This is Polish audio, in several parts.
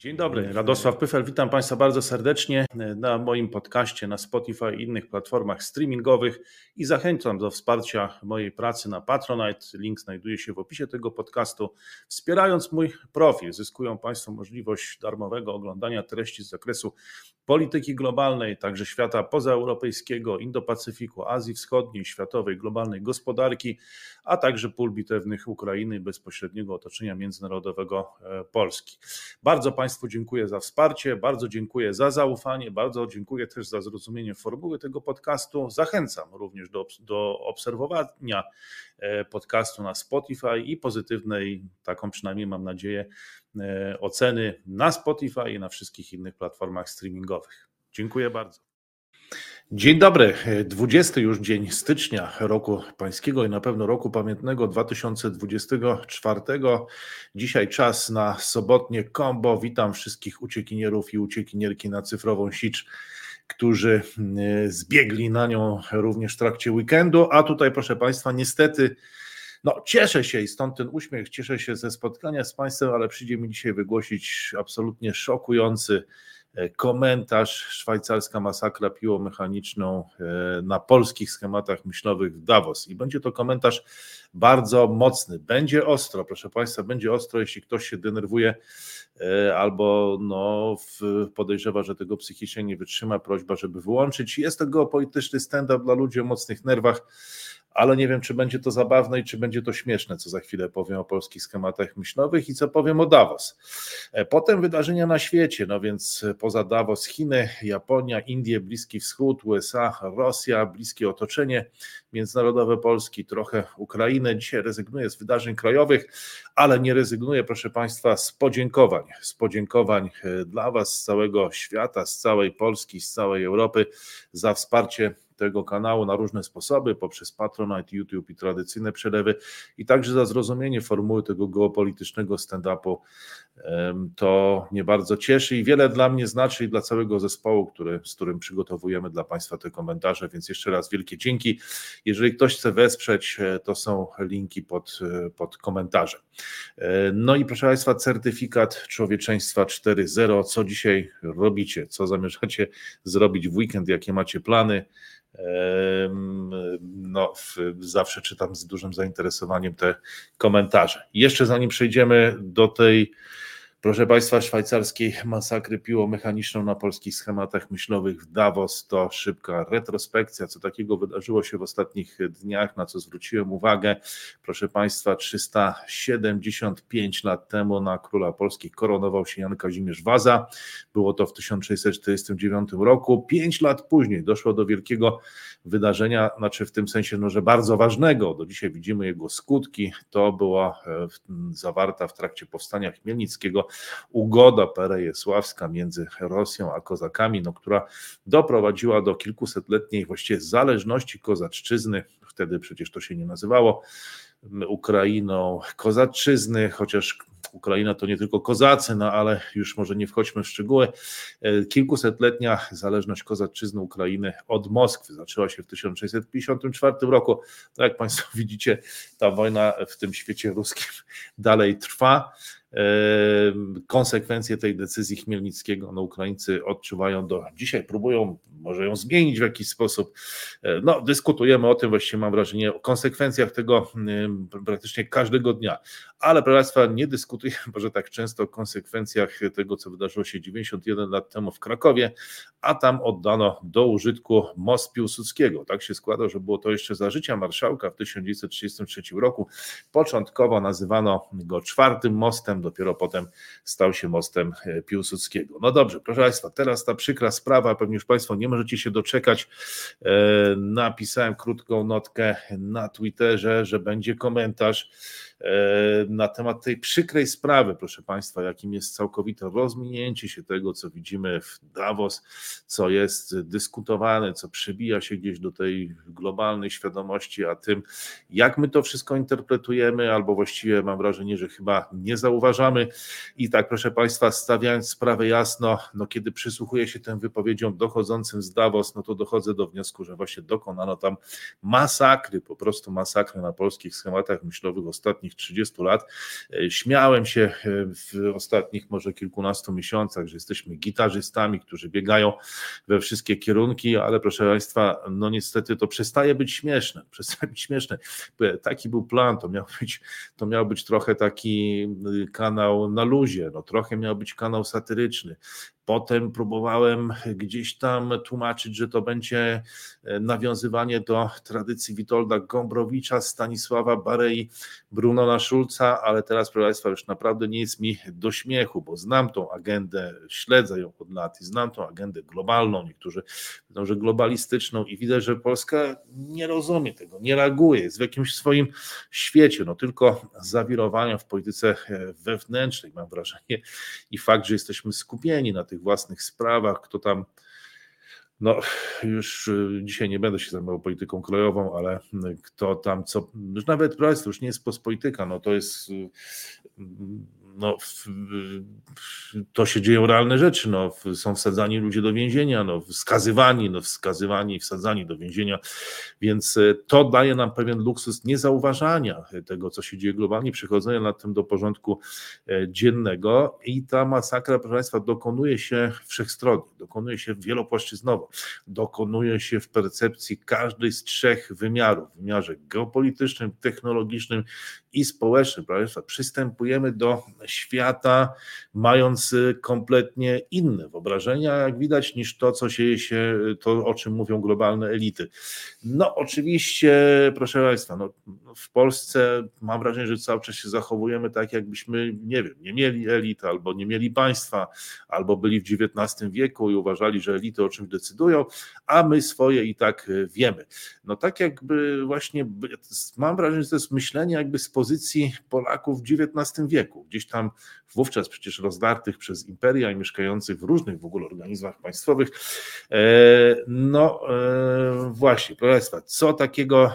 Dzień dobry, Radosław Pyfel, witam Państwa bardzo serdecznie na moim podcaście na Spotify i innych platformach streamingowych i zachęcam do wsparcia mojej pracy na Patronite. Link znajduje się w opisie tego podcastu. Wspierając mój profil, zyskują Państwo możliwość darmowego oglądania treści z zakresu polityki globalnej, także świata pozaeuropejskiego, Indo-Pacyfiku, Azji Wschodniej, światowej, globalnej gospodarki, a także pól bitewnych Ukrainy i bezpośredniego otoczenia międzynarodowego e, Polski. Bardzo Państwu dziękuję za wsparcie, bardzo dziękuję za zaufanie, bardzo dziękuję też za zrozumienie formuły tego podcastu. Zachęcam również do, do obserwowania e, podcastu na Spotify i pozytywnej, taką przynajmniej mam nadzieję, oceny na Spotify i na wszystkich innych platformach streamingowych. Dziękuję bardzo. Dzień dobry, 20 już dzień stycznia roku pańskiego i na pewno roku pamiętnego 2024. Dzisiaj czas na sobotnie kombo. Witam wszystkich uciekinierów i uciekinierki na cyfrową sicz, którzy e, zbiegli na nią również w trakcie weekendu. A tutaj, proszę Państwa, niestety. No, cieszę się i stąd ten uśmiech, cieszę się ze spotkania z Państwem, ale przyjdzie mi dzisiaj wygłosić absolutnie szokujący E, komentarz szwajcarska masakra piłomechaniczną e, na polskich schematach myślowych w Davos. I będzie to komentarz bardzo mocny. Będzie ostro, proszę Państwa, będzie ostro, jeśli ktoś się denerwuje e, albo no, podejrzewa, że tego psychicznie nie wytrzyma, prośba, żeby wyłączyć. Jest to geopolityczny stand-up dla ludzi o mocnych nerwach ale nie wiem, czy będzie to zabawne i czy będzie to śmieszne, co za chwilę powiem o polskich schematach myślowych i co powiem o Davos. E, potem wydarzenia na świecie, no więc poza Davos Chiny, Japonia, Indie, Bliski Wschód, USA, Rosja, bliskie otoczenie międzynarodowe Polski, trochę Ukrainy. Dzisiaj rezygnuję z wydarzeń krajowych, ale nie rezygnuję, proszę Państwa, z podziękowań, z podziękowań e, dla Was z całego świata, z całej Polski, z całej Europy za wsparcie tego kanału na różne sposoby, poprzez Patronite, YouTube i tradycyjne przelewy i także za zrozumienie formuły tego geopolitycznego stand-upu. To mnie bardzo cieszy i wiele dla mnie znaczy i dla całego zespołu, który, z którym przygotowujemy dla Państwa te komentarze, więc jeszcze raz wielkie dzięki. Jeżeli ktoś chce wesprzeć, e, to są linki pod, e, pod komentarzem. E, no i proszę Państwa, certyfikat człowieczeństwa 4.0. Co dzisiaj robicie? Co zamierzacie zrobić w weekend? Jakie macie plany? No, zawsze czytam z dużym zainteresowaniem te komentarze. Jeszcze zanim przejdziemy do tej Proszę Państwa, szwajcarskiej masakry piłomechaniczną na polskich schematach myślowych w Davos to szybka retrospekcja, co takiego wydarzyło się w ostatnich dniach, na co zwróciłem uwagę. Proszę Państwa, 375 lat temu na króla Polski koronował się Jan Kazimierz Waza. Było to w 1649 roku. Pięć lat później doszło do wielkiego wydarzenia, znaczy w tym sensie, no, że bardzo ważnego. Do dzisiaj widzimy jego skutki. To była e, zawarta w trakcie powstania Chmielnickiego ugoda perejesławska między Rosją a kozakami, no, która doprowadziła do kilkusetletniej właściwie zależności kozaczczyzny, wtedy przecież to się nie nazywało Ukrainą kozaczyzny, chociaż Ukraina to nie tylko kozacy, no ale już może nie wchodźmy w szczegóły. Kilkusetletnia zależność kozaczyzny Ukrainy od Moskwy zaczęła się w 1654 roku. Tak jak Państwo widzicie, ta wojna w tym świecie ruskim dalej trwa. Konsekwencje tej decyzji Chmielnickiego. No, Ukraińcy odczuwają do dzisiaj, próbują może ją zmienić w jakiś sposób. E, no, dyskutujemy o tym, właściwie mam wrażenie, o konsekwencjach tego praktycznie każdego dnia. Ale proszę Państwa, nie dyskutujemy może tak często o konsekwencjach tego, co wydarzyło się 91 lat temu w Krakowie, a tam oddano do użytku most Piłsudskiego. Tak się składa, że było to jeszcze za życia marszałka w 1933 roku. Początkowo nazywano go czwartym mostem, dopiero potem stał się mostem e, Piłsudskiego. No dobrze, proszę Państwa, teraz ta przykra sprawa, pewnie już Państwo nie możecie się doczekać. E, napisałem krótką notkę na Twitterze, że będzie komentarz na temat tej przykrej sprawy, proszę Państwa, jakim jest całkowite rozminięcie się tego, co widzimy w Davos, co jest dyskutowane, co przebija się gdzieś do tej globalnej świadomości, a tym, jak my to wszystko interpretujemy, albo właściwie mam wrażenie, że chyba nie zauważamy. I tak, proszę Państwa, stawiając sprawę jasno, no kiedy przysłuchuję się tym wypowiedziom dochodzącym z Davos, no to dochodzę do wniosku, że właśnie dokonano tam masakry, po prostu masakry na polskich schematach myślowych ostatnich ostatnich 30 lat. Śmiałem się w ostatnich może kilkunastu miesiącach, że jesteśmy gitarzystami, którzy biegają we wszystkie kierunki, ale proszę Państwa, no niestety to przestaje być śmieszne, przestaje być śmieszne. Taki był plan, to miał być, to miał być trochę taki kanał na luzie, no trochę miał być kanał satyryczny. Potem próbowałem gdzieś tam tłumaczyć, że to będzie e, nawiązywanie do tradycji Witolda Gombrowicza, Stanisława Barei, Brunona Szulca, ale teraz, proszę Państwa, już naprawdę nie jest mi do śmiechu, bo znam tą agendę, śledzę ją od lat i znam tą agendę globalną, niektórzy mówią, że globalistyczną i widzę, że Polska nie rozumie tego, nie reaguje, jest w jakimś swoim świecie, no tylko zawirowania w polityce e, wewnętrznej, mam wrażenie, i fakt, że jesteśmy skupieni na tych swoich własnych sprawach, kto tam no, już y, dzisiaj nie będę się zajmował polityką krajową, ale kto tam co, już nawet to już nie jest pospolityka, no to jest no, to się dzieją realne rzeczy, no, są wsadzani ludzie do więzienia, no, skazywani, no, wskazywani i wsadzani do więzienia, więc e, to daje nam pewien luksus niezauważania tego, co się dzieje globalnie, przychodzenia nad tym do porządku e, dziennego i ta masakra, proszę Państwa, dokonuje się wszechstronnie, dokonuje się wielopłaszczyznowo, dokonuje się w percepcji każdej z trzech wymiarów, w wymiarze geopolitycznym, technologicznym i społecznym, proszę Państwa, przystępujemy do świata, mając y, kompletnie inne wyobrażenia, jak widać, niż to, co się, się to, o czym mówią globalne elity. No, oczywiście, proszę Państwa, no, w Polsce mam wrażenie, że cały czas się zachowujemy tak, jakbyśmy, nie wiem, nie mieli elit, albo nie mieli państwa, albo byli w XIX wieku i uważali, że elity o czymś decydują, a my swoje i tak y, wiemy. No, tak jakby właśnie, mam wrażenie, że to jest myślenie jakby z pozycji Polaków w XIX wieku, gdzieś tam wówczas przecież rozdartych przez imperia i mieszkających w różnych w ogóle organizmach państwowych. E, no e, właśnie, proszę Państwa, co takiego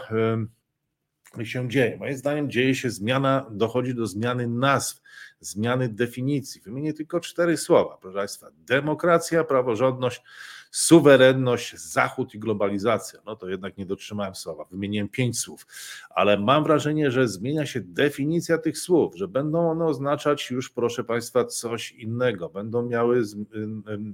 się dzieje? Moim zdaniem dzieje się zmiana, dochodzi do zmiany nazw, zmiany definicji. Wymienię tylko cztery słowa, proszę Państwa. Demokracja, praworządność, suwerenność, Zachód i globalizacja. No to jednak nie dotrzymałem słowa, wymieniłem pięć słów, ale mam wrażenie, że zmienia się definicja tych słów, że będą one oznaczać już, proszę Państwa, coś innego. Będą miały,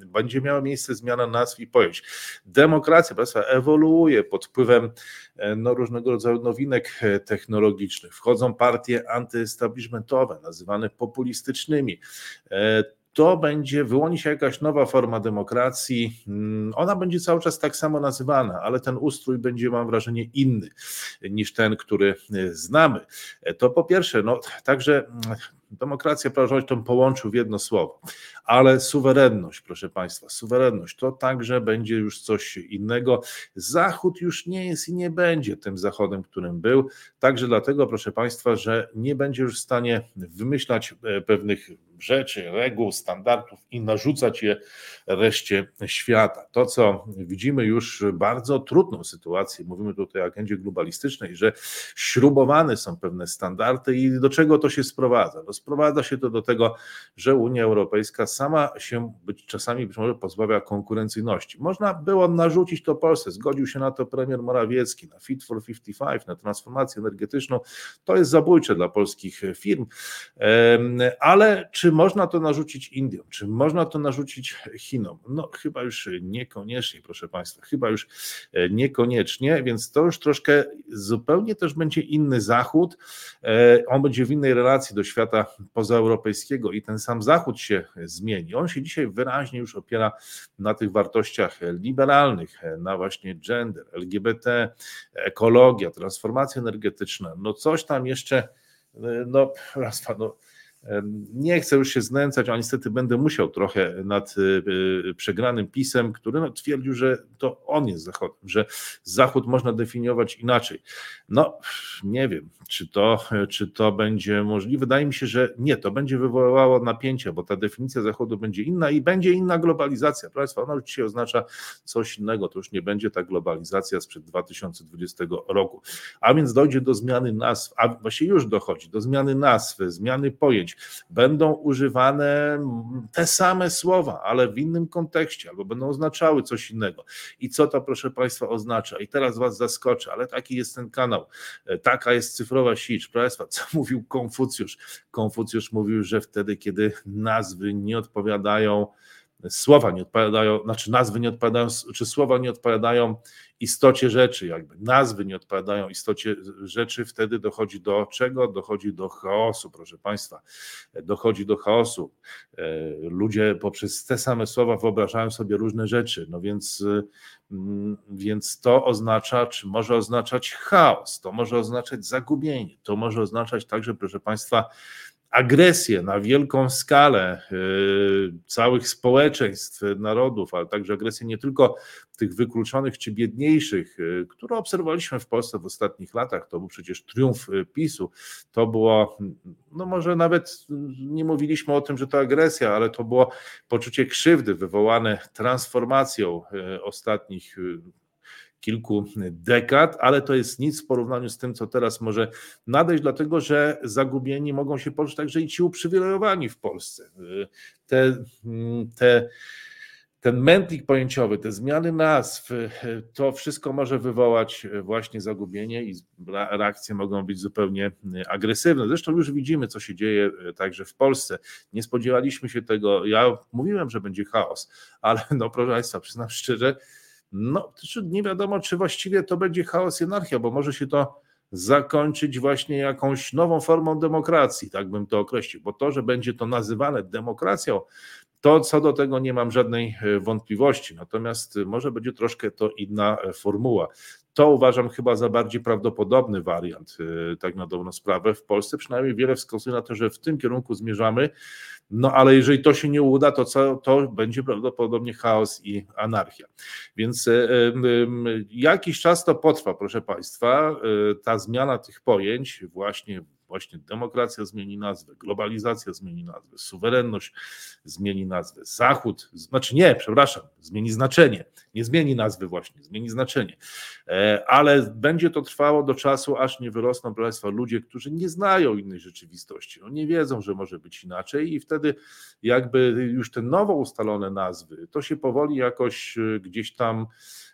będzie miała miejsce zmiana nazw i pojęć. Demokracja, Państwa, ewoluuje pod wpływem e, no, różnego rodzaju nowinek e, technologicznych. Wchodzą partie antyestablishmentowe, nazywane populistycznymi e, to będzie, wyłoni się jakaś nowa forma demokracji. Mm, ona będzie cały czas tak samo nazywana, ale ten ustrój będzie, mam wrażenie, inny niż ten, który e, znamy. E, to po pierwsze, no także mm, demokracja, praworządność to połączył w jedno słowo, ale suwerenność, proszę Państwa, suwerenność to także będzie już coś innego. Zachód już nie jest i nie będzie tym Zachodem, którym był, także dlatego, proszę Państwa, że nie będzie już w stanie wymyślać e, pewnych rzeczy, reguł, standardów i narzucać je reszcie świata. To, co widzimy już bardzo trudną sytuację, mówimy tutaj o agendzie globalistycznej, że śrubowane są pewne standardy i do czego to się sprowadza? No, sprowadza się to do tego, że Unia Europejska sama się być czasami być może pozbawia konkurencyjności. Można było narzucić to Polsce, zgodził się na to premier Morawiecki, na Fit for 55, na transformację energetyczną. To jest zabójcze dla polskich firm, ale czy można to narzucić Indiom? Czy można to narzucić Chinom? No chyba już niekoniecznie, proszę Państwa, chyba już e, niekoniecznie, więc to już troszkę zupełnie też będzie inny Zachód. E, on będzie w innej relacji do świata pozaeuropejskiego i ten sam Zachód się zmieni. On się dzisiaj wyraźnie już opiera na tych wartościach liberalnych, na właśnie gender, LGBT, ekologia, transformacja energetyczna. No coś tam jeszcze, e, no, raz, no nie chcę już się znęcać, a niestety będę musiał trochę nad y, y, przegranym pisem, który no, twierdził, że to on jest Zachodem, że Zachód można definiować inaczej. No, nie wiem, czy to, czy to będzie możliwe. Wydaje mi się, że nie, to będzie wywoływało napięcia, bo ta definicja Zachodu będzie inna i będzie inna globalizacja. Proszę Państwa, ona już dzisiaj oznacza coś innego. To już nie będzie ta globalizacja sprzed 2020 roku. A więc dojdzie do zmiany nazw, a właściwie już dochodzi do zmiany nazw, zmiany pojęć Będą używane te same słowa, ale w innym kontekście, albo będą oznaczały coś innego. I co to, proszę Państwa, oznacza? I teraz Was zaskoczę, ale taki jest ten kanał, e, taka jest cyfrowa sieć. Proszę Państwa, co mówił Konfucjusz? Konfucjusz mówił, że wtedy, kiedy nazwy nie odpowiadają, słowa nie odpowiadają, znaczy nazwy nie odpowiadają, czy słowa nie odpowiadają istocie rzeczy, jakby nazwy nie odpowiadają istocie rzeczy, wtedy dochodzi do czego? Dochodzi do chaosu, proszę Państwa. Dochodzi do chaosu. E, ludzie poprzez te same słowa wyobrażają sobie różne rzeczy, no więc, mm, więc to oznacza, czy może oznaczać chaos, to może oznaczać zagubienie, to może oznaczać także, proszę Państwa, agresję na wielką skalę y, całych społeczeństw, narodów, ale także agresję nie tylko tych wykluczonych czy biedniejszych, y, które obserwowaliśmy w Polsce w ostatnich latach. To był przecież triumf y, PiSu. To było, no może nawet nie mówiliśmy o tym, że to agresja, ale to było poczucie krzywdy wywołane transformacją ostatnich kilku dekad, ale to jest nic w porównaniu z tym, co teraz może nadejść, dlatego że zagubieni mogą się poczuć także i ci uprzywilejowani w Polsce. Te, te ten mętlik pojęciowy, te zmiany nazw, to wszystko może wywołać właśnie zagubienie i reakcje mogą być zupełnie agresywne. Zresztą już widzimy, co się dzieje także w Polsce. Nie spodziewaliśmy się tego. Ja mówiłem, że będzie chaos, ale no proszę Państwa, przyznam szczerze, no, nie wiadomo, czy właściwie to będzie chaos i anarchia, bo może się to zakończyć właśnie jakąś nową formą demokracji, tak bym to określił, bo to, że będzie to nazywane demokracją, to co do tego nie mam żadnej e, wątpliwości, natomiast może będzie troszkę to inna e, formuła. To uważam chyba za bardziej prawdopodobny wariant, e, tak na dobrą sprawę. W Polsce przynajmniej wiele wskazuje na to, że w tym kierunku zmierzamy. No ale jeżeli to się nie uda, to co, to będzie prawdopodobnie chaos i anarchia. Więc jakiś czas to potrwa, proszę Państwa, ta zmiana tych pojęć właśnie Właśnie demokracja zmieni nazwę, globalizacja zmieni nazwę, suwerenność zmieni nazwę, Zachód, znaczy nie, przepraszam, zmieni znaczenie, nie zmieni nazwy właśnie, zmieni znaczenie, e, ale będzie to trwało do czasu, aż nie wyrosną, proszę Państwa, ludzie, którzy nie znają innej rzeczywistości, no nie wiedzą, że może być inaczej i wtedy jakby już te nowo ustalone nazwy, to się powoli jakoś e, gdzieś tam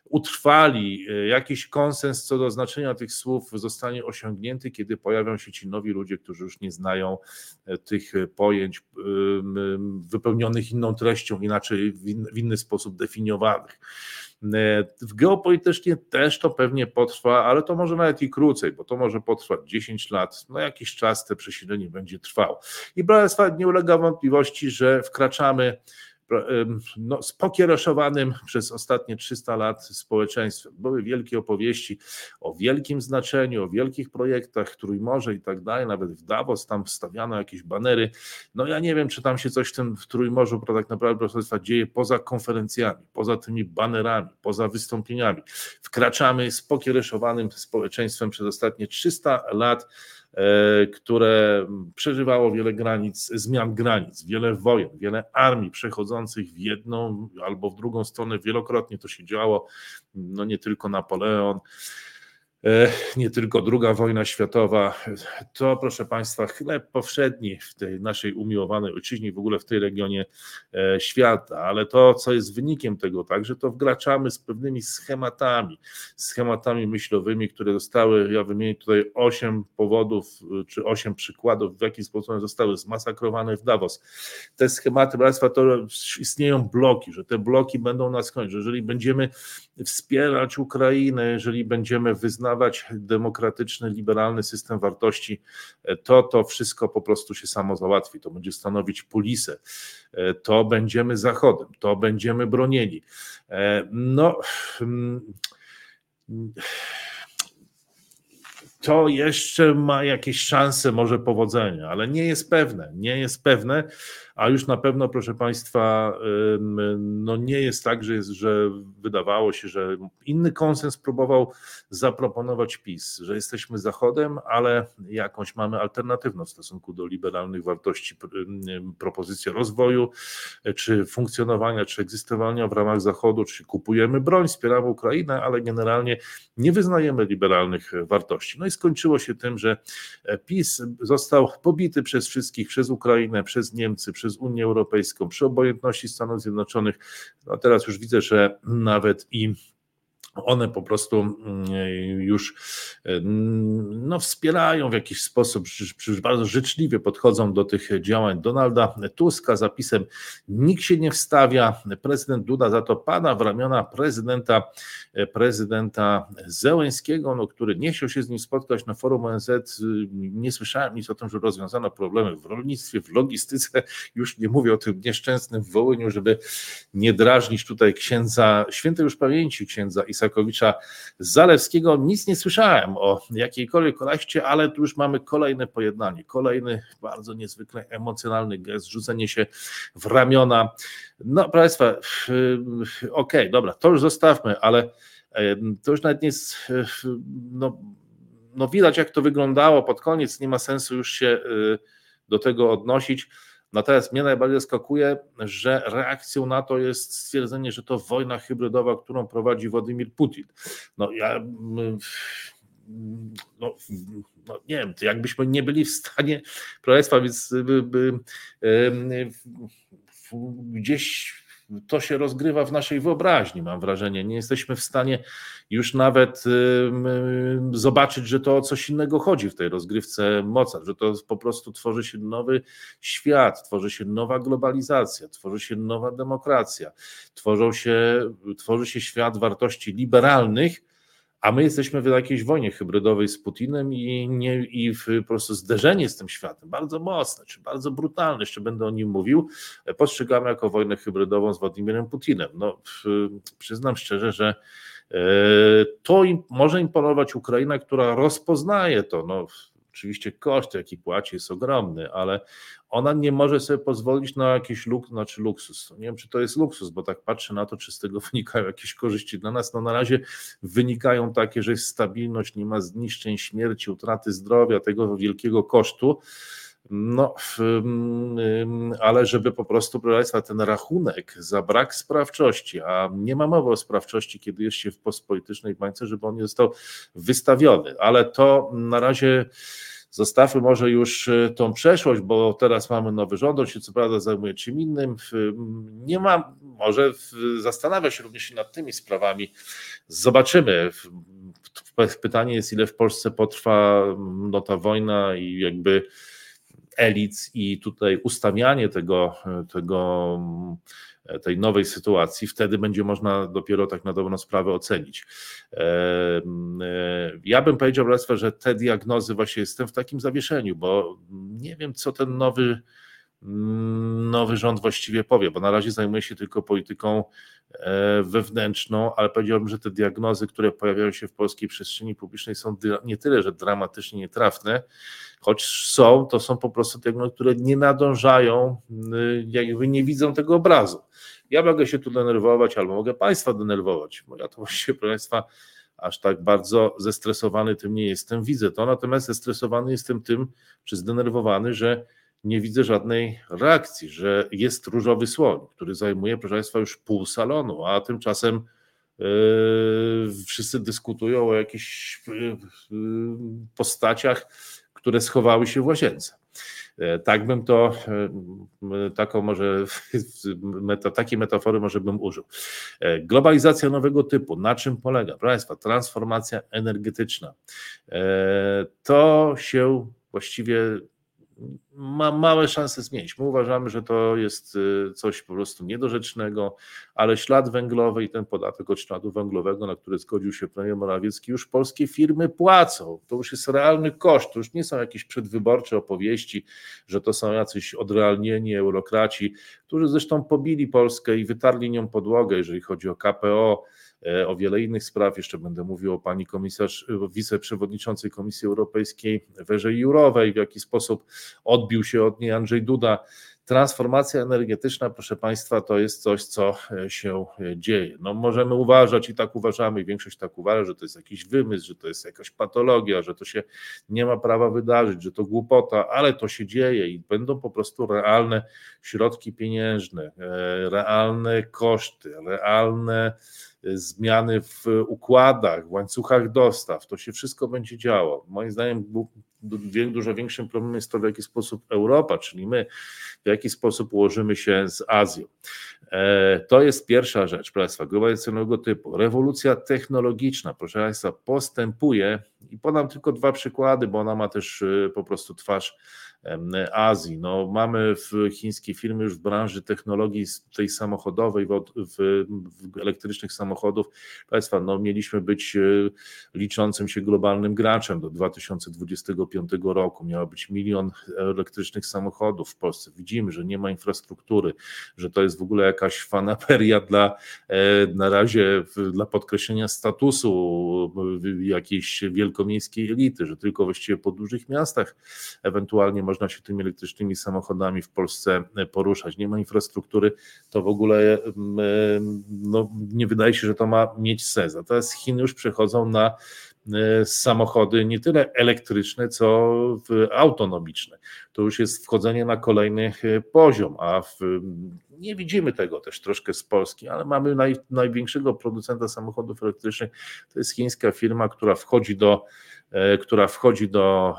utrwali, e, jakiś konsens co do znaczenia tych słów zostanie osiągnięty, kiedy pojawią się ci nowi ludzie, którzy już nie znają e, tych pojęć wypełnionych inną treścią, inaczej w inny sposób definiowanych. E, w geopolitycznie też to pewnie potrwa, ale to może nawet i krócej, bo to może potrwać 10 lat, no jakiś czas te przesilenie będzie trwało. I proszę nie ulega wątpliwości, że wkraczamy no, spokiereszowanym przez ostatnie 300 lat społeczeństwem. Były wielkie opowieści o wielkim znaczeniu, o wielkich projektach, Trójmorze i tak dalej, nawet w Davos tam wstawiano jakieś banery. No ja nie wiem, czy tam się coś w tym w Trójmorzu tak naprawdę proszę Państwa dzieje poza konferencjami, poza tymi banerami, poza wystąpieniami. Wkraczamy spokiereszowanym społeczeństwem przez ostatnie 300 lat które przeżywało wiele granic, zmian granic, wiele wojen, wiele armii przechodzących w jedną albo w drugą stronę. Wielokrotnie to się działo, no nie tylko Napoleon. E, nie tylko druga wojna światowa, to proszę Państwa chleb powszedni w tej naszej umiłowanej ojczyźnie, w ogóle w tej regionie e, świata, ale to, co jest wynikiem tego także, to wgraczamy z pewnymi schematami, schematami myślowymi, które zostały, ja wymienię tutaj osiem powodów, czy osiem przykładów, w jaki sposób one zostały zmasakrowane w Davos. Te schematy, Państwa, to istnieją bloki, że te bloki będą nas kończyć, jeżeli będziemy wspierać Ukrainę, jeżeli będziemy wyznawać demokratyczny, liberalny system wartości, e, to to wszystko po prostu się samo załatwi. To będzie stanowić polisę. E, to będziemy Zachodem, to będziemy bronieni. E, no. Hmm, to jeszcze ma jakieś szanse może powodzenia, ale nie jest pewne, nie jest pewne, a już na pewno, proszę Państwa, no nie jest tak, że, jest, że wydawało się, że inny konsens próbował zaproponować PiS, że jesteśmy Zachodem, ale jakąś mamy alternatywną w stosunku do liberalnych wartości propozycję rozwoju, czy funkcjonowania, czy egzystowania w ramach Zachodu, czy kupujemy broń, wspieramy Ukrainę, ale generalnie nie wyznajemy liberalnych wartości. No i skończyło się tym, że PiS został pobity przez wszystkich, przez Ukrainę, przez Niemcy, przez Unię Europejską, przy obojętności Stanów Zjednoczonych. No teraz już widzę, że nawet i one po prostu mm, już mm, no, wspierają w jakiś sposób, bardzo życzliwie podchodzą do tych działań Donalda Tuska. Zapisem nikt się nie wstawia, prezydent Duda za to pada w ramiona prezydenta, prezydenta Zełęskiego, no, który nie chciał się z nim spotkać na forum ONZ, nie słyszałem nic o tym, że rozwiązano problemy w rolnictwie, w logistyce, już nie mówię o tym nieszczęsnym Wołyniu, żeby nie drażnić tutaj księdza, świętej już pamięci księdza Isa Isakowicza Zalewskiego. Nic nie słyszałem o jakiejkolwiek kolajście, ale tu już mamy kolejne pojednanie, kolejny bardzo niezwykle emocjonalny gest, rzucenie się w ramiona. No, proszę Państwa, okej, okay, dobra, to już zostawmy, ale to już nawet nie jest, no, no widać jak to wyglądało pod koniec, nie ma sensu już się do tego odnosić. Natomiast mnie najbardziej zaskakuje, że reakcją na to jest stwierdzenie, że to wojna hybrydowa, którą prowadzi Władimir Putin. No ja mm, no, no, nie wiem, jakbyśmy nie byli w stanie, proszę Państwa, więc by, by, gdzieś to się rozgrywa w naszej wyobraźni, mam wrażenie. Nie jesteśmy w stanie już nawet zobaczyć, że to o coś innego chodzi w tej rozgrywce Mozart, że to po prostu tworzy się nowy świat, tworzy się nowa globalizacja, tworzy się nowa demokracja, tworzą się, tworzy się świat wartości liberalnych, a my jesteśmy w jakiejś wojnie hybrydowej z Putinem i, nie, i po prostu zderzenie z tym światem, bardzo mocne, czy bardzo brutalne, jeszcze będę o nim mówił, postrzegamy jako wojnę hybrydową z Władimirem Putinem. No, przyznam szczerze, że e, to im, może imponować Ukraina, która rozpoznaje to. No, Oczywiście koszt, jaki płaci, jest ogromny, ale ona nie może sobie pozwolić na jakiś luk, znaczy luksus. Nie wiem, czy to jest luksus, bo tak patrzę na to, czy z tego wynikają jakieś korzyści dla nas. No na razie wynikają takie, że jest stabilność, nie ma zniszczeń, śmierci, utraty zdrowia, tego wielkiego kosztu. No, ale żeby po prostu, proszę Państwa, ten rachunek za brak sprawczości, a nie ma mowy o sprawczości, kiedy jest się w postpolitycznej bańce, żeby on nie został wystawiony. Ale to na razie zostawmy może już e, tą przeszłość, bo teraz mamy nowy rząd, on się co prawda zajmuje czym innym. Nie ma, może zastanawia się również nad tymi sprawami. Zobaczymy. Pytanie jest, ile w Polsce potrwa no, ta wojna i jakby elit i tutaj ustawianie tego, tego, tej nowej sytuacji, wtedy będzie można dopiero tak na dobrą sprawę ocenić. Ja bym powiedział, że te diagnozy właśnie jestem w takim zawieszeniu, bo nie wiem, co ten nowy nowy rząd właściwie powie, bo na razie zajmuje się tylko polityką e, wewnętrzną, ale powiedziałbym, że te diagnozy, które pojawiają się w polskiej przestrzeni publicznej są nie tyle, że dramatycznie nietrafne, choć są, to są po prostu diagnozy, które nie nadążają, y, jakby nie widzą tego obrazu. Ja mogę się tu denerwować, albo mogę Państwa denerwować, bo ja to właściwie, proszę Państwa, aż tak bardzo zestresowany tym nie jestem, widzę to, natomiast zestresowany jestem tym, czy zdenerwowany, że nie widzę żadnej reakcji, że jest różowy słoń, który zajmuje, proszę Państwa, już pół salonu, a tymczasem yy, wszyscy dyskutują o jakichś yy, postaciach, które schowały się w łazience. Yy, tak bym to, yy, taką może, meta, takiej metafory może bym użył. Yy, globalizacja nowego typu, na czym polega? Proszę Państwa, transformacja energetyczna. To się właściwie ma małe szanse zmienić. My uważamy, że to jest y, coś po prostu niedorzecznego, ale ślad węglowy i ten podatek od śladu węglowego, na który zgodził się premier Morawiecki, już polskie firmy płacą. To już jest realny koszt, to już nie są jakieś przedwyborcze opowieści, że to są jacyś odrealnieni eurokraci, którzy zresztą pobili Polskę i wytarli nią podłogę, jeżeli chodzi o KPO, o wiele innych spraw. Jeszcze będę mówił o pani komisarz, e, wiceprzewodniczącej Komisji Europejskiej Werze Jurowej, w jaki sposób odbił się od niej Andrzej Duda. Transformacja energetyczna, proszę Państwa, to jest coś, co się dzieje. No możemy uważać i tak uważamy, i większość tak uważa, że to jest jakiś wymysł, że to jest jakaś patologia, że to się nie ma prawa wydarzyć, że to głupota, ale to się dzieje i będą po prostu realne środki pieniężne, e, realne koszty, realne zmiany w układach, w łańcuchach dostaw, to się wszystko będzie działo. Moim zdaniem dużo większym problemem jest to, w jaki sposób Europa, czyli my, w jaki sposób ułożymy się z Azją. E, to jest pierwsza rzecz, proszę Państwa, globalizacyjnego typu. Rewolucja technologiczna, proszę Państwa, postępuje i podam tylko dwa przykłady, bo ona ma też e, po prostu twarz Azji. No, mamy w chińskiej firmy już w branży technologii tej samochodowej, w, w, w elektrycznych samochodów, Państwa, no, mieliśmy być e, liczącym się globalnym graczem do 2025 roku. Miało być milion elektrycznych samochodów w Polsce. Widzimy, że nie ma infrastruktury, że to jest w ogóle jakaś fanaperia dla e, na razie dla podkreślenia statusu jakiejś wielkomiejskiej elity, że tylko właściwie po dużych miastach ewentualnie można się tymi elektrycznymi samochodami w Polsce e, poruszać. Nie ma infrastruktury, to w ogóle mm, e, no, nie wydaje się, że to ma mieć sens. Natomiast Chiny już przechodzą na e, samochody nie tyle elektryczne, co autonomiczne. To już jest wchodzenie na kolejny poziom, a w, nie widzimy tego też troszkę z Polski, ale mamy naj, największego producenta samochodów elektrycznych. To jest chińska firma, która wchodzi do E, która wchodzi do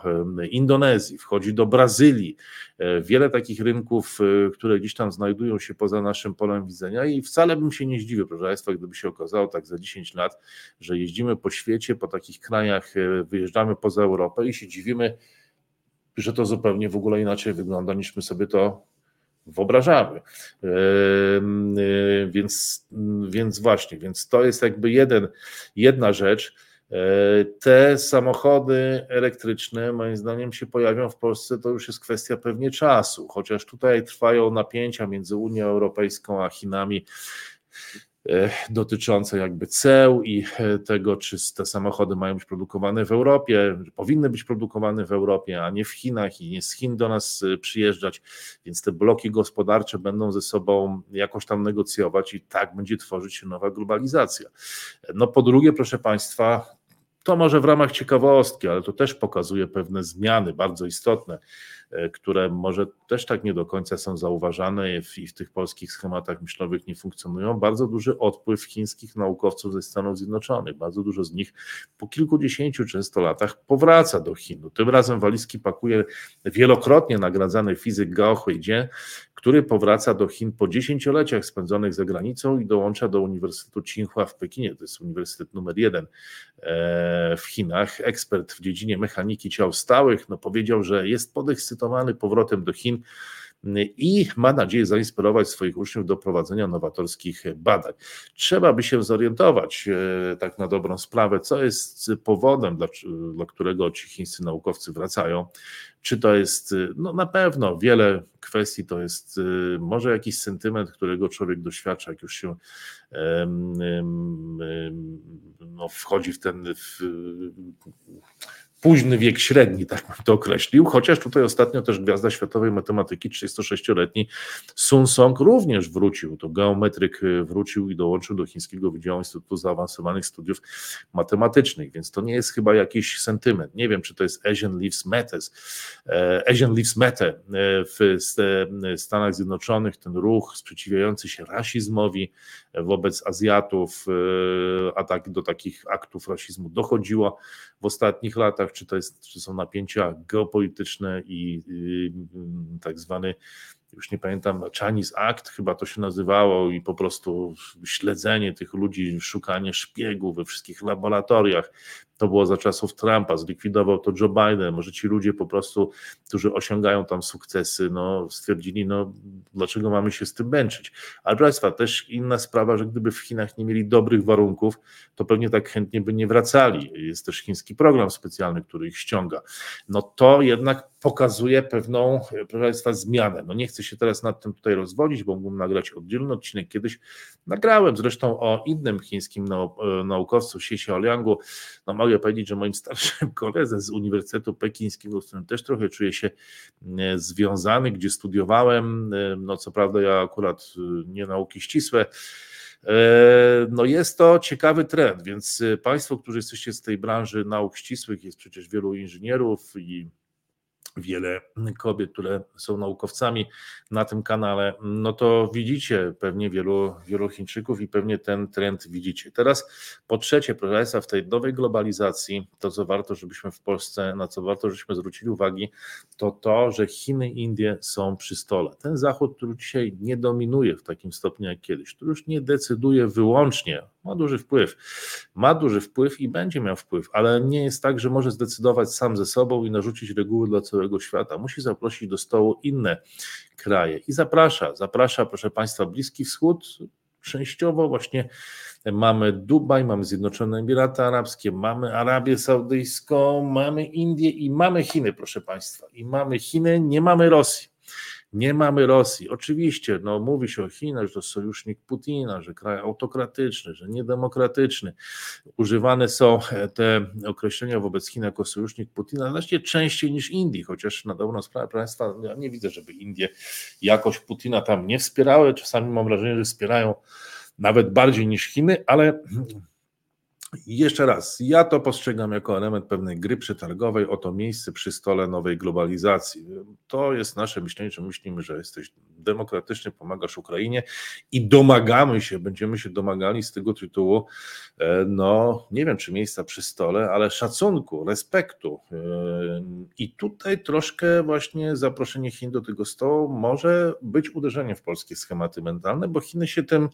Indonezji, wchodzi do Brazylii, e, wiele takich rynków, e, które gdzieś tam znajdują się poza naszym polem widzenia i wcale bym się nie zdziwił, proszę Państwa, gdyby się okazało tak za 10 lat, że jeździmy po świecie, po takich krajach, wyjeżdżamy poza Europę i się dziwimy, że to zupełnie w ogóle inaczej wygląda niż my sobie to wyobrażamy. Więc, więc właśnie, więc to jest jakby jeden, jedna rzecz. E, te samochody elektryczne, moim zdaniem, się pojawią w Polsce, to już jest kwestia pewnie czasu, chociaż tutaj trwają napięcia między Unią Europejską a Chinami e, dotyczące jakby ceł i e, tego, czy te samochody mają być produkowane w Europie, powinny być produkowane w Europie, a nie w Chinach i nie z Chin do nas przyjeżdżać, więc te bloki gospodarcze będą ze sobą jakoś tam negocjować i tak będzie tworzyć się nowa globalizacja. No po drugie, proszę Państwa, to może w ramach ciekawostki, ale to też pokazuje pewne zmiany bardzo istotne, e, które może też tak nie do końca są zauważane i w, tych polskich schematach myślowych nie funkcjonują. Bardzo duży odpływ chińskich naukowców ze Stanów Zjednoczonych. Bardzo dużo z nich po kilkudziesięciu często latach powraca do Chin. Tym razem walizki pakuje wielokrotnie nagradzany fizyk Gao Huijie, który powraca do Chin po dziesięcioleciach spędzonych za granicą i dołącza do Uniwersytetu Tsinghua w Pekinie. To jest uniwersytet numer jeden e, w Chinach. Ekspert w dziedzinie mechaniki ciał stałych no, powiedział, że jest podekscytowany powrotem do Chin i ma nadzieję zainspirować swoich uczniów do prowadzenia nowatorskich badań. Trzeba by się zorientować e, tak na dobrą sprawę, co jest powodem, dla, dla którego ci chińscy naukowcy wracają. Czy to jest, no na pewno wiele kwestii to jest e, może jakiś sentyment, którego człowiek doświadcza, jak już się no, wchodzi w ten w, późny wiek średni, tak bym to określił, chociaż tutaj ostatnio też gwiazda światowej matematyki, 36-letni Sun Song również wrócił, to geometryk y, wrócił i dołączył do Chińskiego Wydziału Instytutu Zaawansowanych Studiów Matematycznych, więc to nie jest chyba jakiś sentyment. Nie wiem, czy to jest Asian Lives Matter, e, Asian Lives Matter e, w Stanach Zjednoczonych, ten ruch sprzeciwiający się rasizmowi wobec Azjatów, e, a tak do takich aktów rasizmu dochodziło w ostatnich latach, czy to jest, czy są napięcia geopolityczne i, i tak zwany już nie pamiętam, Chinese Act chyba to się nazywało i po prostu śledzenie tych ludzi, szukanie szpiegów we wszystkich laboratoriach, to było za czasów Trumpa, zlikwidował to Joe Biden. Może ci ludzie po prostu, którzy osiągają tam sukcesy, no, stwierdzili, no, dlaczego mamy się z tym męczyć. Ale proszę Państwa, też inna sprawa, że gdyby w Chinach nie mieli dobrych warunków, to pewnie tak chętnie by nie wracali. Jest też chiński program specjalny, który ich ściąga. No to jednak pokazuje pewną, proszę Państwa, zmianę. No nie chcę chcę się teraz nad tym tutaj rozwodzić, bo mógłbym nagrać oddzielny odcinek. Kiedyś nagrałem zresztą o innym chińskim naukowcu, Xie Oliangu. No mogę powiedzieć, że moim starszym koledze z Uniwersytetu Pekińskiego, z którym też trochę czuję się związany, gdzie studiowałem, no co prawda ja akurat nie nauki ścisłe, E, no jest to ciekawy trend, więc e, Państwo, którzy jesteście z tej branży nauk ścisłych, jest przecież wielu inżynierów i wiele kobiet, które są naukowcami na tym kanale, no to widzicie pewnie wielu, wielu Chińczyków i pewnie ten trend widzicie. Teraz po trzecie, proszę Państwa, w tej nowej globalizacji, to co warto, żebyśmy w Polsce, na co warto, żebyśmy zwrócili uwagi, to to, że Chiny i Indie są przy stole. Ten Zachód, który dzisiaj nie dominuje w takim stopniu jak kiedyś, który już nie decyduje wyłącznie ma duży wpływ. Ma duży wpływ i będzie miał wpływ, ale nie jest tak, że może zdecydować sam ze sobą i narzucić reguły dla całego świata. Musi zaprosić do stołu inne kraje i zaprasza, zaprasza, proszę Państwa, Bliski Wschód. Częściowo właśnie mamy Dubaj, mamy Zjednoczone Emiraty Arabskie, mamy Arabię Saudyjską, mamy Indię i mamy Chiny, proszę Państwa. I mamy Chiny, nie mamy Rosji. Nie mamy Rosji. Oczywiście, no, mówi się o Chinach, że to sojusznik Putina, że kraj autokratyczny, że niedemokratyczny. Używane są e, te określenia wobec Chin jako sojusznik Putina znacznie częściej niż Indii, chociaż na dobrą sprawę Państwa, ja nie widzę, żeby Indie jakoś Putina tam nie wspierały. Czasami mam wrażenie, że wspierają nawet bardziej niż Chiny, ale jeszcze raz, ja to postrzegam jako element pewnej gry przetargowej, oto miejsce przy stole nowej globalizacji. To jest nasze myślenie, że myślimy, że jesteś demokratyczny, pomagasz Ukrainie i domagamy się, będziemy się domagali z tego tytułu, e, no nie wiem czy miejsca przy stole, ale szacunku, respektu. E, I tutaj troszkę właśnie zaproszenie Chin do tego stołu może być uderzeniem w polskie schematy mentalne, bo Chiny się tym,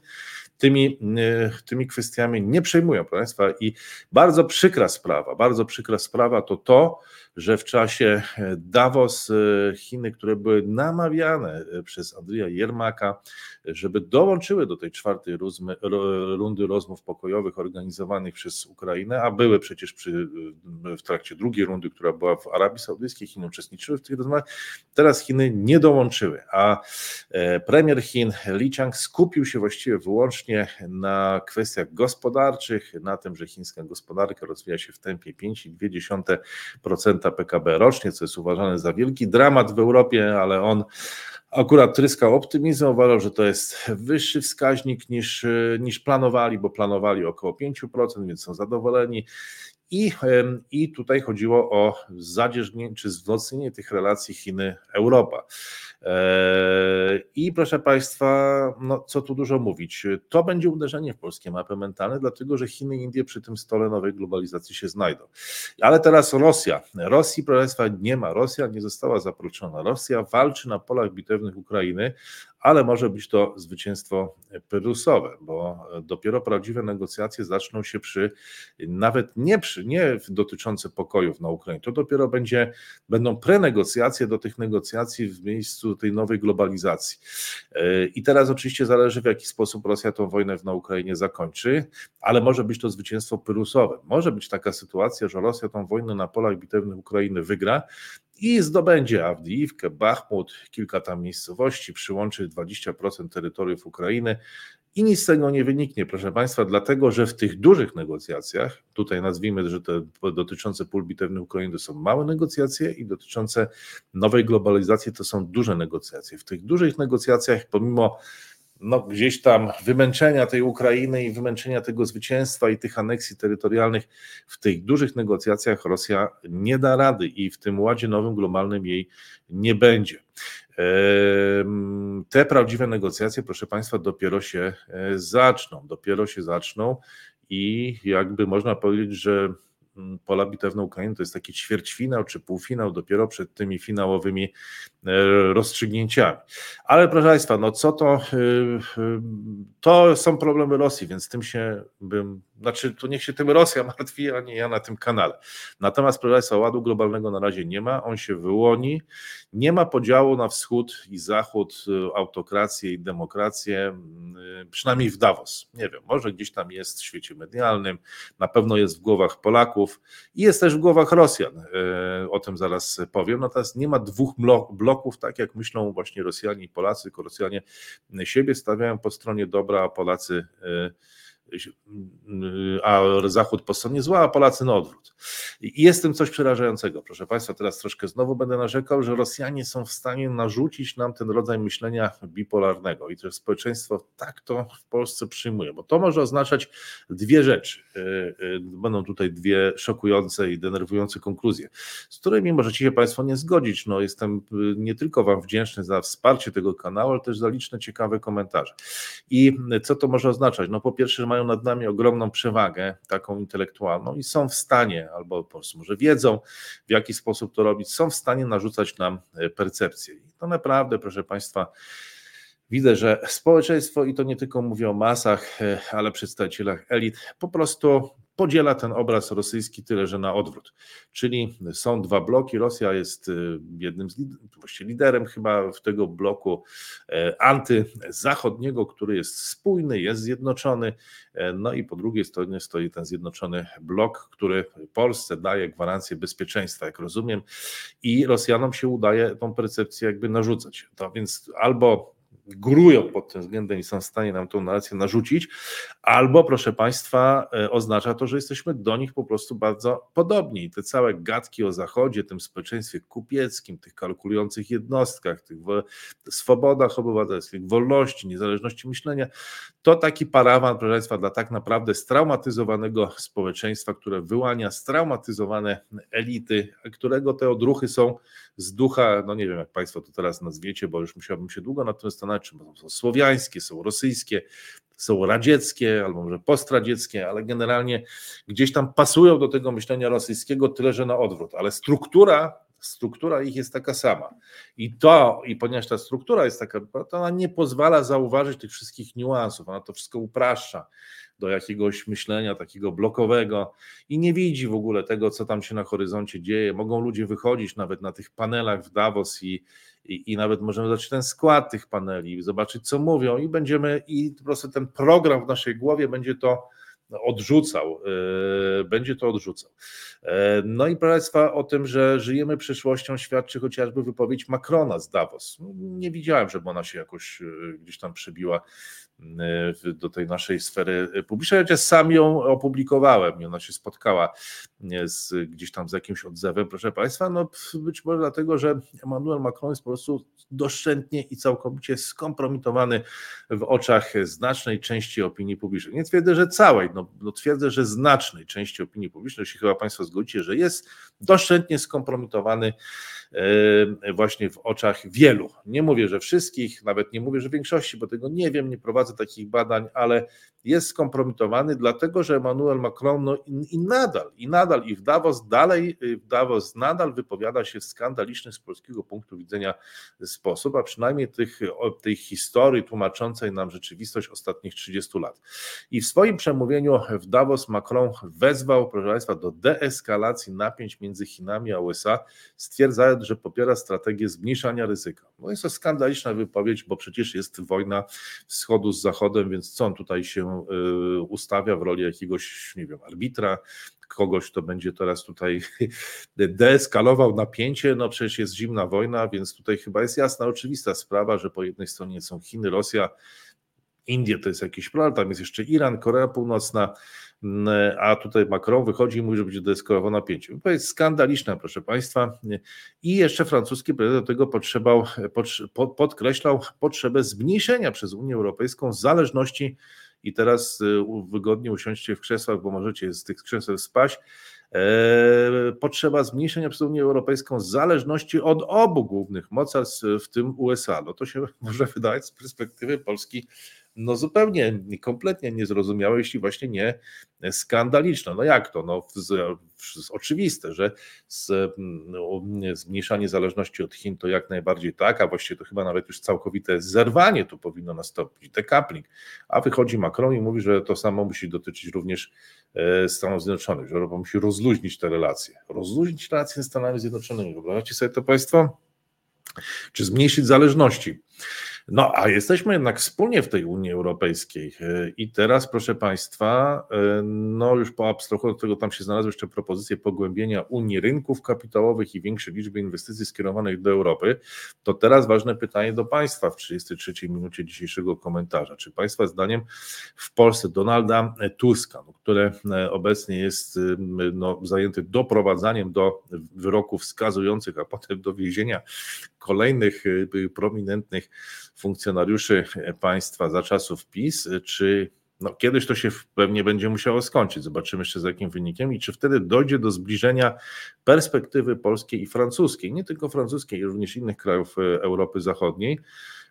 tymi, e, tymi kwestiami nie przejmują, proszę Państwa. I bardzo przykra sprawa, bardzo przykra sprawa to to, że w czasie Davos Chiny, które były namawiane przez Andrija Jermaka, żeby dołączyły do tej czwartej rundy rozmów pokojowych organizowanych przez Ukrainę, a były przecież przy, w trakcie drugiej rundy, która była w Arabii Saudyjskiej, Chiny uczestniczyły w tych rozmowach, teraz Chiny nie dołączyły, a e, premier Chin Li Chang skupił się właściwie wyłącznie na kwestiach gospodarczych, na tym, że chińska gospodarka rozwija się w tempie 5,2% PKB rocznie, co jest uważane za wielki dramat w Europie, ale on akurat tryskał optymizm, uważał, że to jest wyższy wskaźnik niż, niż planowali, bo planowali około 5%, więc są zadowoleni. I, I tutaj chodziło o zadzierzgnięcie czy wzmocnienie tych relacji Chiny-Europa. E, I proszę Państwa, no co tu dużo mówić, to będzie uderzenie w polskie mapy mentalne, dlatego że Chiny i Indie przy tym stole nowej globalizacji się znajdą. Ale teraz Rosja. Rosji, proszę Państwa, nie ma. Rosja nie została zaproszona. Rosja walczy na polach bitewnych Ukrainy, ale może być to zwycięstwo pyrrusowe, bo dopiero prawdziwe negocjacje zaczną się przy, nawet nie przy, nie dotyczące pokojów na Ukrainie, to dopiero będzie, będą prenegocjacje do tych negocjacji w miejscu tej nowej globalizacji. I teraz oczywiście zależy w jaki sposób Rosja tą wojnę na Ukrainie zakończy, ale może być to zwycięstwo pyrrusowe. Może być taka sytuacja, że Rosja tą wojnę na polach bitewnych Ukrainy wygra, i zdobędzie Awdijiwkę, Bachmut, kilka tam miejscowości, przyłączy 20% terytoriów Ukrainy i nic z tego nie wyniknie, proszę Państwa, dlatego że w tych dużych negocjacjach, tutaj nazwijmy, że te dotyczące pól bitewnych Ukrainy to są małe negocjacje i dotyczące nowej globalizacji to są duże negocjacje. W tych dużych negocjacjach, pomimo no, gdzieś tam wymęczenia tej Ukrainy i wymęczenia tego zwycięstwa i tych aneksji terytorialnych, w tych dużych negocjacjach Rosja nie da rady i w tym ładzie nowym globalnym jej nie będzie. Te prawdziwe negocjacje, proszę Państwa, dopiero się e, zaczną, dopiero się zaczną i jakby można powiedzieć, że Mm, pola bitewne Ukrainy to jest taki ćwierćfinał czy półfinał dopiero przed tymi finałowymi rozstrzygnięciami. Ale proszę Państwa, no co to, e, e, to są problemy Rosji, więc tym się bym, znaczy tu niech się tym Rosja martwi, a nie ja na tym kanale. Natomiast proszę Państwa, ładu globalnego na razie nie ma, on się wyłoni, nie ma podziału na wschód i zachód, autokrację i demokrację, przynajmniej w Davos. Nie wiem, może gdzieś tam jest w świecie medialnym, na pewno jest w głowach Polaków i jest też w głowach Rosjan. E, o tym zaraz powiem. Natomiast nie ma dwóch bloków bloków, tak jak myślą właśnie Rosjanie i Polacy, tylko Rosjanie siebie stawiają po stronie dobra, a Polacy a Zachód po stronie zła, a Polacy na odwrót. I jest tym coś przerażającego. Proszę Państwa, teraz troszkę znowu będę narzekał, że Rosjanie są w stanie narzucić nam ten rodzaj myślenia bipolarnego i też społeczeństwo tak to w Polsce przyjmuje, bo to może oznaczać dwie rzeczy. E, e, będą tutaj dwie szokujące i denerwujące konkluzje, z którymi możecie się Państwo nie zgodzić. No, jestem nie tylko Wam wdzięczny za wsparcie tego kanału, ale też za liczne ciekawe komentarze. I co to może oznaczać? No po pierwsze, że mają nad nami ogromną przewagę, taką intelektualną i są w stanie, albo po prostu może wiedzą, w jaki sposób to robić, są w stanie narzucać nam e, percepcję. I to naprawdę, proszę Państwa, Widzę, że społeczeństwo, i to nie tylko mówię o masach, e, ale przedstawicielach elit, po prostu podziela ten obraz rosyjski tyle, że na odwrót. Czyli są dwa bloki. Rosja jest y, jednym z właściwie liderem chyba w tego bloku e, antyzachodniego, który jest spójny, jest zjednoczony. E, no i po drugiej stronie stoi ten zjednoczony blok, który Polsce daje gwarancję bezpieczeństwa, jak rozumiem, i Rosjanom się udaje tą percepcję jakby narzucać. To więc albo górują pod tym względem i są w stanie nam tą narrację narzucić, albo, proszę Państwa, e, oznacza to, że jesteśmy do nich po prostu bardzo podobni. Te całe gadki o Zachodzie, tym społeczeństwie kupieckim, tych kalkulujących jednostkach, tych swobodach obywatelskich, wolności, niezależności myślenia, to taki parawan, proszę Państwa, dla tak naprawdę straumatyzowanego społeczeństwa, które wyłania straumatyzowane elity, którego te odruchy są z ducha, no nie wiem jak Państwo to teraz nazwiecie, bo już musiałbym się długo nad tym zastanawiać, czy są słowiańskie, są rosyjskie, są radzieckie albo może postradzieckie, ale generalnie gdzieś tam pasują do tego myślenia rosyjskiego, tyle że na odwrót, ale struktura struktura ich jest taka sama. I to, i ponieważ ta struktura jest taka, to ona nie pozwala zauważyć tych wszystkich niuansów, ona to wszystko upraszcza do jakiegoś myślenia takiego blokowego i nie widzi w ogóle tego, co tam się na horyzoncie dzieje. Mogą ludzie wychodzić nawet na tych panelach w Davos i, i, i nawet możemy zobaczyć ten skład tych paneli, zobaczyć, co mówią, i będziemy, i po prostu ten program w naszej głowie będzie to odrzucał, e, będzie to odrzucał. E, no i proszę Państwa, o tym, że żyjemy przyszłością, świadczy chociażby wypowiedź Macrona z Davos. Nie widziałem, żeby ona się jakoś e, gdzieś tam przebiła do tej naszej sfery publicznej, chociaż sam ją opublikowałem i ona się spotkała z, gdzieś tam z jakimś odzewem, proszę Państwa, no być może dlatego, że Emmanuel Macron jest po prostu doszczętnie i całkowicie skompromitowany w oczach znacznej części opinii publicznej. Nie twierdzę, że całej, no, no twierdzę, że znacznej części opinii publicznej, jeśli chyba Państwo zgodzicie, że jest doszczętnie skompromitowany właśnie w oczach wielu. Nie mówię, że wszystkich, nawet nie mówię, że większości, bo tego nie wiem, nie prowadzę takich badań, ale jest skompromitowany, dlatego że Emmanuel Macron no i, i nadal, i nadal, i w Davos dalej, w Davos nadal wypowiada się w skandaliczny z polskiego punktu widzenia sposób, a przynajmniej tych, tej historii tłumaczącej nam rzeczywistość ostatnich 30 lat. I w swoim przemówieniu w Davos Macron wezwał, proszę Państwa, do deeskalacji napięć między Chinami a USA, stwierdzając, że popiera strategię zmniejszania ryzyka. No jest to skandaliczna wypowiedź, bo przecież jest wojna wschodu z zachodem, więc co on tutaj się Y, ustawia w roli jakiegoś, nie wiem, arbitra, kogoś, kto będzie teraz tutaj deeskalował napięcie. No przecież jest zimna wojna, więc tutaj chyba jest jasna, oczywista sprawa, że po jednej stronie są Chiny, Rosja, Indie to jest jakiś problem, tam jest jeszcze Iran, Korea Północna, a tutaj Macron wychodzi i mówi, że będzie deeskalował napięcie. To jest skandaliczne, proszę Państwa. I jeszcze francuski prezydent do tego potrzebał, podkreślał potrzebę zmniejszenia przez Unię Europejską zależności i teraz y, wygodnie usiądźcie w krzesłach, bo możecie z tych krzeseł spaść. E, potrzeba zmniejszenia przez Unię Europejską zależności od obu głównych mocarstw, w tym USA. No to się może wydawać z perspektywy Polski no zupełnie, kompletnie niezrozumiałe, jeśli właśnie nie skandaliczne. No jak to? No, z, z, oczywiste, że z, no, zmniejszanie zależności od Chin to jak najbardziej tak, a właściwie to chyba nawet już całkowite zerwanie tu powinno nastąpić, decoupling. A wychodzi Macron i mówi, że to samo musi dotyczyć również e, Stanów Zjednoczonych, że Europa musi rozluźnić te relacje. Rozluźnić relacje ze Stanami Zjednoczonymi. Wyobraźcie sobie to Państwo? Czy zmniejszyć zależności? No, a jesteśmy jednak wspólnie w tej Unii Europejskiej. E, I teraz, proszę Państwa, e, no już po abstrahu od tego tam się znalazły jeszcze propozycje pogłębienia Unii rynków kapitałowych i większej liczby inwestycji skierowanych do Europy. To teraz ważne pytanie do Państwa w 33 minucie dzisiejszego komentarza. Czy Państwa zdaniem w Polsce Donalda Tuska, no, który e, obecnie jest no, zajęty doprowadzaniem do wyroków skazujących, a potem do więzienia kolejnych prominentnych funkcjonariuszy państwa za czasów PiS, czy no, kiedyś to się pewnie będzie musiało skończyć. Zobaczymy jeszcze z jakim wynikiem i czy wtedy dojdzie do zbliżenia perspektywy polskiej i francuskiej, nie tylko francuskiej, również innych krajów e, Europy Zachodniej.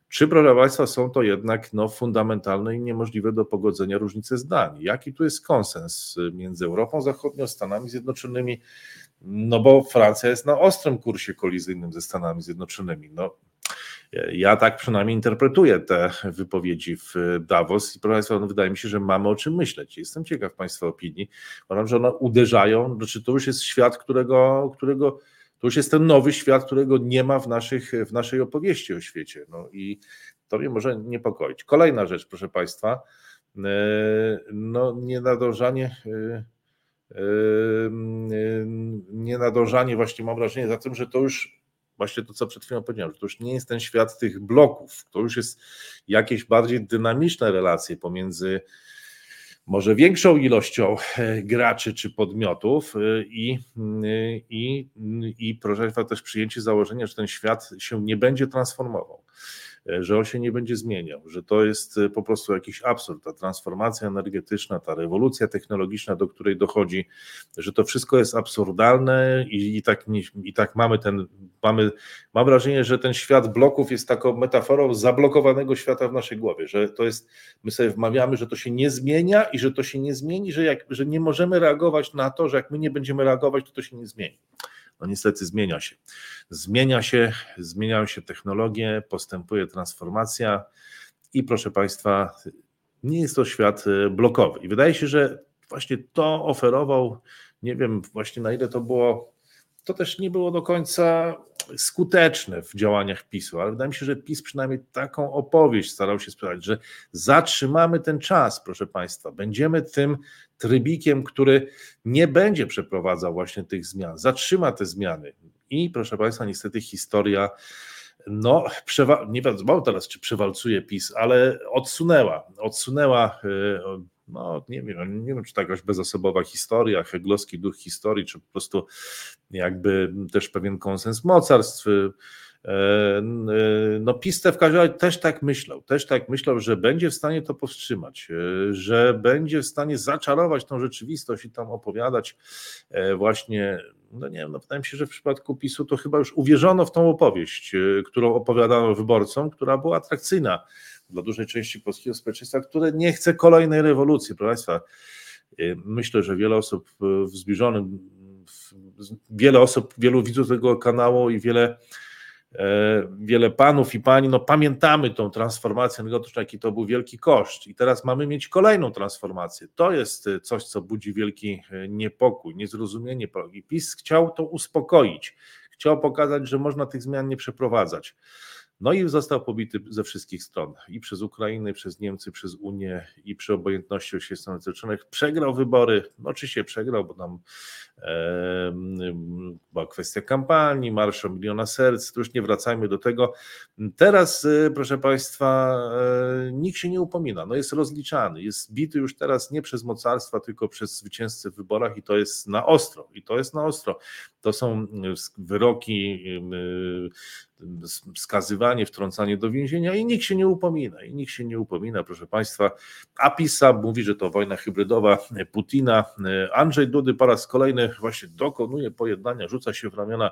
Czy, proszę Państwa, są to jednak no, fundamentalne i niemożliwe do pogodzenia różnice zdań? Jaki tu jest konsens między Europą Zachodnią, Stanami Zjednoczonymi? No bo Francja jest na ostrym kursie kolizyjnym ze Stanami Zjednoczonymi. No, ja tak przynajmniej interpretuję te wypowiedzi w Davos i proszę Państwa, no wydaje mi się, że mamy o czym myśleć. Jestem ciekaw Państwa opinii. Uważam, że one uderzają, znaczy to już jest świat, którego, którego to już jest ten nowy świat, którego nie ma w, naszych, w naszej opowieści o świecie. No i to mnie może niepokoić. Kolejna rzecz, proszę Państwa, e, no nienadążanie e, e, nienadążanie właśnie mam wrażenie za tym, że to już właśnie to, co przed chwilą powiedziałem, że to już nie jest ten świat tych bloków, to już jest jakieś bardziej dynamiczne relacje pomiędzy może większą ilością e, graczy czy podmiotów e, i, e, i, i proszę Państwa, też przyjęcie założenia, że ten świat się nie będzie transformował. E, że on się nie będzie zmieniał, że to jest e, po prostu jakiś absurd, ta transformacja energetyczna, ta rewolucja technologiczna, do której dochodzi, że to wszystko jest absurdalne i, i, tak, i tak mamy ten, mamy, mam wrażenie, że ten świat bloków jest taką metaforą zablokowanego świata w naszej głowie, że to jest, my sobie wmawiamy, że to się nie zmienia i że to się nie zmieni, że, jak, że nie możemy reagować na to, że jak my nie będziemy reagować, to to się nie zmieni no niestety zmienia się. Zmienia się, zmieniają się technologie, postępuje transformacja i proszę Państwa, nie jest to świat e, blokowy. I wydaje się, że właśnie to oferował, nie wiem właśnie na ile to było, to też nie było do końca skuteczne w działaniach PiSu, ale wydaje mi się, że PiS przynajmniej taką opowieść starał się sprzedać, że zatrzymamy ten czas, proszę Państwa, będziemy tym trybikiem, który nie będzie przeprowadzał właśnie tych zmian, zatrzyma te zmiany. I proszę Państwa, niestety historia no, przewa- nie wiadomo teraz, czy przewalcuje PiS, ale odsunęła, odsunęła, y, no nie wiem, nie wiem, czy to jakaś bezosobowa historia, heglowski duch historii, czy po prostu jakby też pewien konsens. Mocarstw, E, no PiS w każdym razie też tak myślał, też tak myślał, że będzie w stanie to powstrzymać, że będzie w stanie zaczarować tą rzeczywistość i tam opowiadać e, właśnie, no nie wiem, no wydaje mi się, że w przypadku PiSu to chyba już uwierzono w tą opowieść, którą opowiadano wyborcom, która była atrakcyjna dla dużej części polskiego społeczeństwa, które nie chce kolejnej rewolucji, proszę Państwa. Myślę, że wiele osób w zbliżonym, wiele osób, wielu widzów tego kanału i wiele E, wiele panów i pani, no pamiętamy tą transformację energetyczną, jaki to był wielki koszt i teraz mamy mieć kolejną transformację. To jest e, coś, co budzi wielki niepokój, niezrozumienie. I PiS chciał to uspokoić, chciał pokazać, że można tych zmian nie przeprowadzać. No i został pobity ze wszystkich stron i przez Ukrainę, i przez Niemcy, przez Unię i przy obojętności osi Stanów Zjednoczonych. Przegrał wybory, no oczywiście przegrał, bo tam e, była kwestia kampanii, Marsz o Miliona Serc, to już nie wracajmy do tego. Teraz, e, proszę Państwa, e, nikt się nie upomina, no jest rozliczany, jest bity już teraz nie przez mocarstwa, tylko przez zwycięzcę w wyborach i to jest na ostro, i to jest na ostro. To są wyroki skazywanie, wtrącanie do więzienia i nikt się nie upomina, i nikt się nie upomina, proszę Państwa. A PiSa mówi, że to wojna hybrydowa Putina. Andrzej Dudy po raz kolejny właśnie dokonuje pojednania, rzuca się w ramiona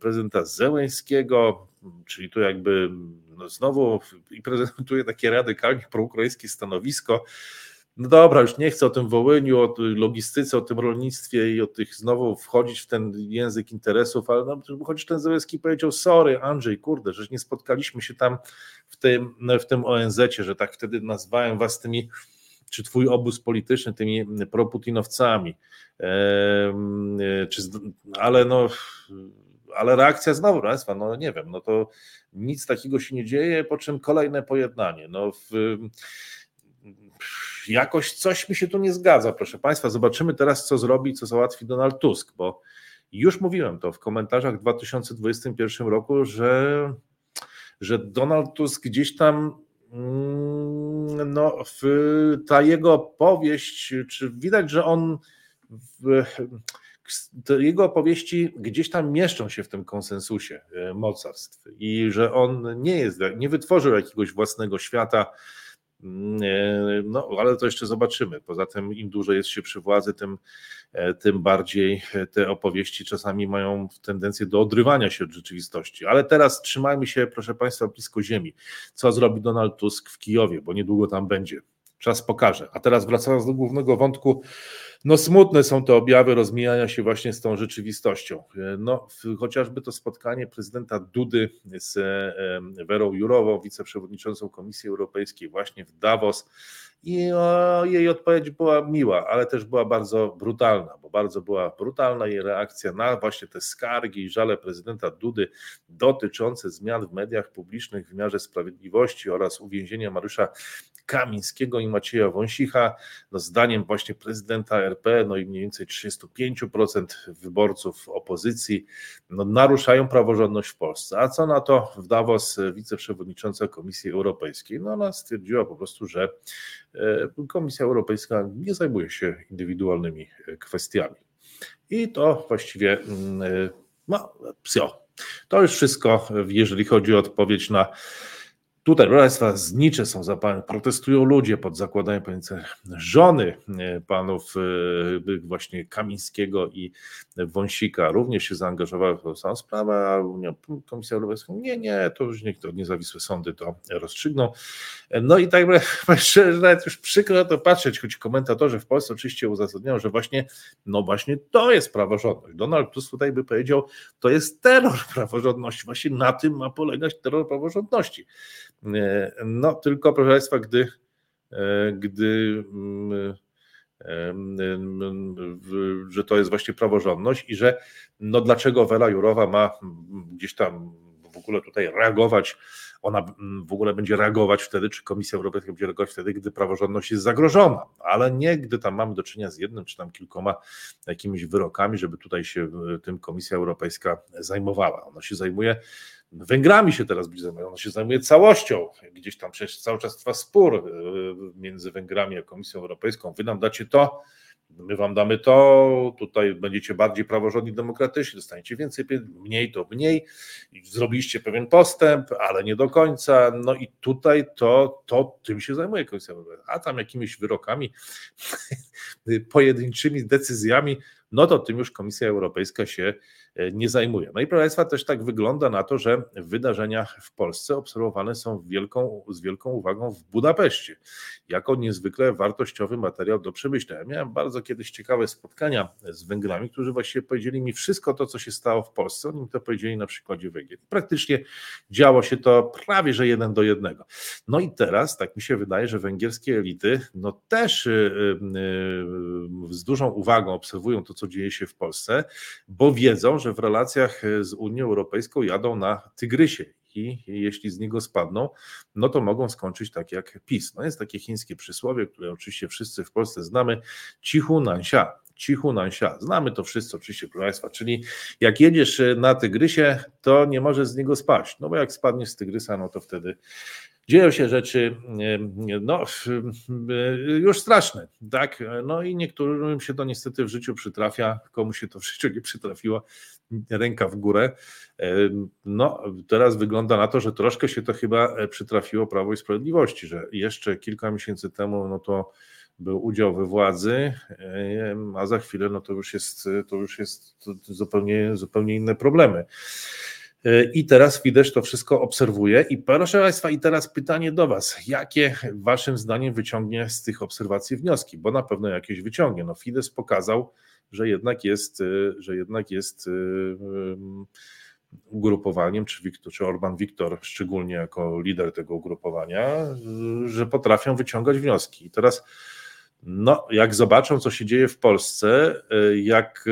prezydenta Zełęńskiego, czyli tu jakby no znowu i prezentuje takie radykalnie proukraińskie stanowisko, no dobra, już nie chcę o tym Wołyniu, o logistyce, o tym rolnictwie i o tych znowu wchodzić w ten język interesów, ale no, chociaż ten Załęski powiedział, sorry Andrzej, kurde, że nie spotkaliśmy się tam w tym, w tym ONZ-cie, że tak wtedy nazwałem was tymi, czy twój obóz polityczny, tymi proputinowcami, eee, czy, ale no ale reakcja znowu, Państwa, no nie wiem, no to nic takiego się nie dzieje, po czym kolejne pojednanie. No w, jakoś coś mi się tu nie zgadza, proszę Państwa. Zobaczymy teraz, co zrobi, co załatwi Donald Tusk, bo już mówiłem to w komentarzach w 2021 roku, że, że Donald Tusk gdzieś tam mm, no, ta jego powieść, czy widać, że on w, jego opowieści gdzieś tam mieszczą się w tym konsensusie e, mocarstw i że on nie jest, nie wytworzył jakiegoś własnego świata, no, ale to jeszcze zobaczymy. Poza tym, im dłużej jest się przy władzy, tym, e, tym bardziej te opowieści czasami mają tendencję do odrywania się od rzeczywistości. Ale teraz trzymajmy się, proszę Państwa, blisko ziemi. Co zrobi Donald Tusk w Kijowie, bo niedługo tam będzie. Czas pokaże. A teraz wracając do głównego wątku, no smutne są te objawy rozmijania się właśnie z tą rzeczywistością. No, chociażby to spotkanie prezydenta Dudy z Werą Jurową, wiceprzewodniczącą Komisji Europejskiej właśnie w Davos, i o, jej odpowiedź była miła, ale też była bardzo brutalna, bo bardzo była brutalna jej reakcja na właśnie te skargi i żale prezydenta Dudy dotyczące zmian w mediach publicznych w wymiarze sprawiedliwości oraz uwięzienia Mariusza Kamińskiego i Macieja Wąsicha. No, zdaniem właśnie prezydenta RP, no i mniej więcej 35% wyborców opozycji no, naruszają praworządność w Polsce. A co na to w Davos wiceprzewodnicząca Komisji Europejskiej? No ona stwierdziła po prostu, że E, Komisja Europejska nie zajmuje się indywidualnymi e, kwestiami. I to właściwie mm, e, no, psio. To już wszystko, jeżeli chodzi o odpowiedź na Tutaj, proszę Państwa, znicze są zapalne, protestują ludzie pod zakładaniem pamięci żony e, panów e, właśnie Kamińskiego i Wąsika również się zaangażowały w tę samą sprawę, a Komisja Europejska nie, nie, to już niech to niezawisłe sądy to rozstrzygną. No i tak szczerze, nawet już przykro to patrzeć, choć komentatorzy w Polsce oczywiście uzasadniają, że właśnie, no właśnie to jest praworządność. Donald Tusk tutaj by powiedział, to jest terror praworządności, właśnie na tym ma polegać terror praworządności. E, no tylko proszę Państwa, gdy, e, gdy mm, że to jest właśnie praworządność i że no dlaczego Wela Jurowa ma gdzieś tam w ogóle tutaj reagować, ona w ogóle będzie reagować wtedy, czy Komisja Europejska będzie reagować wtedy, gdy praworządność jest zagrożona, ale nie gdy tam mamy do czynienia z jednym czy tam kilkoma jakimiś wyrokami, żeby tutaj się tym Komisja Europejska zajmowała. Ona się zajmuje Węgrami się teraz zajmować, ona się zajmuje całością. Gdzieś tam przecież cały czas trwa spór e, między Węgrami a Komisją Europejską. Wy nam dacie to, my wam damy to, tutaj będziecie bardziej praworządni, demokratyczni, dostaniecie więcej, mniej to mniej. Zrobiliście pewien postęp, ale nie do końca. No i tutaj to, to tym się zajmuje Komisja Europejska. A tam jakimiś wyrokami, pojedynczymi decyzjami, no to tym już Komisja Europejska się E, nie zajmuje. No i proszę Państwa, też tak wygląda na to, że wydarzenia w Polsce obserwowane są wielką, z wielką uwagą w Budapeszcie, jako niezwykle wartościowy materiał do przemyślenia. Miałem bardzo kiedyś ciekawe spotkania z Węgrami, którzy właściwie powiedzieli mi wszystko to, co się stało w Polsce. Oni mi to powiedzieli na przykładzie Węgier. Praktycznie działo się to prawie, że jeden do jednego. No i teraz, tak mi się wydaje, że węgierskie elity no też yy, yy, z dużą uwagą obserwują to, co dzieje się w Polsce, bo wiedzą, że w relacjach e, z Unią Europejską jadą na tygrysie i jeśli z niego spadną, no to mogą skończyć tak jak PiS. No jest takie chińskie przysłowie, które oczywiście wszyscy w Polsce znamy, cichu nansia, cichu nansia. Znamy to wszyscy oczywiście, proszę Państwa, czyli jak jedziesz e, na tygrysie, to nie możesz z niego spaść, no bo jak spadniesz z tygrysa, no to wtedy dzieją się rzeczy no, już straszne, tak? No i niektórym się to niestety w życiu przytrafia, komu się to w życiu nie przytrafiło, ręka w górę. No, teraz wygląda na to, że troszkę się to chyba przytrafiło Prawo i Sprawiedliwości, że jeszcze kilka miesięcy temu, no to był udział we władzy, a za chwilę no to już jest, to już jest zupełnie, zupełnie inne problemy. I teraz Fidesz to wszystko obserwuje. I proszę Państwa, i teraz pytanie do Was. Jakie Waszym zdaniem wyciągnie z tych obserwacji wnioski? Bo na pewno jakieś wyciągnie. No Fidesz pokazał, że jednak jest, y, że jednak jest y, ugrupowaniem, czy, Wiktor, czy Orban Wiktor szczególnie jako lider tego ugrupowania, że potrafią wyciągać wnioski. I teraz No, jak zobaczą, co się dzieje w Polsce, jak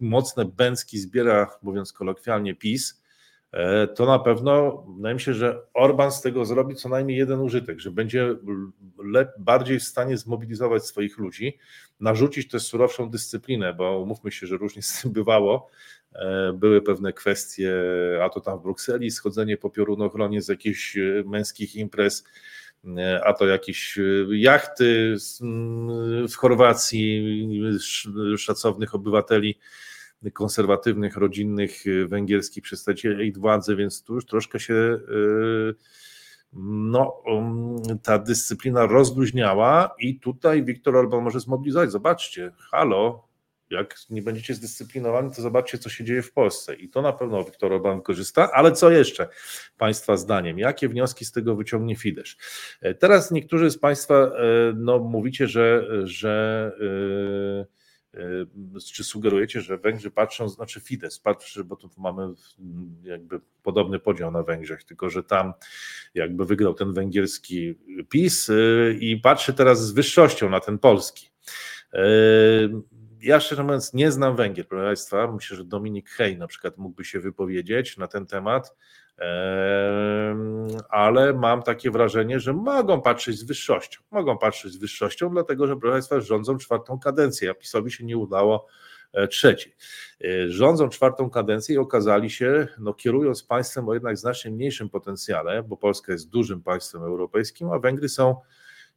mocne bęcki zbiera, mówiąc kolokwialnie, PiS, to na pewno wydaje mi się, że Orban z tego zrobi co najmniej jeden użytek, że będzie bardziej w stanie zmobilizować swoich ludzi, narzucić też surowszą dyscyplinę, bo umówmy się, że różnie z tym bywało. E, były pewne kwestie, a to tam w Brukseli, schodzenie po piorunochronie z jakichś e, męskich imprez, a to jakieś jachty w Chorwacji, szacownych obywateli konserwatywnych, rodzinnych, y, węgierskich przedstawicieli władzy, więc tu już troszkę się y, no, um, ta dyscyplina rozluźniała i tutaj Viktor Orban może zmobilizować. Zobaczcie, halo, jak nie będziecie zdyscyplinowani, to zobaczcie, co się dzieje w Polsce. I to na pewno Viktor Orban korzysta. Ale co jeszcze Państwa zdaniem? Jakie wnioski z tego wyciągnie Fidesz? E, teraz niektórzy z Państwa e, no, mówicie, że, że Yy, czy sugerujecie, że Węgrzy patrzą, znaczy Fidesz patrzy, bo tu mamy jakby podobny podział na Węgrzech, tylko że tam jakby wygrał ten węgierski PiS yy, i patrzy teraz z wyższością na ten polski. Yy, ja szczerze mówiąc nie znam Węgier, proszę Państwa. Myślę, że Dominik Hej na przykład mógłby się wypowiedzieć na ten temat ale mam takie wrażenie, że mogą patrzeć z wyższością. Mogą patrzeć z wyższością, dlatego że, proszę Państwa, rządzą czwartą kadencję, a PiSowi się nie udało e, trzeciej. E, rządzą czwartą kadencję i okazali się, no, kierując państwem o jednak znacznie mniejszym potencjale, bo Polska jest dużym państwem europejskim, a Węgry są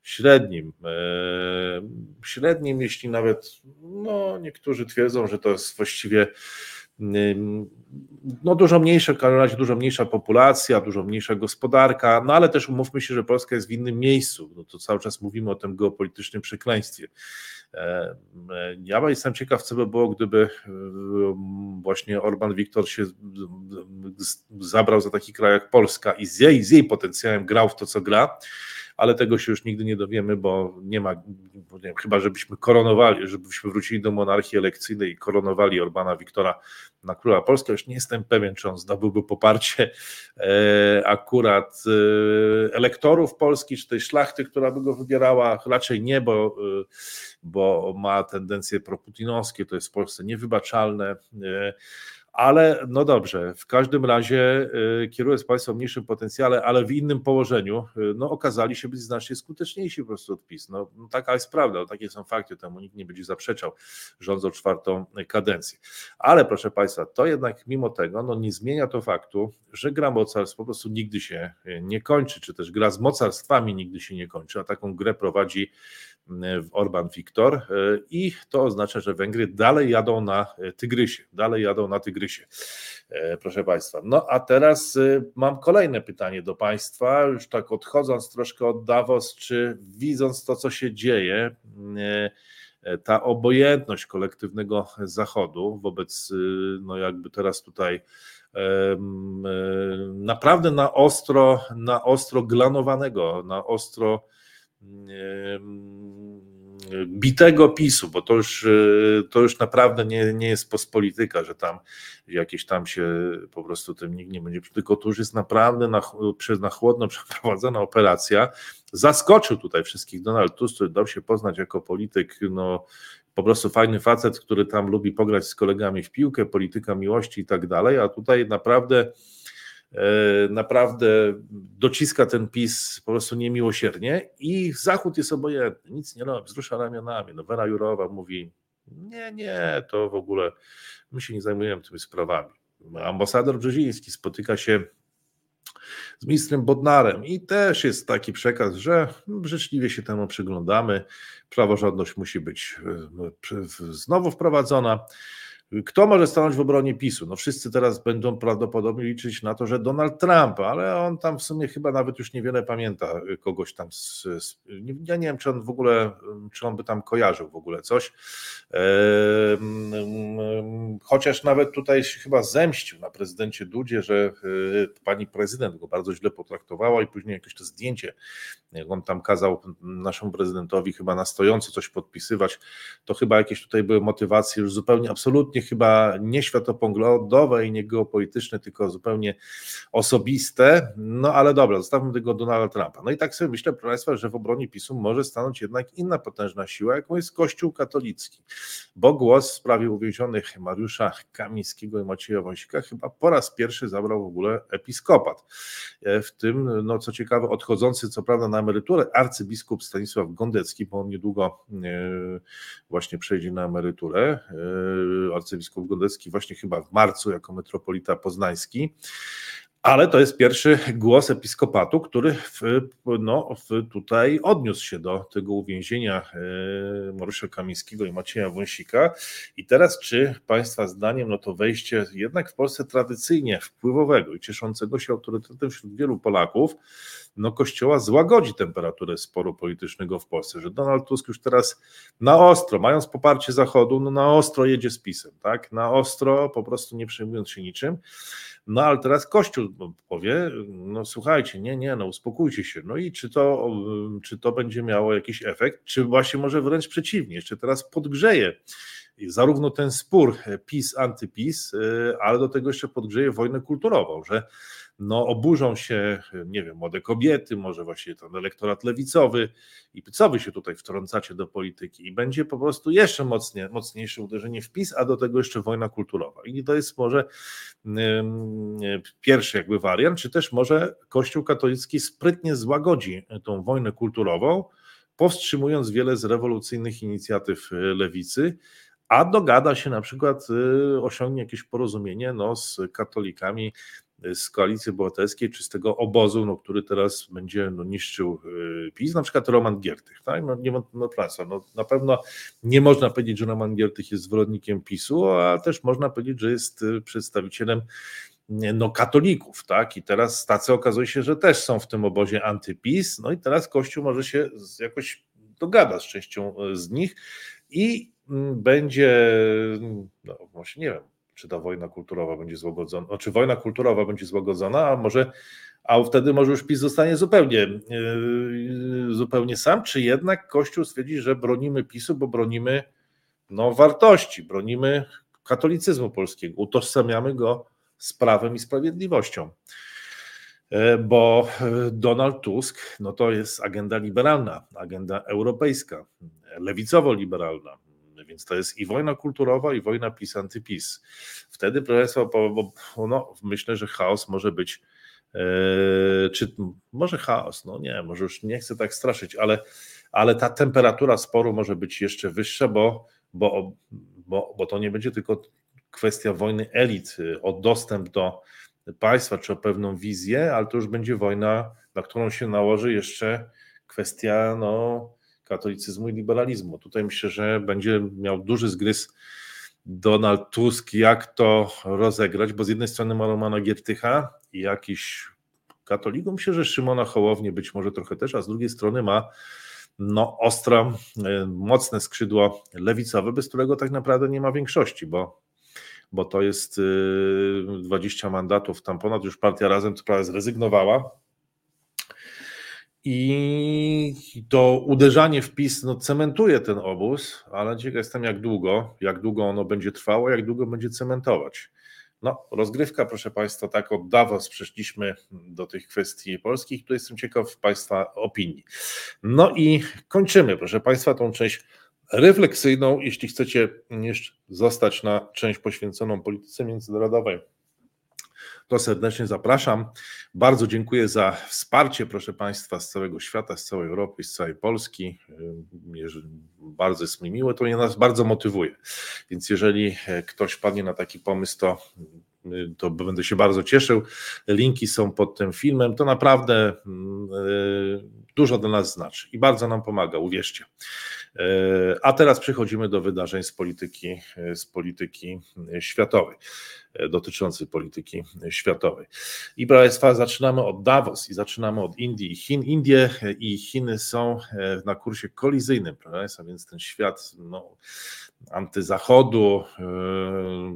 średnim. E, średnim, jeśli nawet no, niektórzy twierdzą, że to jest właściwie no dużo mniejsza, w każdym razie dużo mniejsza populacja, dużo mniejsza gospodarka, no ale też umówmy się, że Polska jest w innym miejscu, no to cały czas mówimy o tym geopolitycznym przekleństwie. E, ja jestem ciekaw, co by było, gdyby właśnie Orban Wiktor się zabrał za taki kraj jak Polska i z jej, z jej potencjałem grał w to, co gra, ale tego się już nigdy nie dowiemy, bo nie ma, nie wiem, chyba żebyśmy koronowali, żebyśmy wrócili do monarchii elekcyjnej i koronowali Orbana Wiktora na króla Polski. Już nie jestem pewien, czy on zdobyłby poparcie e, akurat e, elektorów Polski, czy tej szlachty, która by go wybierała. Raczej nie, bo, e, bo ma tendencje proputinowskie, to jest w Polsce niewybaczalne. Ale no dobrze, w każdym razie y, kierując Państwa o mniejszym potencjale, ale w innym położeniu, y, no okazali się być znacznie skuteczniejsi po prostu od PiS. No, no taka jest prawda, takie są fakty, temu nikt nie będzie zaprzeczał, rządzą czwartą kadencję. Ale proszę Państwa, to jednak mimo tego no, nie zmienia to faktu, że gra mocarstw po prostu nigdy się y, nie kończy, czy też gra z mocarstwami nigdy się nie kończy, a taką grę prowadzi Orban Viktor i to oznacza, że Węgry dalej jadą na Tygrysie, dalej jadą na Tygrysie, e, proszę Państwa. No a teraz y, mam kolejne pytanie do Państwa, już tak odchodząc troszkę od Davos, czy widząc to, co się dzieje, e, e, ta obojętność kolektywnego Zachodu wobec, no jakby teraz tutaj naprawdę na ostro, na ostro glanowanego, na ostro bitego PiSu, bo to już, e, to już naprawdę nie, nie jest postpolityka, że tam jakieś tam się po prostu tym nikt nie będzie, tylko to już jest naprawdę na, przez na chłodno przeprowadzona operacja. Zaskoczył tutaj wszystkich Donald Tusk, który dał się poznać jako polityk, no po prostu fajny facet, który tam lubi pograć z kolegami w piłkę, polityka miłości i tak dalej, a tutaj naprawdę naprawdę dociska ten PiS po prostu niemiłosiernie i Zachód jest obojętny, nic nie robi, wzrusza ramionami. No Jurowa mówi, nie, nie, to w ogóle my się nie zajmujemy tymi sprawami. Ambasador Brzeziński spotyka się z ministrem Bodnarem i też jest taki przekaz, że życzliwie się temu przyglądamy, praworządność musi być e, znowu wprowadzona. Kto może stanąć w obronie PiSu? No wszyscy teraz będą prawdopodobnie liczyć na to, że Donald Trump, ale on tam w sumie chyba nawet już niewiele pamięta kogoś tam. Z, z, ja nie wiem, czy on w ogóle, czy on by tam kojarzył w ogóle coś. chociaż nawet tutaj się chyba zemścił na prezydencie Dudzie, że e, pani prezydent go bardzo źle potraktowała i później jakieś to zdjęcie, jak on tam kazał naszemu prezydentowi chyba na stojąco coś podpisywać, to chyba jakieś tutaj były motywacje już zupełnie absolutnie absolutnie chyba nie światopoglądowe i nie geopolityczne, tylko zupełnie osobiste. No ale dobra, zostawmy tego Donalda Trumpa. No i tak sobie myślę, proszę Państwa, że w obronie PiSu może stanąć jednak inna potężna siła, jaką jest Kościół katolicki. Bo głos w sprawie uwięzionych Mariusza Kamińskiego i Macieja Wąsika chyba po raz pierwszy zabrał w ogóle episkopat. E, w tym, no co ciekawe, odchodzący co prawda na emeryturę arcybiskup Stanisław Gondecki, bo on niedługo e, właśnie przejdzie na emeryturę. Arcybiskup Gondecki właśnie chyba w marcu jako metropolita poznański ale to jest pierwszy głos episkopatu, który w, no, w tutaj odniósł się do tego uwięzienia e, Mariusza Kamińskiego i Macieja Wąsika. I teraz, czy Państwa zdaniem, no to wejście jednak w Polsce tradycyjnie wpływowego i cieszącego się autorytetem wśród wielu Polaków, no Kościoła złagodzi temperaturę sporu politycznego w Polsce, że Donald Tusk już teraz na ostro, mając poparcie Zachodu, no na ostro jedzie z pisem, tak? Na ostro, po prostu nie przejmując się niczym. No ale teraz Kościół powie, no słuchajcie, nie, nie, no uspokójcie się. No i czy to, czy to będzie miało jakiś efekt, czy właśnie może wręcz przeciwnie, jeszcze teraz podgrzeje zarówno ten spór PiS-antyPiS, y, ale do tego jeszcze podgrzeje wojnę kulturową, że no oburzą się, nie wiem, młode kobiety, może właśnie ten elektorat lewicowy i co wy się tutaj wtrącacie do polityki i będzie po prostu jeszcze mocnie, mocniejsze uderzenie w PiS, a do tego jeszcze wojna kulturowa. I to jest może pierwszy jakby wariant, czy też może Kościół katolicki sprytnie złagodzi tą wojnę kulturową, powstrzymując wiele z rewolucyjnych inicjatyw lewicy, a dogada się na przykład, y, osiągnie jakieś porozumienie no, z katolikami z koalicji obywatelskiej, czy z tego obozu, no, który teraz będzie no, niszczył y, PiS, na przykład Roman Giertych. Tak? No, nie, no, no, na pewno nie można powiedzieć, że Roman Giertych jest zwolennikiem PiSu, a też można powiedzieć, że jest y, przedstawicielem no, katolików, tak? I teraz tacy okazuje się, że też są w tym obozie antypis, no i teraz Kościół może się jakoś dogada z częścią y, z nich i mm, będzie, no właśnie nie wiem, czy ta wojna kulturowa będzie złagodzona, czy wojna kulturowa będzie złagodzona, a może a wtedy może już PiS zostanie zupełnie, yy, zupełnie sam, czy jednak Kościół stwierdzi, że bronimy PiSu, bo bronimy no, wartości, bronimy katolicyzmu polskiego, utożsamiamy go z prawem i sprawiedliwością. Yy, bo yy, Donald Tusk, no to jest agenda liberalna, agenda europejska, lewicowo-liberalna więc to jest i wojna kulturowa, i wojna PiS-antyPiS. Wtedy, proszę bo, no, myślę, że chaos może być, e, czy może chaos, no nie, może już nie chcę tak straszyć, ale, ale ta temperatura sporu może być jeszcze wyższa, bo, bo, bo, bo to nie będzie tylko kwestia wojny elit o dostęp do państwa czy o pewną wizję, ale to już będzie wojna, na którą się nałoży jeszcze kwestia no, katolicyzmu i liberalizmu. Tutaj myślę, że będzie miał duży zgryz Donald Tusk, jak to rozegrać, bo z jednej strony ma Romana Giertycha i jakiś katolików, myślę, że Szymona Hołownię być może trochę też, a z drugiej strony ma no, ostro, e, mocne skrzydło lewicowe, bez którego tak naprawdę nie ma większości, bo, bo to jest 20 e, mandatów, tam ponad już partia Razem co prawda zrezygnowała, i to uderzanie w PiS no, cementuje ten obóz, ale ciekaw jestem jak długo, jak długo ono będzie trwało, jak długo będzie cementować. No, rozgrywka, proszę Państwa, tak od Davos przeszliśmy do tych kwestii polskich. Tu jestem ciekaw Państwa opinii. No i kończymy, proszę Państwa, tą część refleksyjną. Jeśli chcecie jeszcze zostać na część poświęconą polityce międzynarodowej, to serdecznie zapraszam. Bardzo dziękuję za wsparcie, proszę Państwa, z całego świata, z całej Europy, z całej Polski. Bardzo jest mi miło, to mnie nas bardzo motywuje. Więc jeżeli ktoś padnie na taki pomysł, to to będę się bardzo cieszył. Linki są pod tym filmem. To naprawdę mm, dużo dla nas znaczy i bardzo nam pomaga, uwierzcie. E, a teraz przechodzimy do wydarzeń z polityki, e, z polityki światowej, e, dotyczącej polityki światowej. I proszę Państwa, zaczynamy od Davos i zaczynamy od Indii i Chin. Indie i Chiny są na kursie kolizyjnym, proszę Państwa, więc ten świat no, antyzachodu,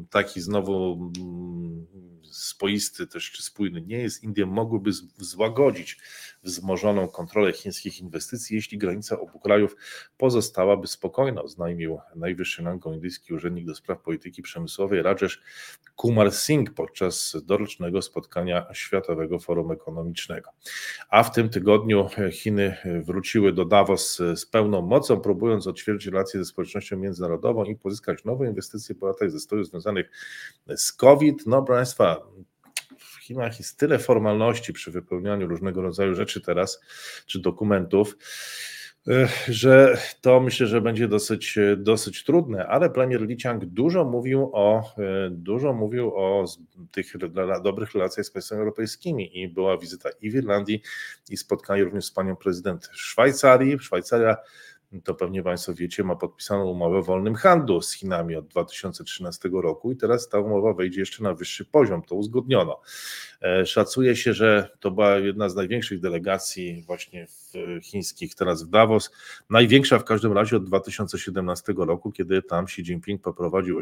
taki znowu mm, spoisty też czy spójny nie jest, Indie mogłyby złagodzić wzmożoną kontrolę chińskich inwestycji, jeśli granica obu krajów pozostałaby spokojna, oznajmił najwyższy rangą indyjski urzędnik do spraw polityki przemysłowej Rajesh Kumar Singh podczas dorocznego spotkania Światowego Forum Ekonomicznego. A w tym tygodniu Chiny wróciły do Davos z pełną mocą, próbując odświeżyć relacje ze społecznością międzynarodową i pozyskać nowe inwestycje po latach zastojów związanych z COVID. No, proszę Państwa, w Chinach jest tyle formalności przy wypełnianiu różnego rodzaju rzeczy teraz, czy dokumentów, e, że to myślę, że będzie dosyć, dosyć trudne, ale premier Li Qiang dużo mówił o, e, dużo mówił o tych dobrych relacjach z państwami europejskimi i była wizyta i w Irlandii i spotkanie również z panią prezydent Szwajcarii. Szwajcaria to pewnie Państwo wiecie, ma podpisaną umowę o wolnym handlu z Chinami od 2013 roku i teraz ta umowa wejdzie jeszcze na wyższy poziom, to uzgodniono. E, szacuje się, że to była jedna z największych delegacji właśnie chińskich teraz w Davos, największa w każdym razie od 2017 roku, kiedy tam Xi Jinping poprowadził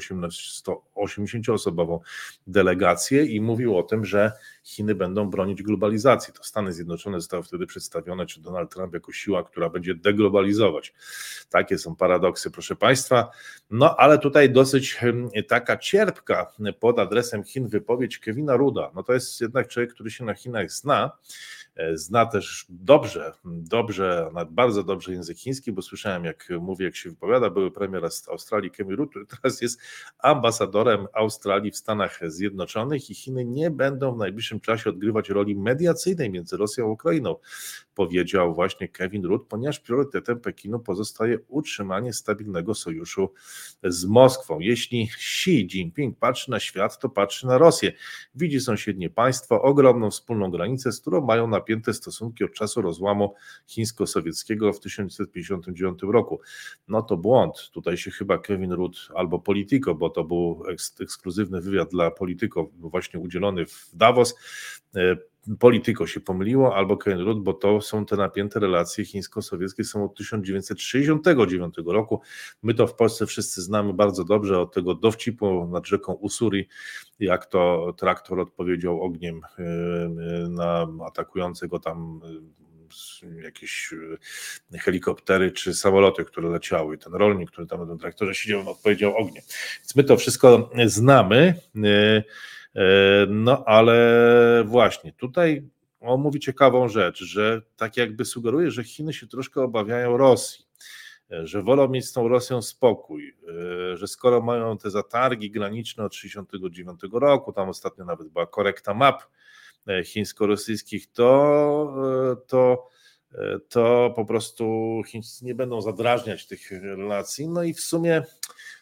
80-osobową delegację i mówił o tym, że Chiny będą bronić globalizacji. To Stany Zjednoczone zostały wtedy przedstawione, czy Donald Trump jako siła, która będzie deglobalizować. Takie są paradoksy, proszę Państwa. No ale tutaj dosyć hmm, taka cierpka pod adresem Chin wypowiedź Kevina Ruda. No to jest jednak człowiek, który się na Chinach zna E, zna też dobrze, dobrze, nawet bardzo dobrze język chiński, bo słyszałem, jak mówi, jak się wypowiada, były premier Australii Kemi Rudd, który teraz jest ambasadorem Australii w Stanach Zjednoczonych i Chiny nie będą w najbliższym czasie odgrywać roli mediacyjnej między Rosją a Ukrainą, powiedział właśnie Kevin Rudd, ponieważ priorytetem Pekinu pozostaje utrzymanie stabilnego sojuszu z Moskwą. Jeśli Xi Jinping patrzy na świat, to patrzy na Rosję. Widzi sąsiednie państwo, ogromną wspólną granicę, z którą mają na napięte stosunki od czasu rozłamu chińsko-sowieckiego w 1959 roku. No to błąd. Tutaj się chyba Kevin Rudd albo Politico, bo to był ekskluzywny wywiad dla Politico, właśnie udzielony w Davos. Polityko się pomyliło, albo Kevin Rudd, bo to są te napięte relacje chińsko-sowieckie są od 1969 roku. My to w Polsce wszyscy znamy bardzo dobrze od tego dowcipu nad rzeką Usuri, jak to traktor odpowiedział ogniem e, e, na atakującego tam e, jakieś helikoptery czy samoloty, które leciały. Ten rolnik, który tam na tym traktorze siedział, odpowiedział ogniem. Więc my to wszystko znamy. No ale właśnie tutaj on mówi ciekawą rzecz, że tak jakby sugeruje, że Chiny się troszkę obawiają Rosji, że wolą mieć z tą Rosją spokój, że skoro mają te zatargi graniczne od 1969 roku, tam ostatnio nawet była korekta map e, chińsko-rosyjskich, to, e, to, e, to po prostu Chińczycy nie będą zadrażniać tych relacji. No i w sumie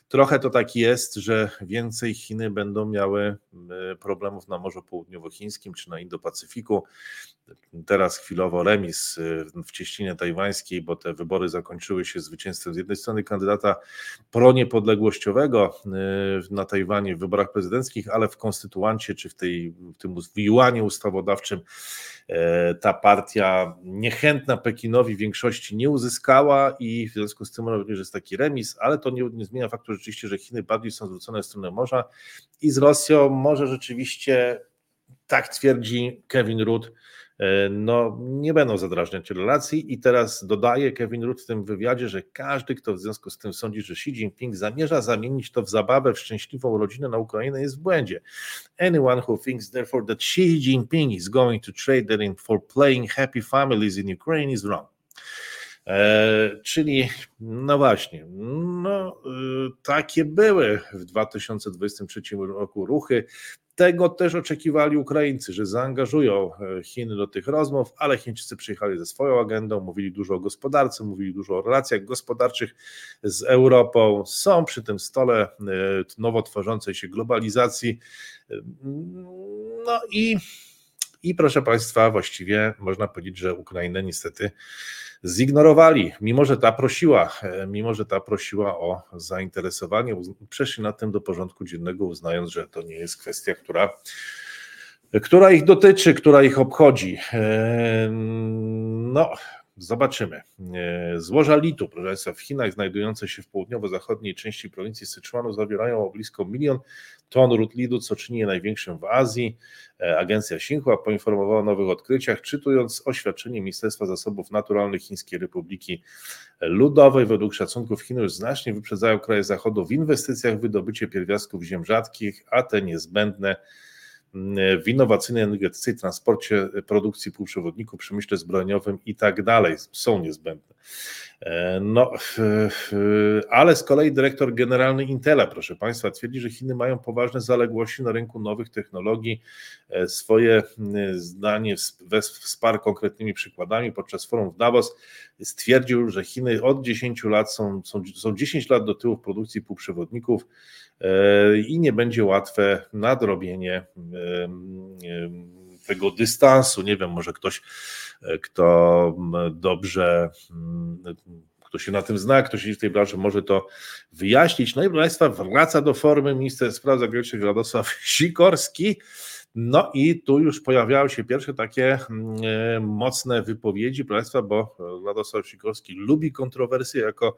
Trochę to tak jest, że więcej Chiny będą miały e, problemów na Morzu Południowochińskim czy na Indo-Pacyfiku. Teraz chwilowo remis e, w cieśninie tajwańskiej, bo te wybory zakończyły się zwycięstwem z jednej strony kandydata proniepodległościowego e, na Tajwanie w wyborach prezydenckich, ale w konstytuancie czy w, tej, w tym wyjułaniu ustawodawczym ta partia niechętna Pekinowi większości nie uzyskała i w związku z tym że jest taki remis, ale to nie, nie zmienia faktu, rzeczywiście, że Chiny bardziej są zwrócone w stronę morza i z Rosją może rzeczywiście, tak twierdzi Kevin Rudd, e, no, nie będą zadrażniać relacji. I teraz dodaje Kevin Rudd w tym wywiadzie, że każdy, kto w związku z tym sądzi, że Xi Jinping zamierza zamienić to w zabawę, w szczęśliwą rodzinę na Ukrainę, jest w błędzie. Anyone who thinks therefore that Xi Jinping is going to trade in for playing happy families in Ukraine is wrong. E, czyli, no właśnie, no, y, takie były w 2023 roku ruchy. Tego też oczekiwali Ukraińcy, że zaangażują e, Chiny do tych rozmów, ale Chińczycy przyjechali ze swoją agendą, mówili dużo o gospodarce, mówili dużo o relacjach gospodarczych z Europą. Są przy tym stole e, nowo tworzącej się globalizacji. No i, i proszę Państwa, właściwie można powiedzieć, że Ukraina niestety zignorowali, mimo że ta prosiła, e, mimo że ta prosiła o zainteresowanie, przeszli nad tym do porządku dziennego, uznając, że to nie jest kwestia, która która ich dotyczy, która ich obchodzi. No, zobaczymy. E, złoża litu, proszę Państwa, w Chinach znajdujące się w południowo-zachodniej części prowincji Syczuanu zawierają blisko milion ton ród litu, co czyni je największym w Azji. E, agencja Xinhua poinformowała o nowych odkryciach, czytując oświadczenie Ministerstwa Zasobów Naturalnych Chińskiej Republiki Ludowej. Według szacunków Chiny już znacznie wyprzedzają kraje Zachodu w inwestycjach w wydobycie pierwiastków ziem rzadkich, a te niezbędne w innowacyjnej energetyce i transporcie, produkcji półprzewodników, przemyśle zbrojeniowym i tak dalej są niezbędne. E, no, ale z kolei dyrektor generalny Intela, proszę Państwa, twierdzi, że Chiny mają poważne zaległości na rynku nowych technologii. E, swoje zdanie wsparł konkretnymi przykładami podczas forum w Davos. Stwierdził, że Chiny od 10 lat są, są, są 10 lat do tyłu w produkcji półprzewodników e, i nie będzie łatwe nadrobienie tego dystansu. Nie wiem, może ktoś, kto dobrze, kto się na tym zna, ktoś w tej branży może to wyjaśnić. No i proszę Państwa, wraca do formy minister spraw zagranicznych Radosław Sikorski. No i tu już pojawiały się pierwsze takie mm, e, mocne wypowiedzi Państwa, bo Władysław Sikorski lubi kontrowersje jako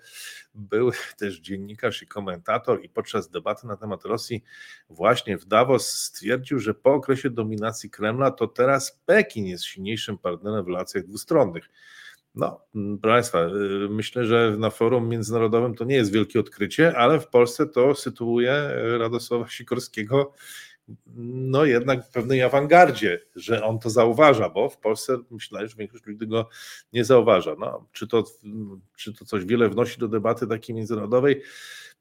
był też dziennikarz i komentator i podczas debaty na temat Rosji właśnie w Davos stwierdził, że po okresie dominacji Kremla to teraz Pekin jest silniejszym partnerem w relacjach dwustronnych. No, proszę Państwa, e, myślę, że na forum międzynarodowym to nie jest wielkie odkrycie, ale w Polsce to sytuuje Radosława Sikorskiego no jednak w pewnej awangardzie, że on to zauważa, bo w Polsce myślę, że większość ludzi tego nie zauważa. No, czy, to, czy to coś wiele wnosi do debaty takiej międzynarodowej?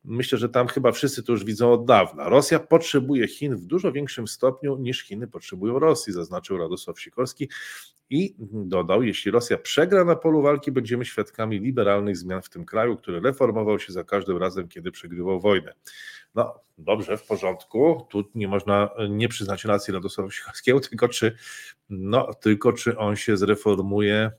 Myślę, że tam chyba wszyscy to już widzą od dawna. Rosja potrzebuje Chin w dużo większym stopniu niż Chiny potrzebują Rosji, zaznaczył Radosław Sikorski i dodał, jeśli Rosja przegra na polu walki, będziemy świadkami liberalnych zmian w tym kraju, który reformował się za każdym razem, kiedy przegrywał wojnę. No dobrze, w porządku, tu nie można nie przyznać racji Radosława Sikorskiego, tylko czy, no, tylko czy on się zreformuje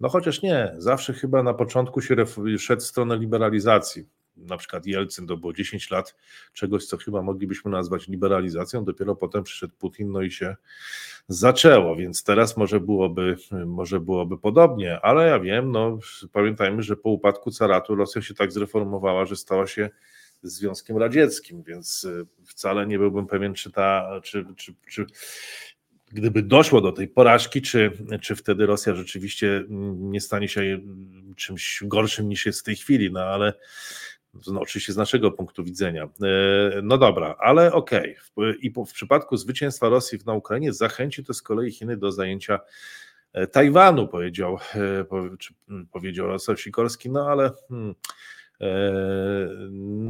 no chociaż nie, zawsze chyba na początku się szedł w stronę liberalizacji na przykład Jelcyn, to było 10 lat czegoś, co chyba moglibyśmy nazwać liberalizacją, dopiero potem przyszedł Putin, no i się zaczęło, więc teraz może byłoby, może byłoby podobnie, ale ja wiem, no pamiętajmy, że po upadku caratu Rosja się tak zreformowała, że stała się Związkiem Radzieckim, więc y, wcale nie byłbym pewien, czy ta, czy, czy, czy gdyby doszło do tej porażki, czy, czy wtedy Rosja rzeczywiście nie stanie się czymś gorszym niż jest w tej chwili, no ale no, oczywiście z naszego punktu widzenia. E, no dobra, ale okej. Okay. I w przypadku zwycięstwa Rosji na Ukrainie zachęci to z kolei Chiny do zajęcia e, Tajwanu, powiedział, e, powiedział Rosał Sikorski, no ale hmm,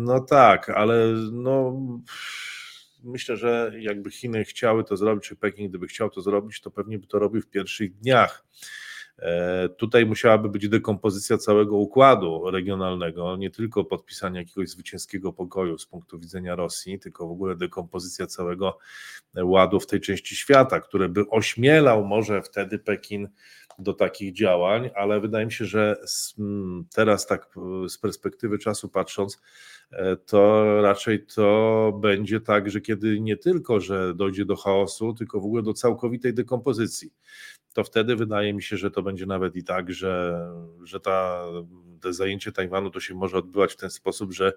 no tak, ale no myślę, że jakby Chiny chciały to zrobić, czy Pekin gdyby chciał to zrobić, to pewnie by to robił w pierwszych dniach tutaj musiałaby być dekompozycja całego układu regionalnego, nie tylko podpisanie jakiegoś zwycięskiego pokoju z punktu widzenia Rosji, tylko w ogóle dekompozycja całego ładu w tej części świata, który by ośmielał może wtedy Pekin do takich działań, ale wydaje mi się, że teraz tak z perspektywy czasu patrząc, e, to raczej to będzie tak, że kiedy nie tylko, że dojdzie do chaosu, tylko w ogóle do całkowitej dekompozycji to wtedy wydaje mi się, że to będzie nawet i tak, że, że ta, to zajęcie Tajwanu to się może odbywać w ten sposób, że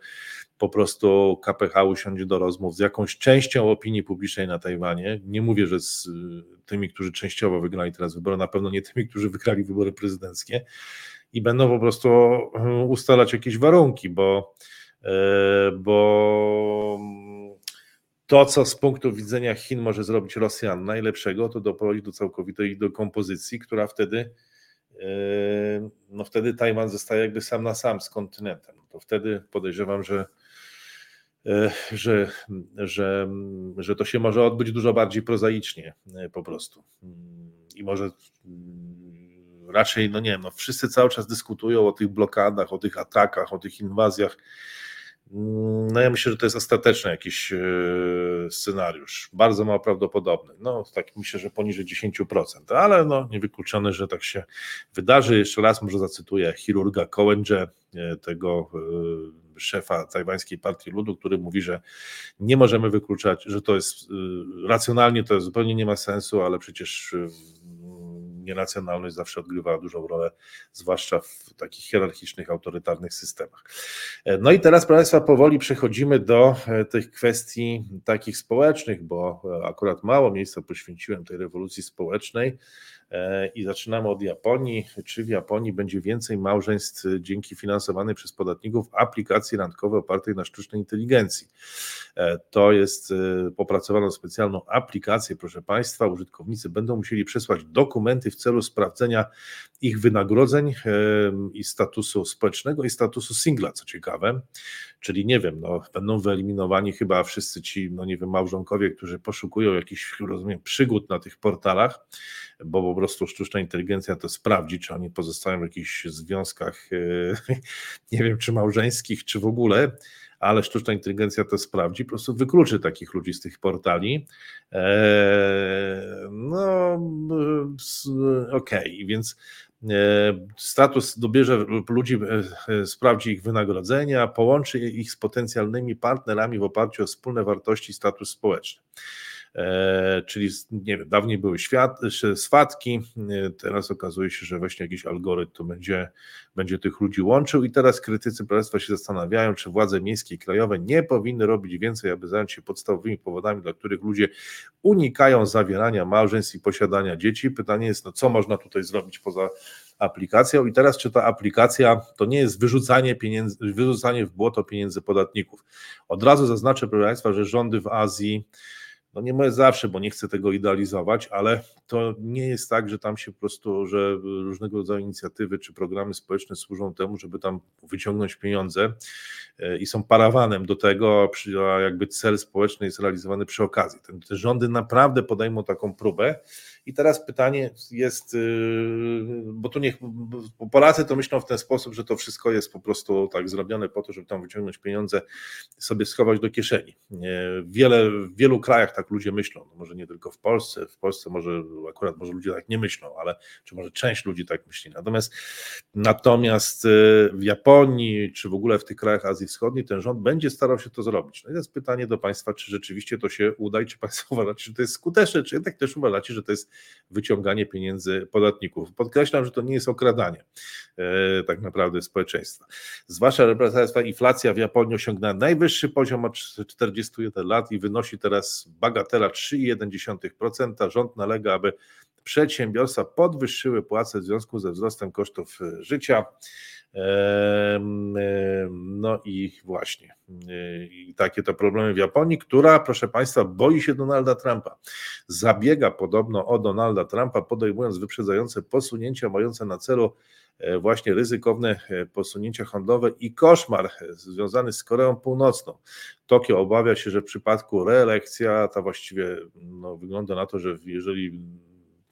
po prostu KPH usiądzie do rozmów z jakąś częścią opinii publicznej na Tajwanie. Nie mówię, że z tymi, którzy częściowo wygrali teraz wybory, na pewno nie tymi, którzy wygrali wybory prezydenckie i będą po prostu ustalać jakieś warunki, bo, e, bo to, co z punktu widzenia Chin może zrobić Rosja najlepszego, to doprowadzić do całkowitej kompozycji, która wtedy, yy, no wtedy Tajwan zostaje jakby sam na sam z kontynentem. To wtedy podejrzewam, że, yy, że, że, że to się może odbyć dużo bardziej prozaicznie yy, po prostu. I może raczej, no nie wiem, no wszyscy cały czas dyskutują o tych blokadach, o tych atakach, o tych inwazjach no ja myślę, że to jest ostateczny jakiś e, scenariusz, bardzo mało prawdopodobny. No tak myślę, że poniżej 10%, ale no niewykluczone, że tak się wydarzy. Jeszcze raz może zacytuję chirurga Kołędże, e, tego e, szefa tajwańskiej partii ludu, który mówi, że nie możemy wykluczać, że to jest racjonalnie, to zupełnie nie ma sensu, ale przecież nieracjonalność zawsze odgrywała dużą rolę, zwłaszcza w takich hierarchicznych, autorytarnych systemach. No i teraz, proszę Państwa, powoli przechodzimy do tych kwestii takich społecznych, bo akurat mało miejsca poświęciłem tej rewolucji społecznej. E, i zaczynamy od Japonii. Czy w Japonii będzie więcej małżeństw dzięki finansowanej przez podatników aplikacji randkowej opartej na sztucznej inteligencji? E, to jest e, popracowano specjalną aplikację, proszę Państwa. Użytkownicy będą musieli przesłać dokumenty w celu sprawdzenia ich wynagrodzeń i statusu społecznego i statusu singla, co ciekawe. Czyli nie wiem, no, będą wyeliminowani chyba wszyscy ci, no nie wiem, małżonkowie, którzy poszukują jakichś, rozumiem, przygód na tych portalach, bo po prostu sztuczna inteligencja to sprawdzi, czy oni pozostają w jakichś związkach, e, nie wiem, czy małżeńskich, czy w ogóle, ale sztuczna inteligencja to sprawdzi, po prostu wykluczy takich ludzi z tych portali. E, no, okej, okay, więc E, status dobierze ludzi, sprawdzi ich wynagrodzenia, połączy ich z potencjalnymi partnerami w oparciu o wspólne wartości i status społeczny. E, czyli nie wiem, dawniej były świat, swatki, e, teraz okazuje się, że właśnie jakiś algorytm będzie, będzie tych ludzi łączył i teraz krytycy królestwa się zastanawiają, czy władze miejskie i krajowe nie powinny robić więcej, aby zająć się podstawowymi powodami, dla których ludzie unikają zawierania małżeństw i posiadania dzieci. Pytanie jest, no co można tutaj zrobić poza aplikacją i teraz czy ta aplikacja to nie jest wyrzucanie pieniędzy, wyrzucanie w błoto pieniędzy podatników. Od razu zaznaczę, proszę Państwa, że rządy w Azji no nie zawsze, bo nie chcę tego idealizować, ale to nie jest tak, że tam się po prostu, że różnego rodzaju inicjatywy czy programy społeczne służą temu, żeby tam wyciągnąć pieniądze e, i są parawanem do tego, a jakby cel społeczny jest realizowany przy okazji. Te rządy naprawdę podejmą taką próbę i teraz pytanie jest, y, bo tu niech, Polacy to myślą w ten sposób, że to wszystko jest po prostu tak zrobione po to, żeby tam wyciągnąć pieniądze, sobie schować do kieszeni. Wiele, w wielu krajach tak ludzie myślą, no może nie tylko w Polsce, w Polsce może akurat może ludzie tak nie myślą, ale czy może część ludzi tak myśli. Natomiast natomiast y, w Japonii, czy w ogóle w tych krajach Azji Wschodniej ten rząd będzie starał się to zrobić. No i jest pytanie do Państwa, czy rzeczywiście to się uda i czy Państwo uważacie, że to jest skuteczne, czy jednak też uważacie, że to jest wyciąganie pieniędzy podatników. Podkreślam, że to nie jest okradanie e, tak naprawdę społeczeństwa. Zwłaszcza reprezentacja inflacja w Japonii osiągnęła najwyższy poziom od 41 lat i wynosi teraz bagatela 3,1%. Rząd nalega, aby przedsiębiorstwa podwyższyły płace w związku ze wzrostem kosztów e, życia. No i właśnie, i takie to problemy w Japonii, która, proszę Państwa, boi się Donalda Trumpa. Zabiega podobno o Donalda Trumpa, podejmując wyprzedzające posunięcia mające na celu e, właśnie ryzykowne e, posunięcia handlowe i koszmar związany z Koreą Północną. Tokio obawia się, że w przypadku reelekcja, ta właściwie no, wygląda na to, że jeżeli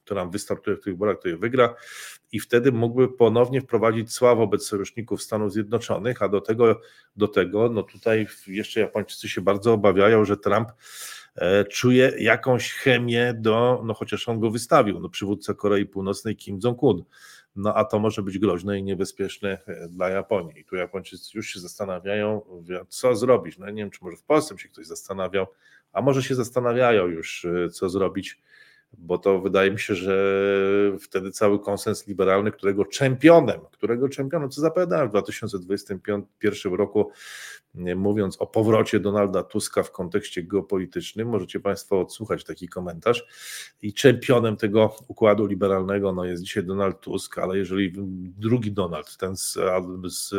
Trump wystartuje w tych wyborach, to je wygra i wtedy mógłby ponownie wprowadzić cła wobec sojuszników Stanów Zjednoczonych, a do tego, do tego no tutaj jeszcze Japończycy się bardzo obawiają, że Trump e, czuje jakąś chemię do, no chociaż on go wystawił, no przywódca Korei Północnej Kim Jong-un, no a to może być groźne i niebezpieczne e, dla Japonii. I tu Japończycy już się zastanawiają, co zrobić. No nie wiem, czy może w Polsce się ktoś zastanawiał, a może się zastanawiają już, e, co zrobić bo to wydaje mi się, że wtedy cały konsens liberalny, którego czempionem, którego czempionem, co zapowiadałem w 2021 roku, mówiąc o powrocie Donalda Tuska w kontekście geopolitycznym, możecie Państwo odsłuchać taki komentarz. I czempionem tego układu liberalnego no jest dzisiaj Donald Tusk, ale jeżeli drugi Donald, ten z, z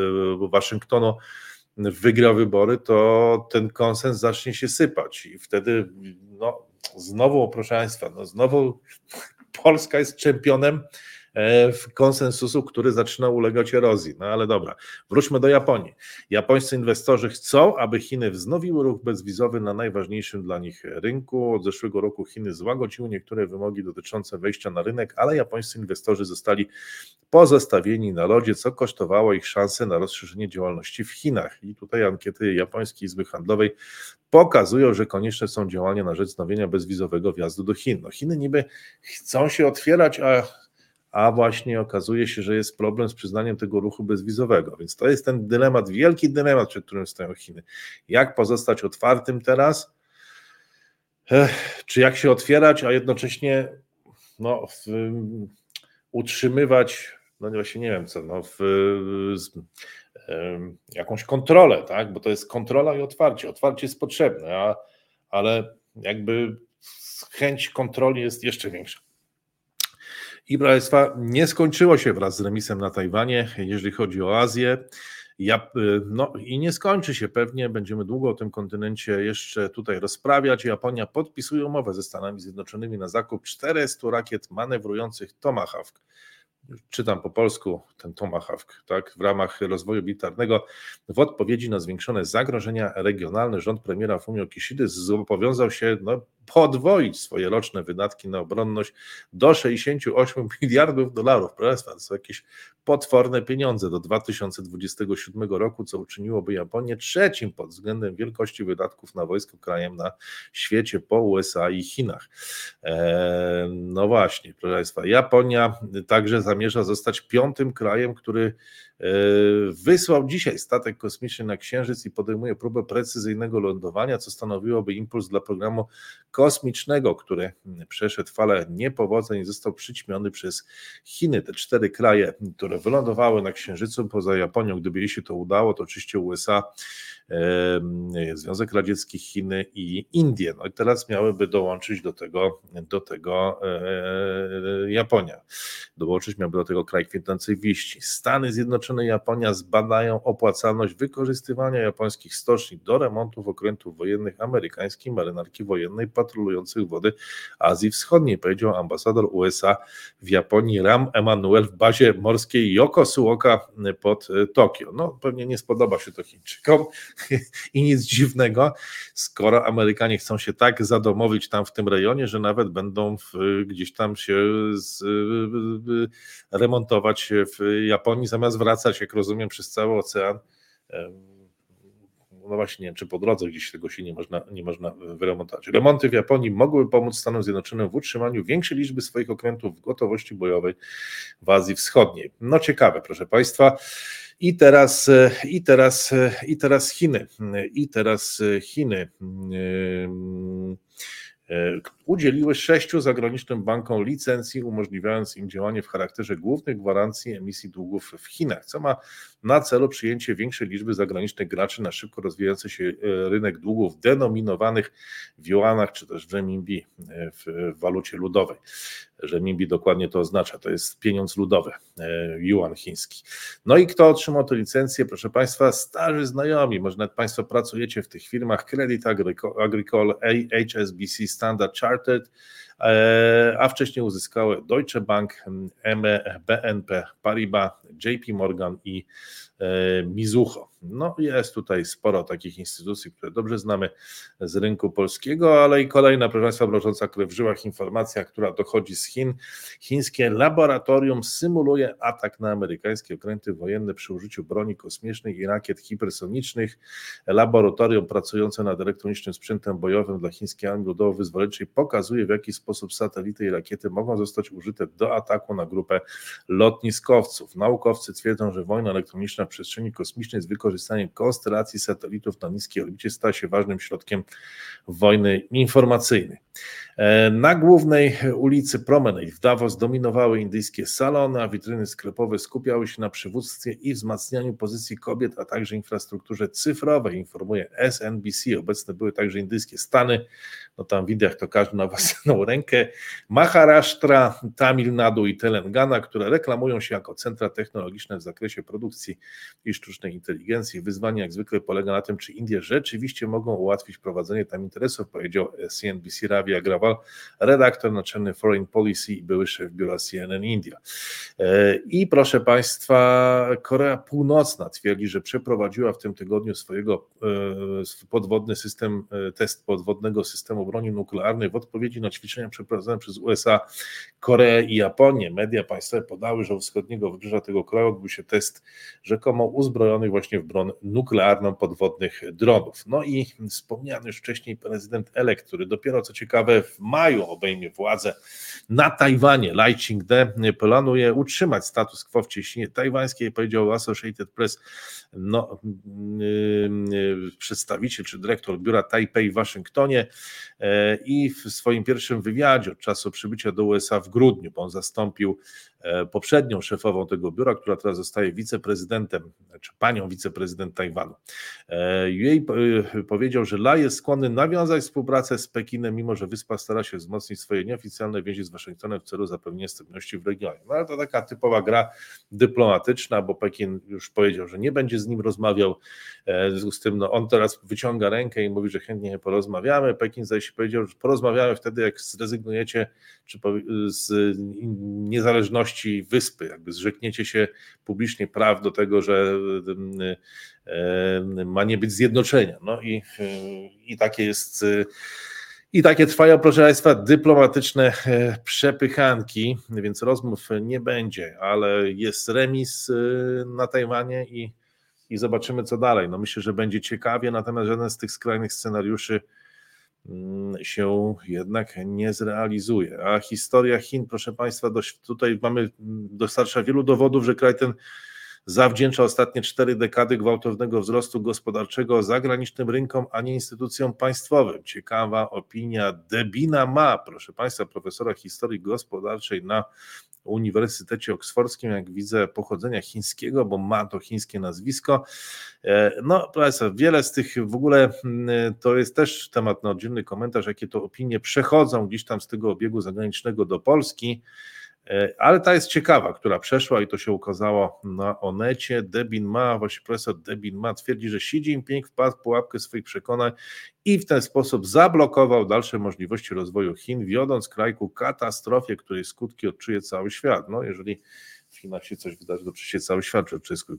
Waszyngtonu, wygra wybory, to ten konsens zacznie się sypać i wtedy no, znowu, proszę Państwa, no znowu Polska jest czempionem E, konsensusu, który zaczyna ulegać erozji. No ale dobra, wróćmy do Japonii. Japońscy inwestorzy chcą, aby Chiny wznowiły ruch bezwizowy na najważniejszym dla nich rynku. Od zeszłego roku Chiny złagodziły niektóre wymogi dotyczące wejścia na rynek, ale japońscy inwestorzy zostali pozostawieni na lodzie, co kosztowało ich szansę na rozszerzenie działalności w Chinach. I tutaj ankiety Japońskiej Izby Handlowej pokazują, że konieczne są działania na rzecz wznowienia bezwizowego wjazdu do Chin. No Chiny niby chcą się otwierać, a a właśnie okazuje się, że jest problem z przyznaniem tego ruchu bezwizowego. Więc to jest ten dylemat, wielki dylemat, przed którym stoją Chiny. Jak pozostać otwartym teraz? Ech, czy jak się otwierać, a jednocześnie no, w, utrzymywać, no właśnie nie wiem co, no w, z, jakąś kontrolę, tak? Bo to jest kontrola i otwarcie. Otwarcie jest potrzebne, a, ale jakby chęć kontroli jest jeszcze większa. I proszę Państwa, nie skończyło się wraz z remisem na Tajwanie, jeżeli chodzi o Azję. Ja, no i nie skończy się pewnie, będziemy długo o tym kontynencie jeszcze tutaj rozprawiać. Japonia podpisuje umowę ze Stanami Zjednoczonymi na zakup 400 rakiet manewrujących Tomahawk czytam po polsku ten Tomahawk, tak, w ramach rozwoju militarnego w odpowiedzi na zwiększone zagrożenia regionalne rząd premiera Fumio Kishida zobowiązał się no, podwoić swoje roczne wydatki na obronność do 68 miliardów dolarów. Proszę to są jakieś potworne pieniądze do 2027 roku, co uczyniłoby Japonię trzecim pod względem wielkości wydatków na wojsko krajem na świecie po USA i Chinach. Eee, no właśnie, proszę Państwa, Japonia także zamierza zostać piątym krajem, który E, wysłał dzisiaj statek kosmiczny na Księżyc i podejmuje próbę precyzyjnego lądowania, co stanowiłoby impuls dla programu kosmicznego, który przeszedł falę niepowodzeń i został przyćmiony przez Chiny. Te cztery kraje, które wylądowały na Księżycu poza Japonią, gdyby się to udało, to oczywiście USA, Związek Radziecki, Chiny i Indie. No i teraz miałyby dołączyć do tego, do tego e, Japonia. Dołączyć miałby do tego kraj kwitnącej wieści. Stany Zjednoczone i Japonia zbadają opłacalność wykorzystywania japońskich stoczni do remontów okrętów wojennych amerykańskiej marynarki wojennej patrolujących wody Azji Wschodniej, powiedział ambasador USA w Japonii Ram Emanuel w bazie morskiej Yokosuoka pod Tokio. No pewnie nie spodoba się to Chińczykom, i nic dziwnego, skoro Amerykanie chcą się tak zadomowić tam w tym rejonie, że nawet będą w, gdzieś tam się z, remontować w Japonii, zamiast wracać, jak rozumiem, przez cały ocean. No właśnie, nie wiem, czy po drodze gdzieś tego się nie można, nie można wyremontować. Remonty w Japonii mogłyby pomóc Stanom Zjednoczonym w utrzymaniu większej liczby swoich okrętów w gotowości bojowej w Azji Wschodniej. No ciekawe, proszę Państwa. I teraz, e, i teraz, e, i teraz Chiny. I teraz e, Chiny udzieliły sześciu zagranicznym bankom licencji, umożliwiając im działanie w charakterze głównych gwarancji emisji długów w Chinach, co ma na celu przyjęcie większej liczby zagranicznych graczy na szybko rozwijający się rynek długów denominowanych w juanach czy też w renminbi, w walucie ludowej. Renminbi dokładnie to oznacza, to jest pieniądz ludowy, e, yuan chiński. No i kto otrzymał tę licencję? Proszę Państwa, starzy znajomi, może nawet Państwo pracujecie w tych firmach Credit Agricole, HSBC, Standard Chartered, e, a wcześniej uzyskały Deutsche Bank, BNP Paribas, JP Morgan i E, Mizucho. No jest tutaj sporo takich instytucji, które dobrze znamy z rynku polskiego, ale i kolejna, proszę Państwa, mrożąca krew w żyłach informacja, która dochodzi z Chin. Chińskie laboratorium symuluje atak na amerykańskie okręty wojenne przy użyciu broni kosmicznej i rakiet hipersonicznych. Laboratorium pracujące nad elektronicznym sprzętem bojowym dla chińskiej armii ludowo-wyzwoleńczej pokazuje, w jaki sposób satelity i rakiety mogą zostać użyte do ataku na grupę lotniskowców. Naukowcy twierdzą, że wojna elektroniczna przestrzeni kosmicznej z wykorzystaniem konstelacji satelitów na niskiej orbicie stała się ważnym środkiem wojny informacyjnej. E, na głównej ulicy Promenade w Davos dominowały indyjskie salony, a witryny sklepowe skupiały się na przywództwie i wzmacnianiu pozycji kobiet, a także infrastrukturze cyfrowej, informuje SNBC. Obecne były także indyjskie Stany, no tam w Indiach to każdy na własną rękę, Maharashtra, Tamil Nadu i Telangana, które reklamują się jako centra technologiczne w zakresie produkcji i sztucznej inteligencji. Wyzwanie jak zwykle polega na tym, czy Indie rzeczywiście mogą ułatwić prowadzenie tam interesów, powiedział CNBC Ravi Redaktor naczelny Foreign Policy i były szef biura CNN India. E, I proszę Państwa, Korea Północna twierdzi, że przeprowadziła w tym tygodniu swojego e, podwodny system, e, test podwodnego systemu broni nuklearnej w odpowiedzi na ćwiczenia przeprowadzone przez USA, Koreę i Japonię. Media państwowe podały, że u wschodniego wybrzeża tego kraju odbył się test rzekomo uzbrojonych właśnie w broń nuklearną podwodnych dronów. No i wspomniany już wcześniej prezydent Elek, który dopiero co ciekawe w maju obejmie władzę na Tajwanie. Lai Ching-te planuje utrzymać status quo w cieśninie tajwańskiej, powiedział Associated Press no, yy, przedstawiciel czy dyrektor biura Taipei w Waszyngtonie yy, i w swoim pierwszym wywiadzie od czasu przybycia do USA w grudniu, bo on zastąpił poprzednią szefową tego biura, która teraz zostaje wiceprezydentem, czy panią wiceprezydent Tajwanu. E, jej powiedział, że La jest skłonny nawiązać współpracę z Pekinem, mimo że wyspa stara się wzmocnić swoje nieoficjalne więzi z Waszyngtonem w celu zapewnienia stabilności w regionie. No ale to taka typowa gra dyplomatyczna, bo Pekin już powiedział, że nie będzie z nim rozmawiał. W związku z tym no, on teraz wyciąga rękę i mówi, że chętnie porozmawiamy. Pekin zaś powiedział, że porozmawiamy wtedy, jak zrezygnujecie czy z niezależności wyspy, jakby zrzekniecie się publicznie praw do tego, że ma nie być zjednoczenia. No i, i takie jest. I takie trwają, proszę Państwa, dyplomatyczne e, przepychanki, więc rozmów nie będzie, ale jest remis e, na Tajwanie i, i zobaczymy, co dalej. No myślę, że będzie ciekawie, natomiast żaden z tych skrajnych scenariuszy się jednak nie zrealizuje. A historia Chin, proszę Państwa, dość, tutaj mamy, mm, dostarcza wielu dowodów, że kraj ten zawdzięcza ostatnie cztery dekady gwałtownego wzrostu gospodarczego zagranicznym rynkom, a nie instytucjom państwowym. Ciekawa opinia Debina Ma, proszę Państwa, profesora historii gospodarczej na Uniwersytecie Oksfordzkim, jak widzę, pochodzenia chińskiego, bo ma to chińskie nazwisko. E, no, proszę, wiele z tych w ogóle mm, to jest też temat na oddzielny komentarz, jakie to opinie przechodzą gdzieś tam z tego obiegu zagranicznego do Polski. E, ale ta jest ciekawa, która przeszła i to się ukazało na Onecie. Debin Ma, właśnie profesor Debin Ma twierdzi, że Xi Jinping wpadł w pułapkę swoich przekonań i w ten sposób zablokował dalsze możliwości rozwoju Chin, wiodąc kraj ku katastrofie, której skutki odczuje cały świat. No, jeżeli w Chinach się coś wydarzy, to przecież cały świat wszystko.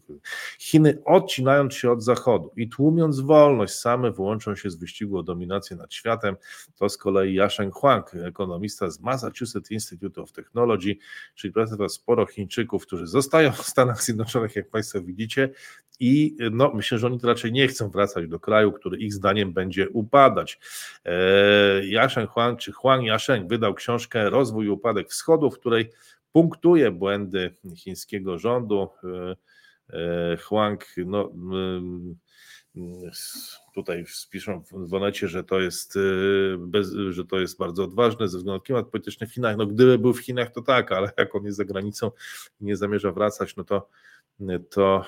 Chiny odcinając się od Zachodu i tłumiąc wolność, same wyłączą się z wyścigu o dominację nad światem. To z kolei Yasheng Huang, ekonomista z Massachusetts Institute of Technology, czyli pracował sporo Chińczyków, którzy zostają w Stanach Zjednoczonych, jak Państwo widzicie, i no, myślę, że oni to raczej nie chcą wracać do kraju, który ich zdaniem będzie upadać. Eee, Yasheng Huang, czy Huang Yasheng wydał książkę Rozwój i upadek wschodu, w której punktuje błędy chińskiego rządu. E, e, Huang, no, tutaj spiszą w Wonecie, że to jest, e, bez, że to jest bardzo odważne ze względu na klimat polityczny w Chinach. No gdyby był w Chinach, to tak, ale jak on jest za granicą i nie zamierza wracać, no to, to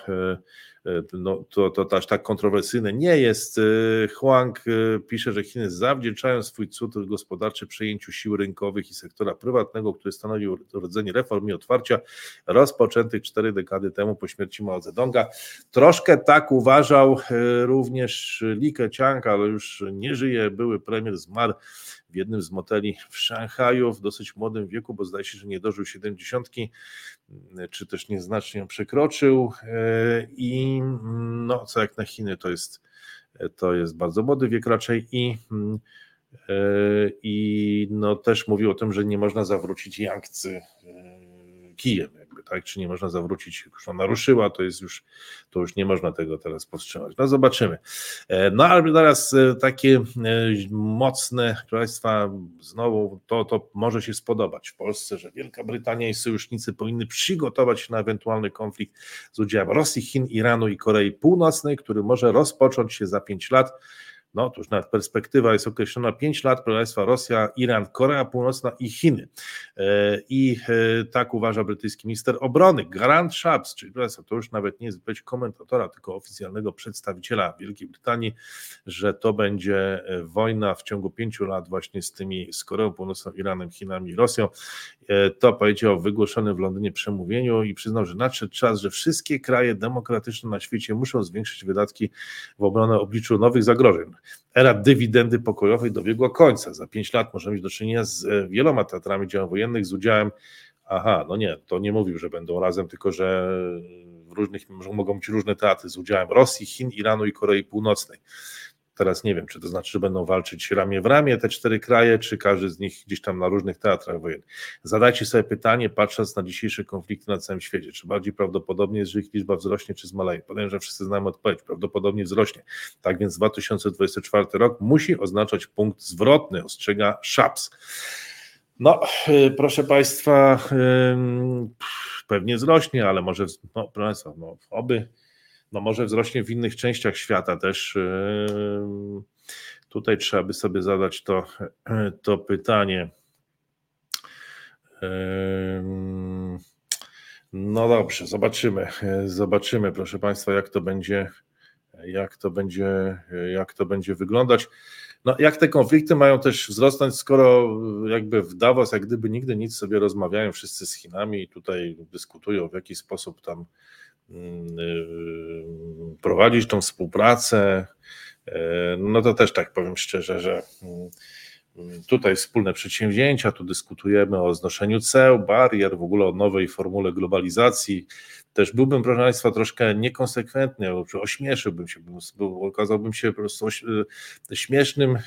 no, to, to aż tak kontrowersyjne nie jest. E, Huang e, pisze, że Chiny zawdzięczają swój cud gospodarczy przejęciu sił rynkowych i sektora prywatnego, który stanowił rodzenie reform i otwarcia rozpoczętych cztery dekady temu po śmierci Mao Zedonga. Troszkę tak uważał również Li Keqiang, ale już nie żyje, były premier zmarł w jednym z moteli w Szanghaju w dosyć młodym wieku, bo zdaje się, że nie dożył 70, czy też nieznacznie ją przekroczył. E, I no, co jak na Chiny, to jest, to jest bardzo młody wiek raczej i e, i no, też mówił o tym, że nie można zawrócić Yangtze kijem tak? Czy nie można zawrócić, już ona ruszyła, to jest już, to już nie można tego teraz powstrzymać. No zobaczymy. E, no ale teraz e, takie e, mocne, Państwa, znowu to, to może się spodobać w Polsce, że Wielka Brytania i sojusznicy powinny przygotować się na ewentualny konflikt z udziałem Rosji, Chin, Iranu i Korei Północnej, który może rozpocząć się za pięć lat no to już nawet perspektywa jest określona 5 lat Królestwa Rosja, Iran, Korea Północna i Chiny. E, I e, tak uważa brytyjski minister obrony, Grant Shapps, czyli to już nawet nie jest być komentatora, tylko oficjalnego przedstawiciela Wielkiej Brytanii, że to będzie e, wojna w ciągu pięciu lat właśnie z tymi, z Koreą Północną, Iranem, Chinami i Rosją. To powiedział w wygłoszonym w Londynie przemówieniu i przyznał, że nadszedł czas, że wszystkie kraje demokratyczne na świecie muszą zwiększyć wydatki w obronę w obliczu nowych zagrożeń era dywidendy pokojowej dobiegła końca. Za pięć lat możemy mieć do czynienia z e, wieloma teatrami działań wojennych, z udziałem, aha, no nie, to nie mówił, że będą razem, tylko że w różnych, mogą być różne teatry z udziałem Rosji, Chin, Iranu i Korei Północnej. Teraz nie wiem, czy to znaczy, że będą walczyć ramię w ramię te cztery kraje, czy każdy z nich gdzieś tam na różnych teatrach wojennych. Zadajcie sobie pytanie, patrząc na dzisiejsze konflikty na całym świecie, czy bardziej prawdopodobnie jest, że ich liczba wzrośnie, czy zmaleje? Powiem, że wszyscy znamy odpowiedź, prawdopodobnie wzrośnie. Tak więc 2024 rok musi oznaczać punkt zwrotny, ostrzega Szaps. No, y, proszę Państwa, pewnie wzrośnie, ale może, no, proszę Państwa, no, oby no może wzrośnie w innych częściach świata też. Yy, tutaj trzeba by sobie zadać to, to pytanie. Yy, No dobrze, zobaczymy. Zobaczymy, proszę Państwa, jak to będzie, jak to będzie, jak to będzie wyglądać. No, jak te konflikty mają też wzrosnąć, skoro jakby w Davos, jak gdyby nigdy nic sobie rozmawiają wszyscy z Chinami i tutaj dyskutują, w jaki sposób tam prowadzić tą współpracę, e, no to też tak powiem szczerze, że mm, tutaj wspólne przedsięwzięcia, tu dyskutujemy o znoszeniu ceł, barier, w ogóle o nowej formule globalizacji. Też byłbym, proszę Państwa, troszkę niekonsekwentny, ośmieszyłbym się, okazałbym się po prostu śmiesznym,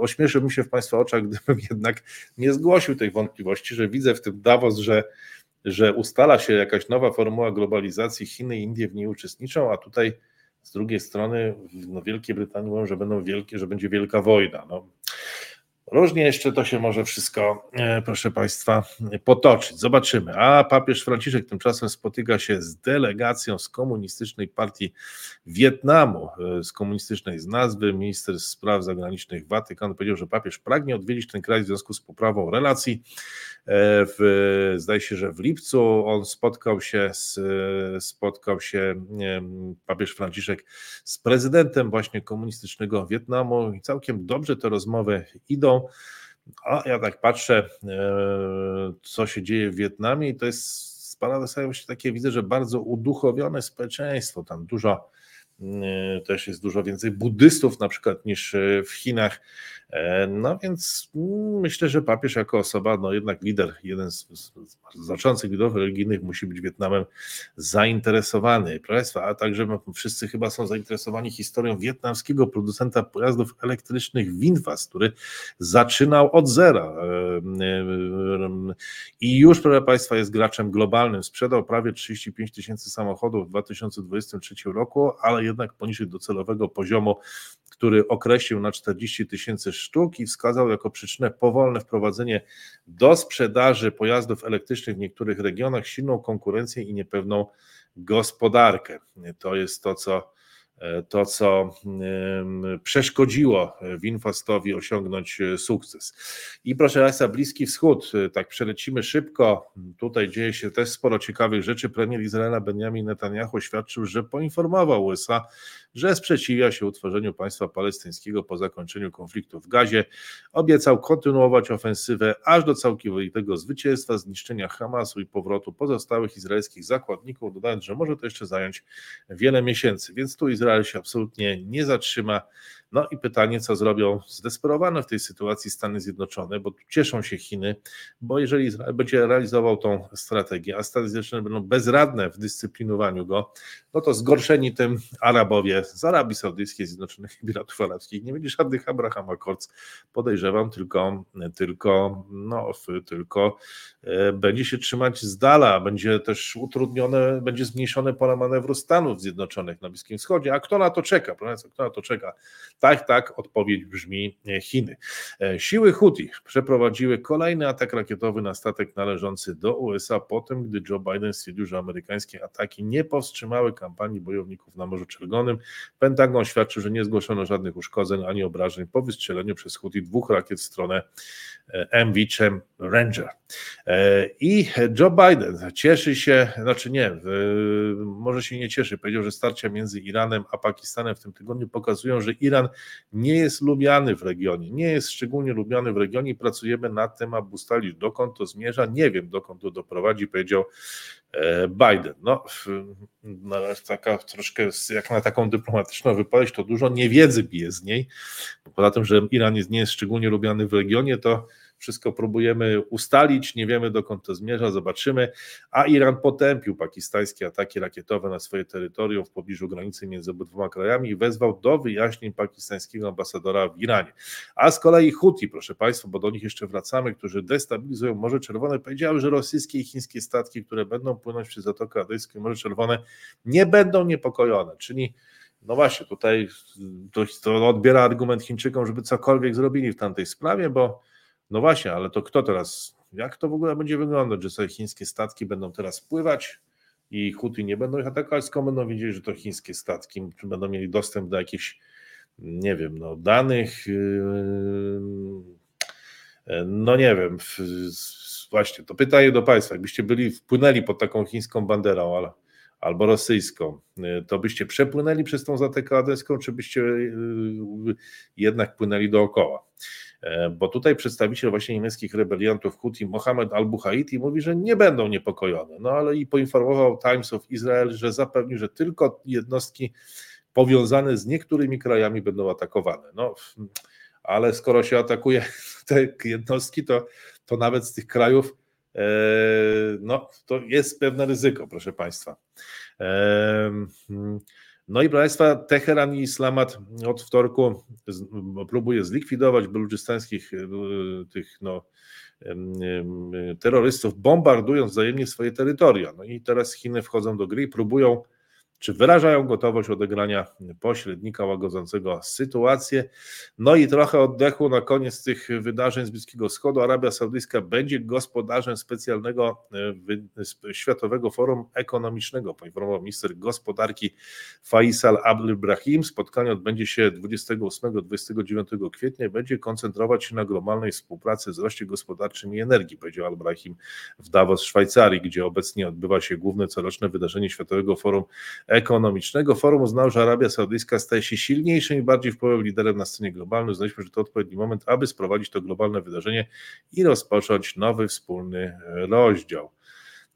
ośmieszyłbym się w Państwa oczach, gdybym jednak nie zgłosił tej wątpliwości, że widzę w tym Davos, że że ustala się jakaś nowa formuła globalizacji, Chiny i Indie w niej uczestniczą, a tutaj z drugiej strony no Wielkiej Brytanii mówią, że będą wielkie, że będzie wielka wojna. No, Różnie jeszcze to się może wszystko, e, proszę Państwa, potoczyć. Zobaczymy. A papież Franciszek tymczasem spotyka się z delegacją z komunistycznej partii Wietnamu, e, z komunistycznej z nazwy. Minister spraw zagranicznych Watykanu powiedział, że papież pragnie odwiedzić ten kraj w związku z poprawą relacji w, zdaje się, że w lipcu on spotkał się z, spotkał się papież Franciszek z prezydentem właśnie komunistycznego Wietnamu i całkiem dobrze te rozmowy idą. A ja tak patrzę, e, co się dzieje w Wietnamie i to jest paradoksalnie takie widzę, że bardzo uduchowione społeczeństwo, tam dużo Y, też jest dużo więcej buddystów na przykład niż w Chinach. E, no więc mm, myślę, że papież jako osoba, no jednak lider, jeden z, z znaczących liderów religijnych musi być Wietnamem zainteresowany. Proszę a także wszyscy chyba są zainteresowani historią wietnamskiego producenta pojazdów elektrycznych Winfast, który zaczynał od zera e, e, i już, proszę Państwa, jest graczem globalnym. Sprzedał prawie 35 tysięcy samochodów w 2023 roku, ale jednak poniżej docelowego poziomu, który określił na 40 tysięcy sztuk i wskazał jako przyczynę powolne wprowadzenie do sprzedaży pojazdów elektrycznych w niektórych regionach, silną konkurencję i niepewną gospodarkę. To jest to, co to, co przeszkodziło Winfastowi osiągnąć e, sukces. I proszę Państwa, Bliski Wschód, e, tak przelecimy szybko, tutaj dzieje się też sporo ciekawych rzeczy. Premier Izraela Benjamin Netanyahu oświadczył, że poinformował USA, że sprzeciwia się utworzeniu państwa palestyńskiego po zakończeniu konfliktu w Gazie. Obiecał kontynuować ofensywę aż do całkowitego zwycięstwa, zniszczenia Hamasu i powrotu pozostałych izraelskich zakładników, dodając, że może to jeszcze zająć wiele miesięcy. Więc tu Izrael się absolutnie nie zatrzyma. No i pytanie, co zrobią zdesperowane w tej sytuacji Stany Zjednoczone, bo cieszą się Chiny, bo jeżeli Izrael będzie realizował tą strategię, a Stany Zjednoczone będą bezradne w dyscyplinowaniu go, no to zgorszeni tym Arabowie z Arabii Saudyjskiej, Zjednoczonych Emiratów Arabskich, nie będzie żadnych Abraham Accords, podejrzewam, tylko, tylko, no, tylko e, będzie się trzymać z dala, będzie też utrudnione, będzie zmniejszone pole manewru Stanów Zjednoczonych na Bliskim Wschodzie, a kto na to czeka, proszę kto na to czeka? Tak, tak, odpowiedź brzmi e, Chiny. E, siły Houthi przeprowadziły kolejny atak rakietowy na statek należący do USA po tym, gdy Joe Biden stwierdził, że amerykańskie ataki nie powstrzymały kampanii bojowników na Morzu Czerwonym. Pentagon świadczył, że nie zgłoszono żadnych uszkodzeń ani obrażeń po wystrzeleniu przez Houthi dwóch rakiet w stronę e, MV Ranger. I Joe Biden cieszy się, znaczy nie, może się nie cieszy, powiedział, że starcia między Iranem a Pakistanem w tym tygodniu pokazują, że Iran nie jest lubiany w regionie, nie jest szczególnie lubiany w regionie i pracujemy nad tym, aby ustalić dokąd to zmierza. Nie wiem, dokąd to doprowadzi, powiedział e, Biden. No, no taka troszkę, jak na taką dyplomatyczną wypowiedź, to dużo niewiedzy bije z niej. Poza tym, że Iran jest, nie jest szczególnie lubiany w regionie, to wszystko próbujemy ustalić, nie wiemy dokąd to zmierza, zobaczymy. A Iran potępił pakistańskie ataki rakietowe na swoje terytorium w pobliżu granicy między obydwoma krajami i wezwał do wyjaśnień pakistańskiego ambasadora w Iranie. A z kolei Huti, proszę Państwa, bo do nich jeszcze wracamy, którzy destabilizują Morze Czerwone, powiedziały, że rosyjskie i chińskie statki, które będą płynąć przez Zatokę Adyjską i Morze Czerwone, nie będą niepokojone. Czyli no właśnie, tutaj to, to odbiera argument Chińczykom, żeby cokolwiek zrobili w tamtej sprawie, bo no właśnie, ale to kto teraz, jak to w ogóle będzie wyglądać, że sobie chińskie statki będą teraz pływać i Huty nie będą ich atakować, skąd będą wiedzieli, że to chińskie statki, czy będą mieli dostęp do jakichś, nie wiem, no, danych, yy, no nie wiem, właśnie, to pytanie do Państwa, jakbyście byli, wpłynęli pod taką chińską banderą, ale, albo rosyjską, y, to byście przepłynęli przez tą Zatokę Adenską, czy byście y, jednak płynęli dookoła? E, bo tutaj przedstawiciel właśnie niemieckich rebeliantów Houthi Mohamed al-Buhaiti mówi, że nie będą niepokojone, no ale i poinformował Times of Israel, że zapewnił, że tylko jednostki powiązane z niektórymi krajami będą atakowane. No, ale skoro się atakuje te jednostki, to, to nawet z tych krajów e, no, to jest pewne ryzyko, proszę Państwa. E, no i proszę Państwa, Teheran i Islamat od wtorku próbuje zlikwidować beluczystańskich e, tych no, terrorystów, bombardując wzajemnie swoje terytoria. No i teraz Chiny wchodzą do gry i próbują czy wyrażają gotowość odegrania pośrednika łagodzącego sytuację. No i trochę oddechu na koniec tych wydarzeń z Bliskiego Wschodu. Arabia Saudyjska będzie gospodarzem specjalnego e, Światowego Forum Ekonomicznego, poinformował minister gospodarki Faisal Abdul Brahim. Spotkanie odbędzie się 28-29 kwietnia i będzie koncentrować się na globalnej współpracy, wzroście gospodarczym i energii, powiedział Al-Brahim w Davos, Szwajcarii, gdzie obecnie odbywa się główne coroczne wydarzenie Światowego Forum ekonomicznego. Forum uznało, że Arabia Saudyjska staje się silniejszym i bardziej wpływowym liderem na scenie globalnej. Uznaliśmy, że to odpowiedni moment, aby sprowadzić to globalne wydarzenie i rozpocząć nowy wspólny rozdział.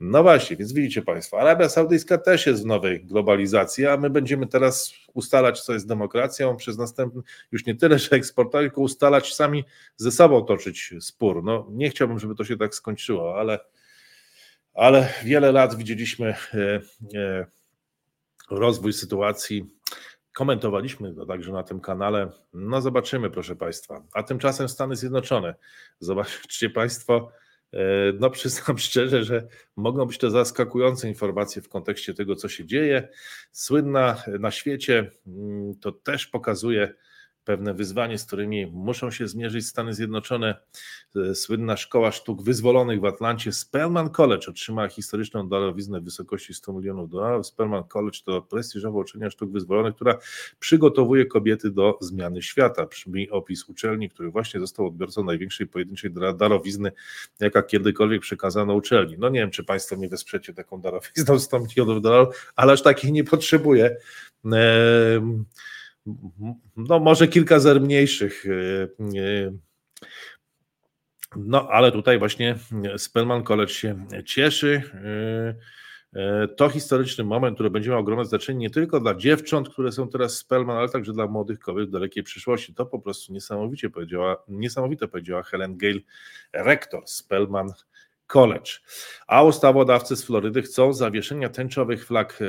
No właśnie, więc widzicie Państwo, Arabia Saudyjska też jest w nowej globalizacji, a my będziemy teraz ustalać, co jest demokracją, przez następny, już nie tyle, że eksportować, tylko ustalać sami ze sobą toczyć spór. No, nie chciałbym, żeby to się tak skończyło, ale, ale wiele lat widzieliśmy e, e, rozwój sytuacji. Komentowaliśmy to także na tym kanale. No zobaczymy, proszę Państwa. A tymczasem Stany Zjednoczone. Zobaczcie Państwo, e, no przyznam szczerze, że mogą być to zaskakujące informacje w kontekście tego, co się dzieje. Słynna na świecie, mm, to też pokazuje, pewne wyzwanie, z którymi muszą się zmierzyć Stany Zjednoczone. E, słynna Szkoła Sztuk Wyzwolonych w Atlancie, Spelman College, otrzymała historyczną darowiznę w wysokości 100 milionów dolarów. Spelman College to prestiżowa uczelnia sztuk wyzwolonych, która przygotowuje kobiety do zmiany świata. Brzmi opis uczelni, który właśnie został odbiorcą największej pojedynczej darowizny, jaka kiedykolwiek przekazano uczelni. No nie wiem, czy Państwo mnie wesprzecie taką darowizną 100 milionów dolarów, ale aż takiej nie potrzebuję. Eee, no może kilka zer mniejszych. E, e, no ale tutaj właśnie Spellman College się cieszy. E, to historyczny moment, który będzie miał ogromne znaczenie nie tylko dla dziewcząt, które są teraz Spellman, ale także dla młodych kobiet w dalekiej przyszłości. To po prostu niesamowicie powiedziała, niesamowite powiedziała Helen Gale, rektor Spellman College. A ustawodawcy z Florydy chcą zawieszenia tęczowych flag, e,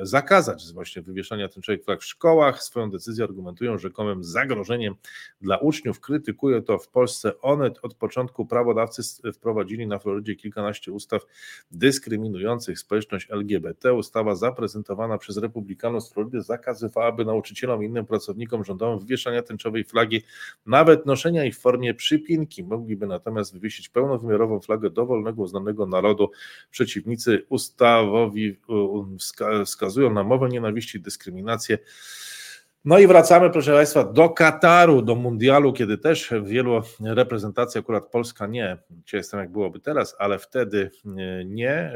e, zakazać właśnie wywieszania tęczowych flag w szkołach. Swoją decyzję argumentują rzekomym zagrożeniem dla uczniów. Krytykuje to w Polsce Onet. Od początku prawodawcy wprowadzili na Florydzie kilkanaście ustaw dyskryminujących społeczność LGBT. Ustawa zaprezentowana przez Republikanów z Florydy zakazywałaby nauczycielom i innym pracownikom rządowym wywieszania tęczowej flagi, nawet noszenia jej w formie przypinki. Mogliby natomiast wywiesić pełnowymiarową flagę do wolnego uznanego narodu. Przeciwnicy ustawowi wskazują na mowę nienawiści dyskryminację. No i wracamy, proszę Państwa, do Kataru, do Mundialu, kiedy też w wielu reprezentacji, akurat Polska nie, cię jestem jak byłoby teraz, ale wtedy nie, e,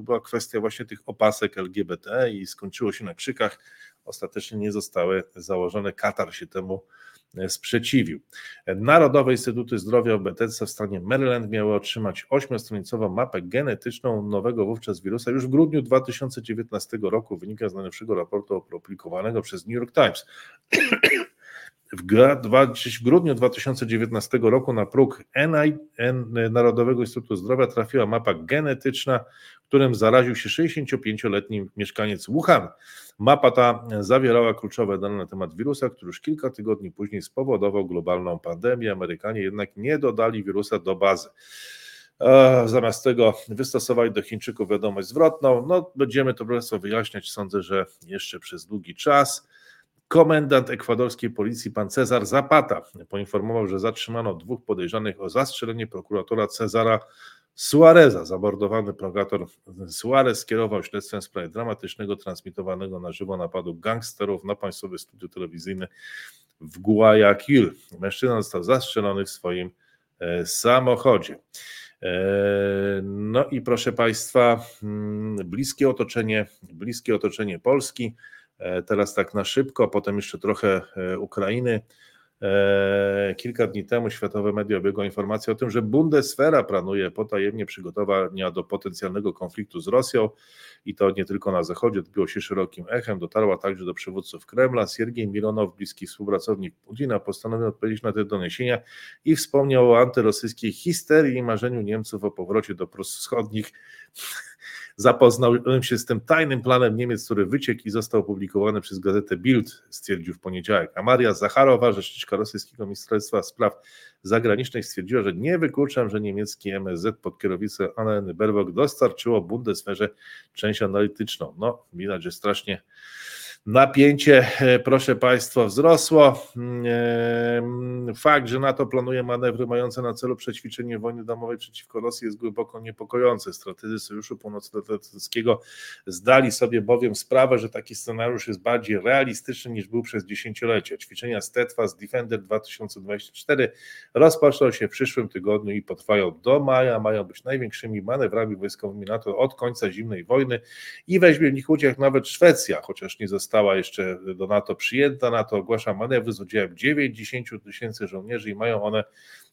była kwestia właśnie tych opasek LGBT i skończyło się na krzykach. Ostatecznie nie zostały założone. Katar się temu sprzeciwił. Narodowe Instytuty Zdrowia Bethesda w stanie Maryland miały otrzymać ośmiostronicową mapę genetyczną nowego wówczas wirusa już w grudniu 2019 roku, wynika z najnowszego raportu opublikowanego przez New York Times. W, grudniu 2019 roku na próg NI, Narodowego Instytutu Zdrowia trafiła mapa genetyczna, którym zaraził się 65-letni mieszkaniec Wuhan. Mapa ta zawierała kluczowe dane na temat wirusa, który już kilka tygodni później spowodował globalną pandemię. Amerykanie jednak nie dodali wirusa do bazy. Zamiast tego wystosowali do Chińczyków wiadomość zwrotną. No, będziemy to Państwo wyjaśniać, sądzę, że jeszcze przez długi czas. Komendant ekwadorskiej policji, pan Cezar Zapata, poinformował, że zatrzymano dwóch podejrzanych o zastrzelenie prokuratora Cezara Suareza. Zamordowany prokurator Suarez skierował śledztwem w sprawie dramatycznego, transmitowanego na żywo napadu gangsterów na państwowe studio telewizyjne w Guayaquil. Mężczyzna został zastrzelony w swoim e, samochodzie. No i proszę Państwa, mm, bliskie otoczenie, bliskie otoczenie Polski. Teraz tak na szybko, potem jeszcze trochę Ukrainy. E, kilka dni temu światowe media obiegła informacja o tym, że Bundeswehr planuje potajemnie przygotowania do potencjalnego konfliktu z Rosją i to nie tylko na Zachodzie, odbiło się szerokim echem, dotarła także do przywódców Kremla. Siergiej Milonow, bliski współpracownik Putina, postanowił odpowiedzieć na te doniesienia i wspomniał o antyrosyjskiej histerii i marzeniu Niemców o powrocie do Wschodnich Zapoznałem się z tym tajnym planem Niemiec, który wyciekł i został opublikowany przez gazetę Bild, stwierdził w poniedziałek. A Maria Zacharowa, rzeczniczka rosyjskiego Ministerstwa Spraw Zagranicznych, stwierdziła, że nie wykluczam, że niemiecki MSZ pod kierownictwem Anneny Baerbock dostarczyło Bundeswehrze część analityczną. No, widać, że strasznie Napięcie, e, proszę Państwa, wzrosło. E, fakt, że NATO planuje manewry mające na celu przećwiczenie wojny domowej przeciwko Rosji jest głęboko niepokojący. Strategzy Sojuszu Północnoatlantyckiego zdali sobie bowiem sprawę, że taki scenariusz jest bardziej realistyczny niż był przez dziesięciolecia. Ćwiczenia Steadfast Defender 2024 rozpoczną się w przyszłym tygodniu i potrwają do maja. Mają być największymi manewrami wojskowymi NATO od końca zimnej wojny i weźmie w nich udział nawet Szwecja, chociaż nie została została jeszcze do NATO przyjęta. NATO ogłasza manewry z udziałem 90 tysięcy żołnierzy i mają one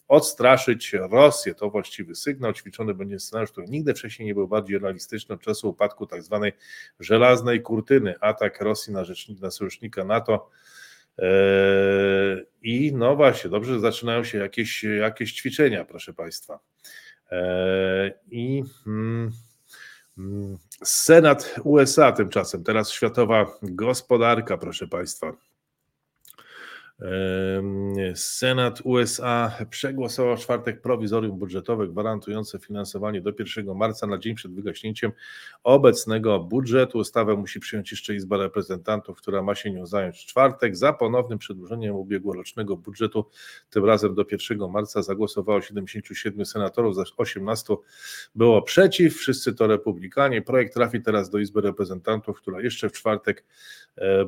odstraszyć Rosję. To właściwy sygnał. Ćwiczony będzie scenariusz, który nigdy wcześniej nie był bardziej realistyczny od czasu upadku tak zwanej żelaznej kurtyny. Atak Rosji na, rzecznika, na sojusznika NATO. Eee, I no właśnie, dobrze, że zaczynają się jakieś, jakieś ćwiczenia, proszę Państwa. Eee, I. Hmm, Senat USA tymczasem, teraz światowa gospodarka, proszę Państwa. Senat USA przegłosował w czwartek prowizorium budżetowe gwarantujące finansowanie do 1 marca na dzień przed wygaśnięciem obecnego budżetu. Ustawę musi przyjąć jeszcze Izba Reprezentantów, która ma się nią zająć w czwartek. Za ponownym przedłużeniem ubiegłorocznego budżetu, tym razem do 1 marca, zagłosowało 77 senatorów, zaś 18 było przeciw. Wszyscy to republikanie. Projekt trafi teraz do Izby Reprezentantów, która jeszcze w czwartek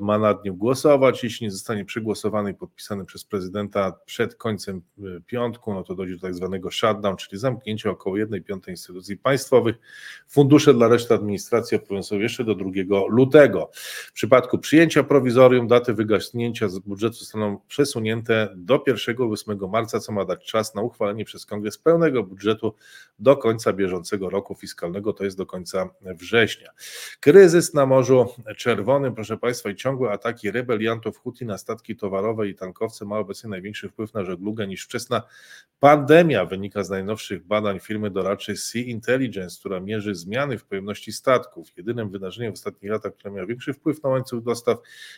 ma nad nim głosować. Jeśli nie zostanie przegłosowany podpisany przez prezydenta przed końcem y, piątku, no to dojdzie do tak zwanego shutdown, czyli zamknięcia około 1 piątej instytucji państwowych. Fundusze dla reszty administracji obowiązują jeszcze do 2 lutego. W przypadku przyjęcia prowizorium daty wygaśnięcia z budżetu zostaną przesunięte do 1-8 marca, co ma dać czas na uchwalenie przez kongres pełnego budżetu do końca bieżącego roku fiskalnego, to jest do końca września. Kryzys na Morzu Czerwonym, proszę Państwa, i ciągłe ataki rebeliantów Huti na statki towarowe i tankowce ma obecnie największy wpływ na żeglugę niż wczesna pandemia, wynika z najnowszych badań firmy doradczej Sea Intelligence, która mierzy zmiany w pojemności statków. Jedynym wydarzeniem w ostatnich latach, które miało większy wpływ na łańcuch dostaw,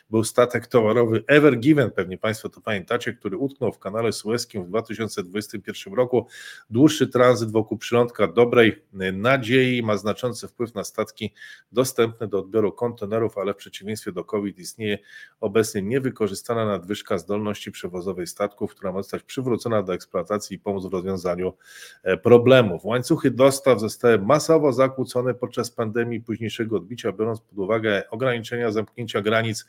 był statek towarowy Ever Given, pewnie Państwo to pamiętacie, który utknął w kanale Suezkim w 2021 roku. Dłuższy tranzyt wokół przylądka dobrej nadziei ma znaczący wpływ na statki dostępne do odbioru kontenerów, ale w przeciwieństwie do COVID istnieje obecnie niewykorzystana nadwyżka zdolności przewozowej statków, która ma zostać przywrócona do eksploatacji i pomóc w rozwiązaniu e, problemów. Łańcuchy dostaw zostały masowo zakłócone podczas pandemii późniejszego odbicia, biorąc pod uwagę ograniczenia zamknięcia granic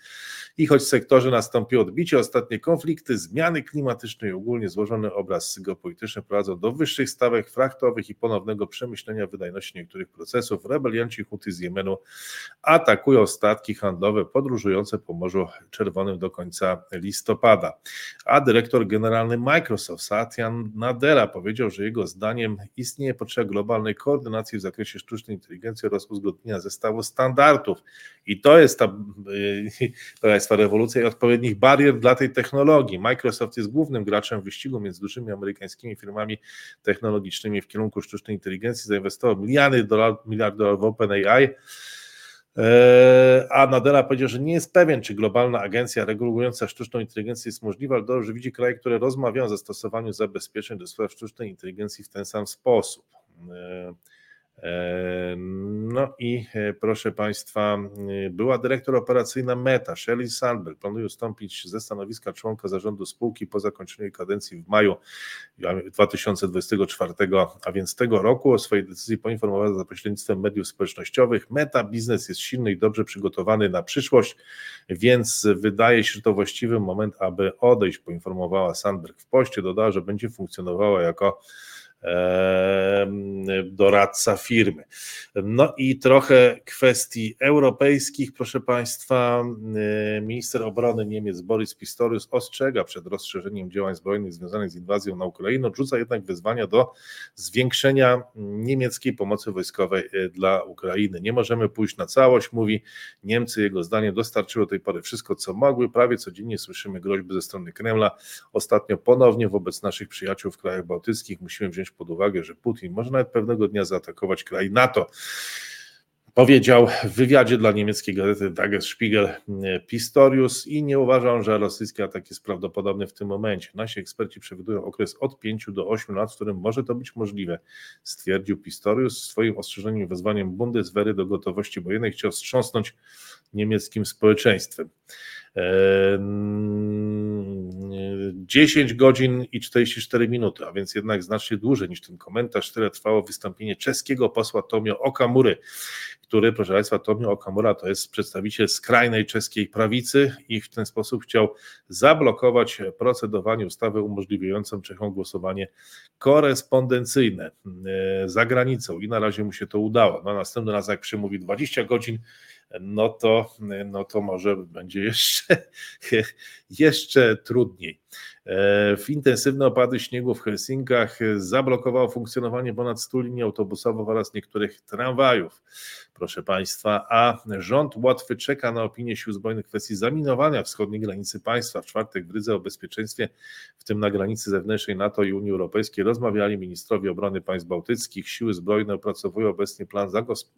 i choć w sektorze nastąpiło odbicie, ostatnie konflikty, zmiany klimatyczne i ogólnie złożony obraz geopolityczny prowadzą do wyższych stawek fraktowych i ponownego przemyślenia wydajności niektórych procesów. Rebelianci Huty z Jemenu atakują statki handlowe podróżujące po Morzu Czerwonym do końca listopada. A dyrektor generalny Microsoft Satya Nadella powiedział, że jego zdaniem istnieje potrzeba globalnej koordynacji w zakresie sztucznej inteligencji oraz uzgodnienia zestawu standardów. I to jest ta, to jest ta rewolucja i odpowiednich barier dla tej technologii. Microsoft jest głównym graczem w wyścigu między dużymi amerykańskimi firmami technologicznymi w kierunku sztucznej inteligencji. Zainwestował miliardy dolarów, dolarów w OpenAI a Nadella powiedział, że nie jest pewien, czy globalna agencja regulująca sztuczną inteligencję jest możliwa, ale dobrze widzi kraje, które rozmawiają o zastosowaniu zabezpieczeń do spraw sztucznej inteligencji w ten sam sposób. No i e, proszę Państwa, e, była dyrektor operacyjna Meta, Shelley Sandberg, planuje ustąpić ze stanowiska członka zarządu spółki po zakończeniu kadencji w maju 2024, a więc tego roku. O swojej decyzji poinformowała za pośrednictwem mediów społecznościowych. Meta biznes jest silny i dobrze przygotowany na przyszłość, więc wydaje się, że to właściwy moment, aby odejść, poinformowała Sandberg w poście. Dodała, że będzie funkcjonowała jako doradca firmy. No i trochę kwestii europejskich, proszę Państwa. Minister obrony Niemiec Boris Pistorius ostrzega przed rozszerzeniem działań zbrojnych związanych z inwazją na Ukrainę, odrzuca jednak wezwania do zwiększenia niemieckiej pomocy wojskowej e, dla Ukrainy. Nie możemy pójść na całość, mówi Niemcy, jego zdaniem dostarczyły do tej pory wszystko, co mogły. Prawie codziennie słyszymy groźby ze strony Kremla. Ostatnio ponownie wobec naszych przyjaciół w krajach bałtyckich musimy wziąć pod uwagę, że Putin może nawet pewnego dnia zaatakować kraj NATO. Powiedział w wywiadzie dla niemieckiej gazety Tagesspiegel Pistorius i nie uważam, że rosyjski atak jest prawdopodobny w tym momencie. Nasi eksperci przewidują okres od 5 do 8 lat, w którym może to być możliwe, stwierdził Pistorius w swoim ostrzeżeniu wezwaniem Bundeswehry do gotowości wojennej. Chciał wstrząsnąć niemieckim społeczeństwem. 10 godzin i 44 minuty, a więc jednak znacznie dłużej niż ten komentarz. Tyle trwało wystąpienie czeskiego posła Tomio Okamury, który, proszę Państwa, Tomio Okamura to jest przedstawiciel skrajnej czeskiej prawicy i w ten sposób chciał zablokować procedowanie ustawy umożliwiającą Czechom głosowanie korespondencyjne e, za granicą i na razie mu się to udało. No, następny raz, jak przemówi 20 godzin, no to, no to może będzie jeszcze, jeszcze trudniej. E, intensywne opady śniegu w Helsinkach zablokowało funkcjonowanie ponad 100 linii autobusowych oraz niektórych tramwajów. Proszę Państwa, a rząd Łotwy czeka na opinię sił zbrojnych w kwestii zaminowania wschodniej granicy państwa. W czwartek w Rydze o bezpieczeństwie, w tym na granicy zewnętrznej NATO i Unii Europejskiej, rozmawiali ministrowie obrony państw bałtyckich. Siły zbrojne opracowują obecnie plan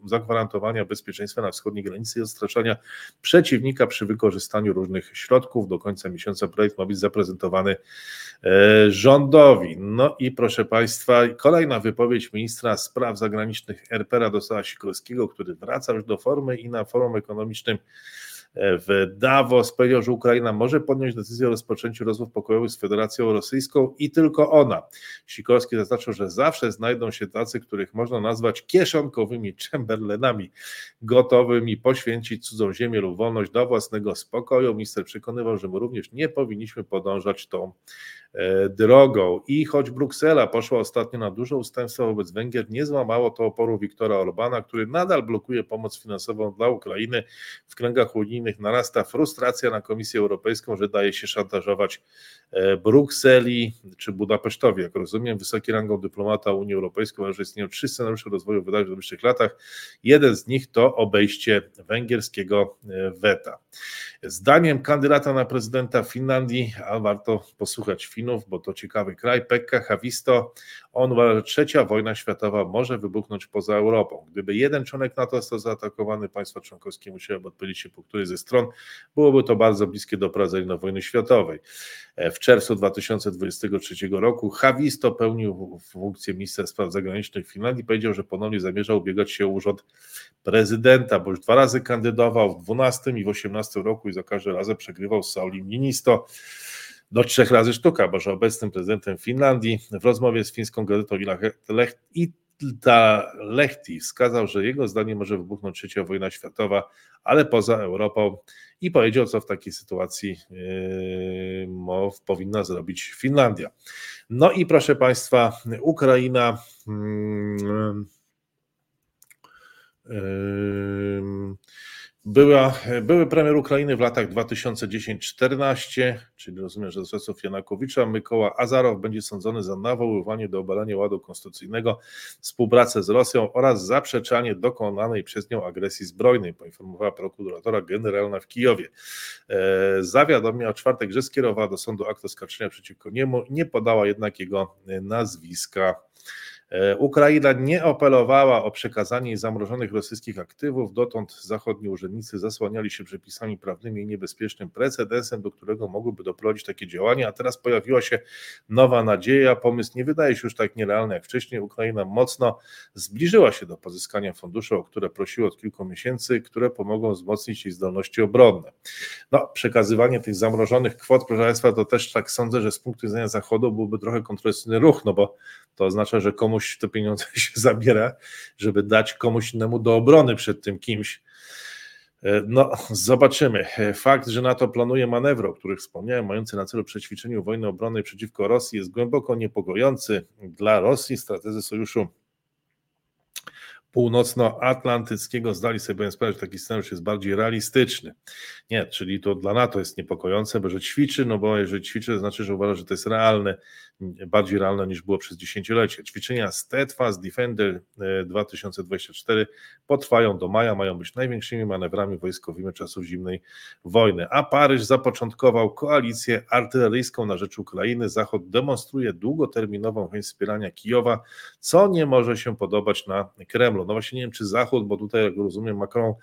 zagwarantowania bezpieczeństwa na wschodniej granicy i odstraszania przeciwnika przy wykorzystaniu różnych środków. Do końca miesiąca projekt ma być zaprezentowany E, rządowi. No i proszę Państwa, kolejna wypowiedź ministra spraw zagranicznych RP Radosława Sikorskiego, który wraca już do formy i na forum ekonomicznym w Davos powiedział, że Ukraina może podjąć decyzję o rozpoczęciu rozmów pokojowych z Federacją Rosyjską i tylko ona. Sikorski zaznaczył, że zawsze znajdą się tacy, których można nazwać kieszonkowymi Chamberlainami, gotowymi poświęcić cudzą ziemię lub wolność do własnego spokoju. Minister przekonywał, że my również nie powinniśmy podążać tą E, drogą. I choć Bruksela poszła ostatnio na duże ustępstwa wobec Węgier, nie złamało to oporu Viktora Orbana, który nadal blokuje pomoc finansową dla Ukrainy. W kręgach unijnych narasta frustracja na Komisję Europejską, że daje się szantażować e, Brukseli czy Budapesztowi. Jak rozumiem, wysoki rangą dyplomata Unii Europejskiej że istnieją trzy scenariusze rozwoju wydarzeń w najbliższych latach. Jeden z nich to obejście węgierskiego e, weta. Zdaniem kandydata na prezydenta Finlandii, a warto posłuchać Finów, bo to ciekawy kraj, Pekka Havisto, on uważa, że trzecia wojna światowa może wybuchnąć poza Europą. Gdyby jeden członek NATO został zaatakowany, państwa członkowskie musiałyby odpowiedzieć się po której ze stron, byłoby to bardzo bliskie do prowadzenia wojny światowej. E, w czerwcu 2023 roku Havisto pełnił funkcję ministra spraw zagranicznych Finlandii, powiedział, że ponownie zamierza ubiegać się o urząd prezydenta, bo już dwa razy kandydował w 12 i w 18 roku i za każdym razem przegrywał z Saulim Niinisto do trzech razy sztuka, bo że obecnym prezydentem Finlandii w rozmowie z fińską gazetą Ilta Lehti wskazał, że jego zdaniem może wybuchnąć trzecia wojna światowa, ale poza Europą i powiedział, co w takiej sytuacji yy, powinna zrobić Finlandia. No i proszę Państwa, Ukraina. Yy, yy, była, były premier Ukrainy w latach 2010-14, czyli rozumiem, że z czasów Janakowicza, Mykoła Azarow będzie sądzony za nawoływanie do obalenia ładu konstytucyjnego, współpracę z Rosją oraz zaprzeczanie dokonanej przez nią agresji zbrojnej, poinformowała prokuratora generalna w Kijowie. E, zawiadomiła czwartek, że skierowała do sądu akt oskarżenia przeciwko niemu, nie podała jednak jego nazwiska. E, Ukraina nie apelowała o przekazanie zamrożonych rosyjskich aktywów. Dotąd zachodni urzędnicy zasłaniali się przepisami prawnymi i niebezpiecznym precedensem, do którego mogłyby doprowadzić takie działania. A teraz pojawiła się nowa nadzieja. Pomysł nie wydaje się już tak nierealny jak wcześniej. Ukraina mocno zbliżyła się do pozyskania funduszy, o które prosiła od kilku miesięcy, które pomogą wzmocnić jej zdolności obronne. No, przekazywanie tych zamrożonych kwot, proszę Państwa, to też tak sądzę, że z punktu widzenia Zachodu byłby trochę kontrowersyjny ruch, no bo to oznacza, że komuś te pieniądze się zabiera, żeby dać komuś innemu do obrony przed tym kimś. E, no, zobaczymy. E, fakt, że NATO planuje manewry, o których wspomniałem, mający na celu przećwiczeniu wojny obronnej przeciwko Rosji, jest głęboko niepokojący dla Rosji. Strategzy sojuszu północnoatlantyckiego zdali sobie sprawę, że taki scenariusz jest bardziej realistyczny. Nie, czyli to dla NATO jest niepokojące, bo że ćwiczy, no bo jeżeli ćwiczy, to znaczy, że uważa, że to jest realne, bardziej realne niż było przez dziesięciolecie. Ćwiczenia Steadfast Defender 2024 e, potrwają do maja, mają być największymi manewrami wojskowymi czasów zimnej wojny. A Paryż zapoczątkował koalicję artyleryjską na rzecz Ukrainy. Zachód demonstruje długoterminową chęć wspierania Kijowa, co nie może się podobać na Kremlu. No właśnie nie wiem, czy Zachód, bo tutaj, jak rozumiem, Macron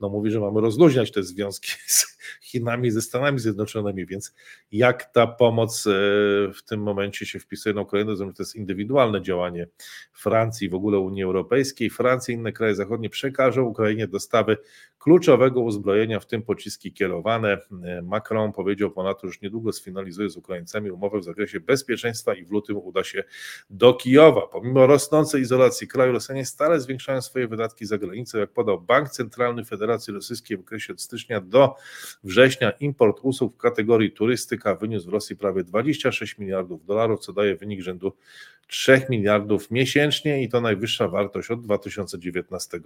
no mówi, że mamy rozluźniać te związki z Chinami, ze Stanami Zjednoczonymi, więc jak ta pomoc e, w tym momencie się wpisuje na Ukrainę, to jest indywidualne działanie Francji, w ogóle Unii Europejskiej. Francja i inne kraje zachodnie przekażą Ukrainie dostawy kluczowego uzbrojenia, w tym pociski kierowane. E, Macron powiedział ponadto, że niedługo sfinalizuje z Ukraińcami umowę w zakresie bezpieczeństwa i w lutym uda się do Kijowa. Pomimo rosnącej izolacji kraju, Rosjanie stale zwiększają swoje wydatki za granicą, jak podał Bank Centralny Federacji Rosyjskiej w okresie od stycznia do września import usług w kategorii turystyka wyniósł w Rosji prawie 26 miliardów dolarów, co daje wynik rzędu 3 miliardów miesięcznie i to najwyższa wartość od 2019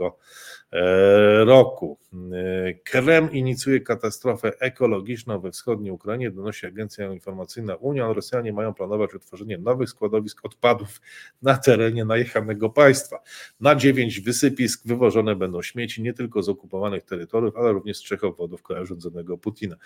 e, roku. E, Krem inicjuje katastrofę ekologiczną we wschodniej Ukrainie, donosi agencja informacyjna Unia. Rosjanie mają planować utworzenie nowych składowisk odpadów na terenie najechanego państwa. Na dziewięć wysypisk wywożone będą śmieci nie tylko z okupowanych terytoriów, ale również z trzech obwodów kraju rządzonego Putina,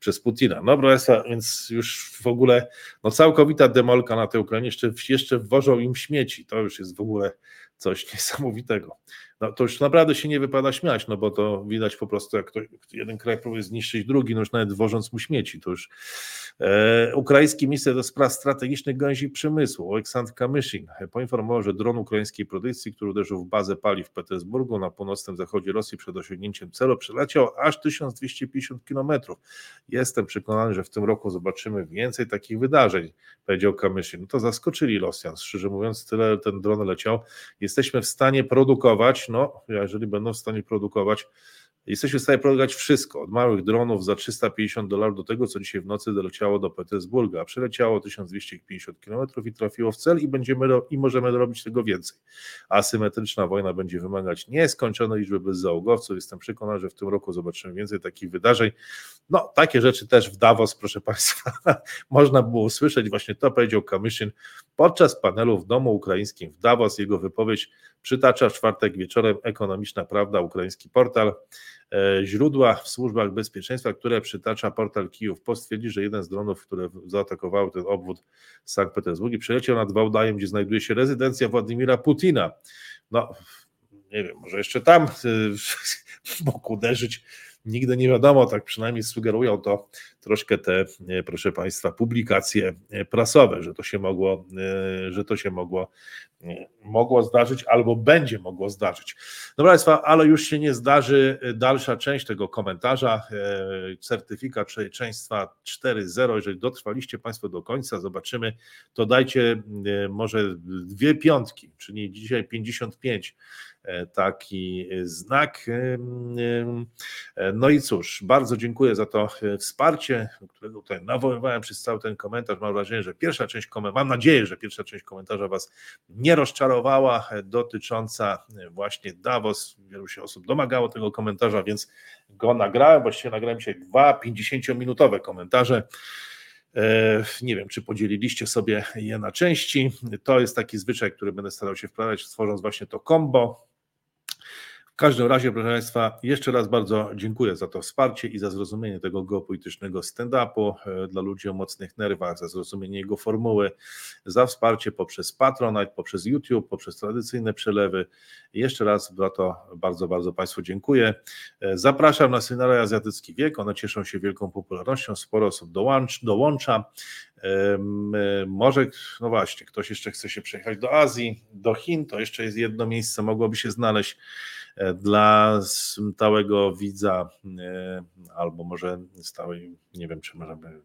przez Putina. No proszę, więc już w ogóle no, całkowita demolka na tej Ukrainie, jeszcze, jeszcze jeszcze wwożą im śmieci. To już jest w ogóle coś niesamowitego. No, to już naprawdę się nie wypada śmiać, no bo to widać po prostu, jak to, jeden kraj próbuje zniszczyć drugi, no już nawet wożąc mu śmieci. To już e, ukraiński minister do spraw strategicznych gałęzi przemysłu, Oleksandr Kamyszin, poinformował, że dron ukraińskiej produkcji, który uderzył w bazę paliw w Petersburgu na północnym zachodzie Rosji przed osiągnięciem celu, przeleciał aż 1250 kilometrów. Jestem przekonany, że w tym roku zobaczymy więcej takich wydarzeń, powiedział Kamyszin. No to zaskoczyli Rosjan, szczerze mówiąc, tyle ten dron leciał. Jesteśmy w stanie produkować no, jeżeli będą w stanie produkować, jesteśmy w stanie produkować wszystko, od małych dronów za 350 dolarów do tego, co dzisiaj w nocy doleciało do Petersburga, a przyleciało 1250 km i trafiło w cel i, będziemy, i możemy robić tego więcej. Asymetryczna wojna będzie wymagać nieskończonej liczby bezzałogowców. Jestem przekonany, że w tym roku zobaczymy więcej takich wydarzeń. No, takie rzeczy też w Davos, proszę Państwa, można było usłyszeć. Właśnie to powiedział Kamyszyn podczas panelu w Domu Ukraińskim w Davos. Jego wypowiedź przytacza w czwartek wieczorem Ekonomiczna Prawda, ukraiński portal. E, źródła w służbach bezpieczeństwa, które przytacza portal Kijów Post, twierdzi, że jeden z dronów, które zaatakowały ten obwód Sankt Petersburgi, przeleciał nad Wałdajem, gdzie znajduje się rezydencja Władimira Putina. No, nie wiem, może jeszcze tam mógł uderzyć nigdy nie wiadomo, tak przynajmniej sugerują to troszkę te, e, proszę Państwa, publikacje e, prasowe, że to się mogło, e, że to się mogło, mogło zdarzyć albo będzie mogło zdarzyć. Dobra Państwa, ale już się nie zdarzy dalsza część tego komentarza. Certyfikat człowieczeństwa 4.0. Jeżeli dotrwaliście Państwo do końca, zobaczymy, to dajcie może dwie piątki, czyli dzisiaj 55 taki znak. No i cóż, bardzo dziękuję za to wsparcie, którego tutaj nawoływałem przez cały ten komentarz. Mam wrażenie, że pierwsza część komentarza, mam nadzieję, że pierwsza część komentarza Was nie rozczarowała, dotycząca właśnie Davos. Wielu się osób domagało tego komentarza, więc go nagrałem. Właściwie nagrałem dzisiaj dwa 50-minutowe komentarze. E, nie wiem, czy podzieliliście sobie je na części. To jest taki zwyczaj, który będę starał się wprawiać, tworząc właśnie to combo w każdym razie, proszę Państwa, jeszcze raz bardzo dziękuję za to wsparcie i za zrozumienie tego geopolitycznego stand-upu e, dla ludzi o mocnych nerwach, za zrozumienie jego formuły, za wsparcie poprzez Patronite, poprzez YouTube, poprzez tradycyjne przelewy. Jeszcze raz za to bardzo, bardzo Państwu dziękuję. E, zapraszam na seminary Azjatycki Wiek, one cieszą się wielką popularnością, sporo osób dołącz, dołącza. E, może, no właśnie, ktoś jeszcze chce się przejechać do Azji, do Chin, to jeszcze jest jedno miejsce, mogłoby się znaleźć. Dla stałego widza, albo może stałej, nie wiem, czy możemy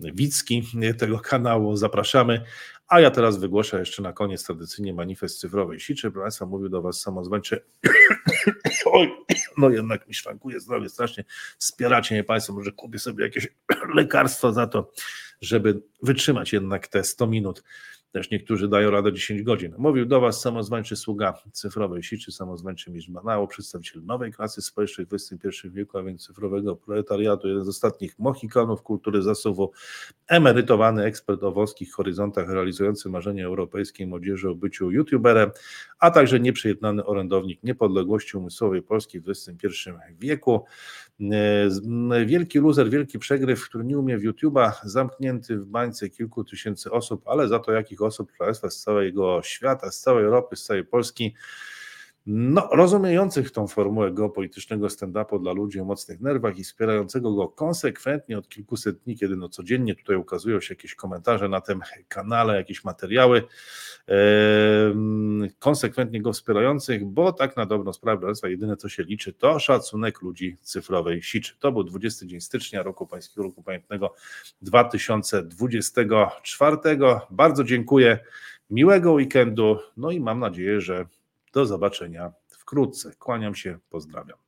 widzki tego kanału, zapraszamy. A ja teraz wygłoszę jeszcze na koniec tradycyjnie manifest cyfrowej siczy. Proszę Państwa, mówił do Was samozwańczy. Oj, no jednak mi szwankuje zdrowie strasznie. Wspieracie mnie Państwo, może kupię sobie jakieś lekarstwo za to, żeby wytrzymać jednak te 100 minut też niektórzy dają radę 10 godzin. Mówił do Was samozwańczy sługa cyfrowej sieci, samozwańczy mistrz banału, przedstawiciel nowej klasy społecznej w XXI wieku, a więc cyfrowego proletariatu, jeden z ostatnich mohikanów kultury zasuwu, emerytowany ekspert o wąskich horyzontach, realizujący marzenie europejskiej młodzieży o byciu youtuberem, a także nieprzejednany orędownik niepodległości umysłowej Polski w XXI wieku. Wielki loser, wielki przegryw, który nie umie w YouTube'a, zamknięty w bańce kilku tysięcy osób, ale za to jakich osób, Państwa z całego świata, z całej Europy, z całej Polski, no, rozumiejących tą formułę geopolitycznego stand-upu dla ludzi o mocnych nerwach i wspierającego go konsekwentnie od kilkuset dni, kiedy no codziennie tutaj ukazują się jakieś komentarze na tym kanale, jakieś materiały, konsekwentnie go wspierających, bo tak na dobrą sprawę, jedyne co się liczy to szacunek ludzi cyfrowej siczy. To był 20 dzień stycznia roku Pańskiego Roku Pamiętnego 2024. Bardzo dziękuję, miłego weekendu, no i mam nadzieję, że do zobaczenia wkrótce. Kłaniam się, pozdrawiam.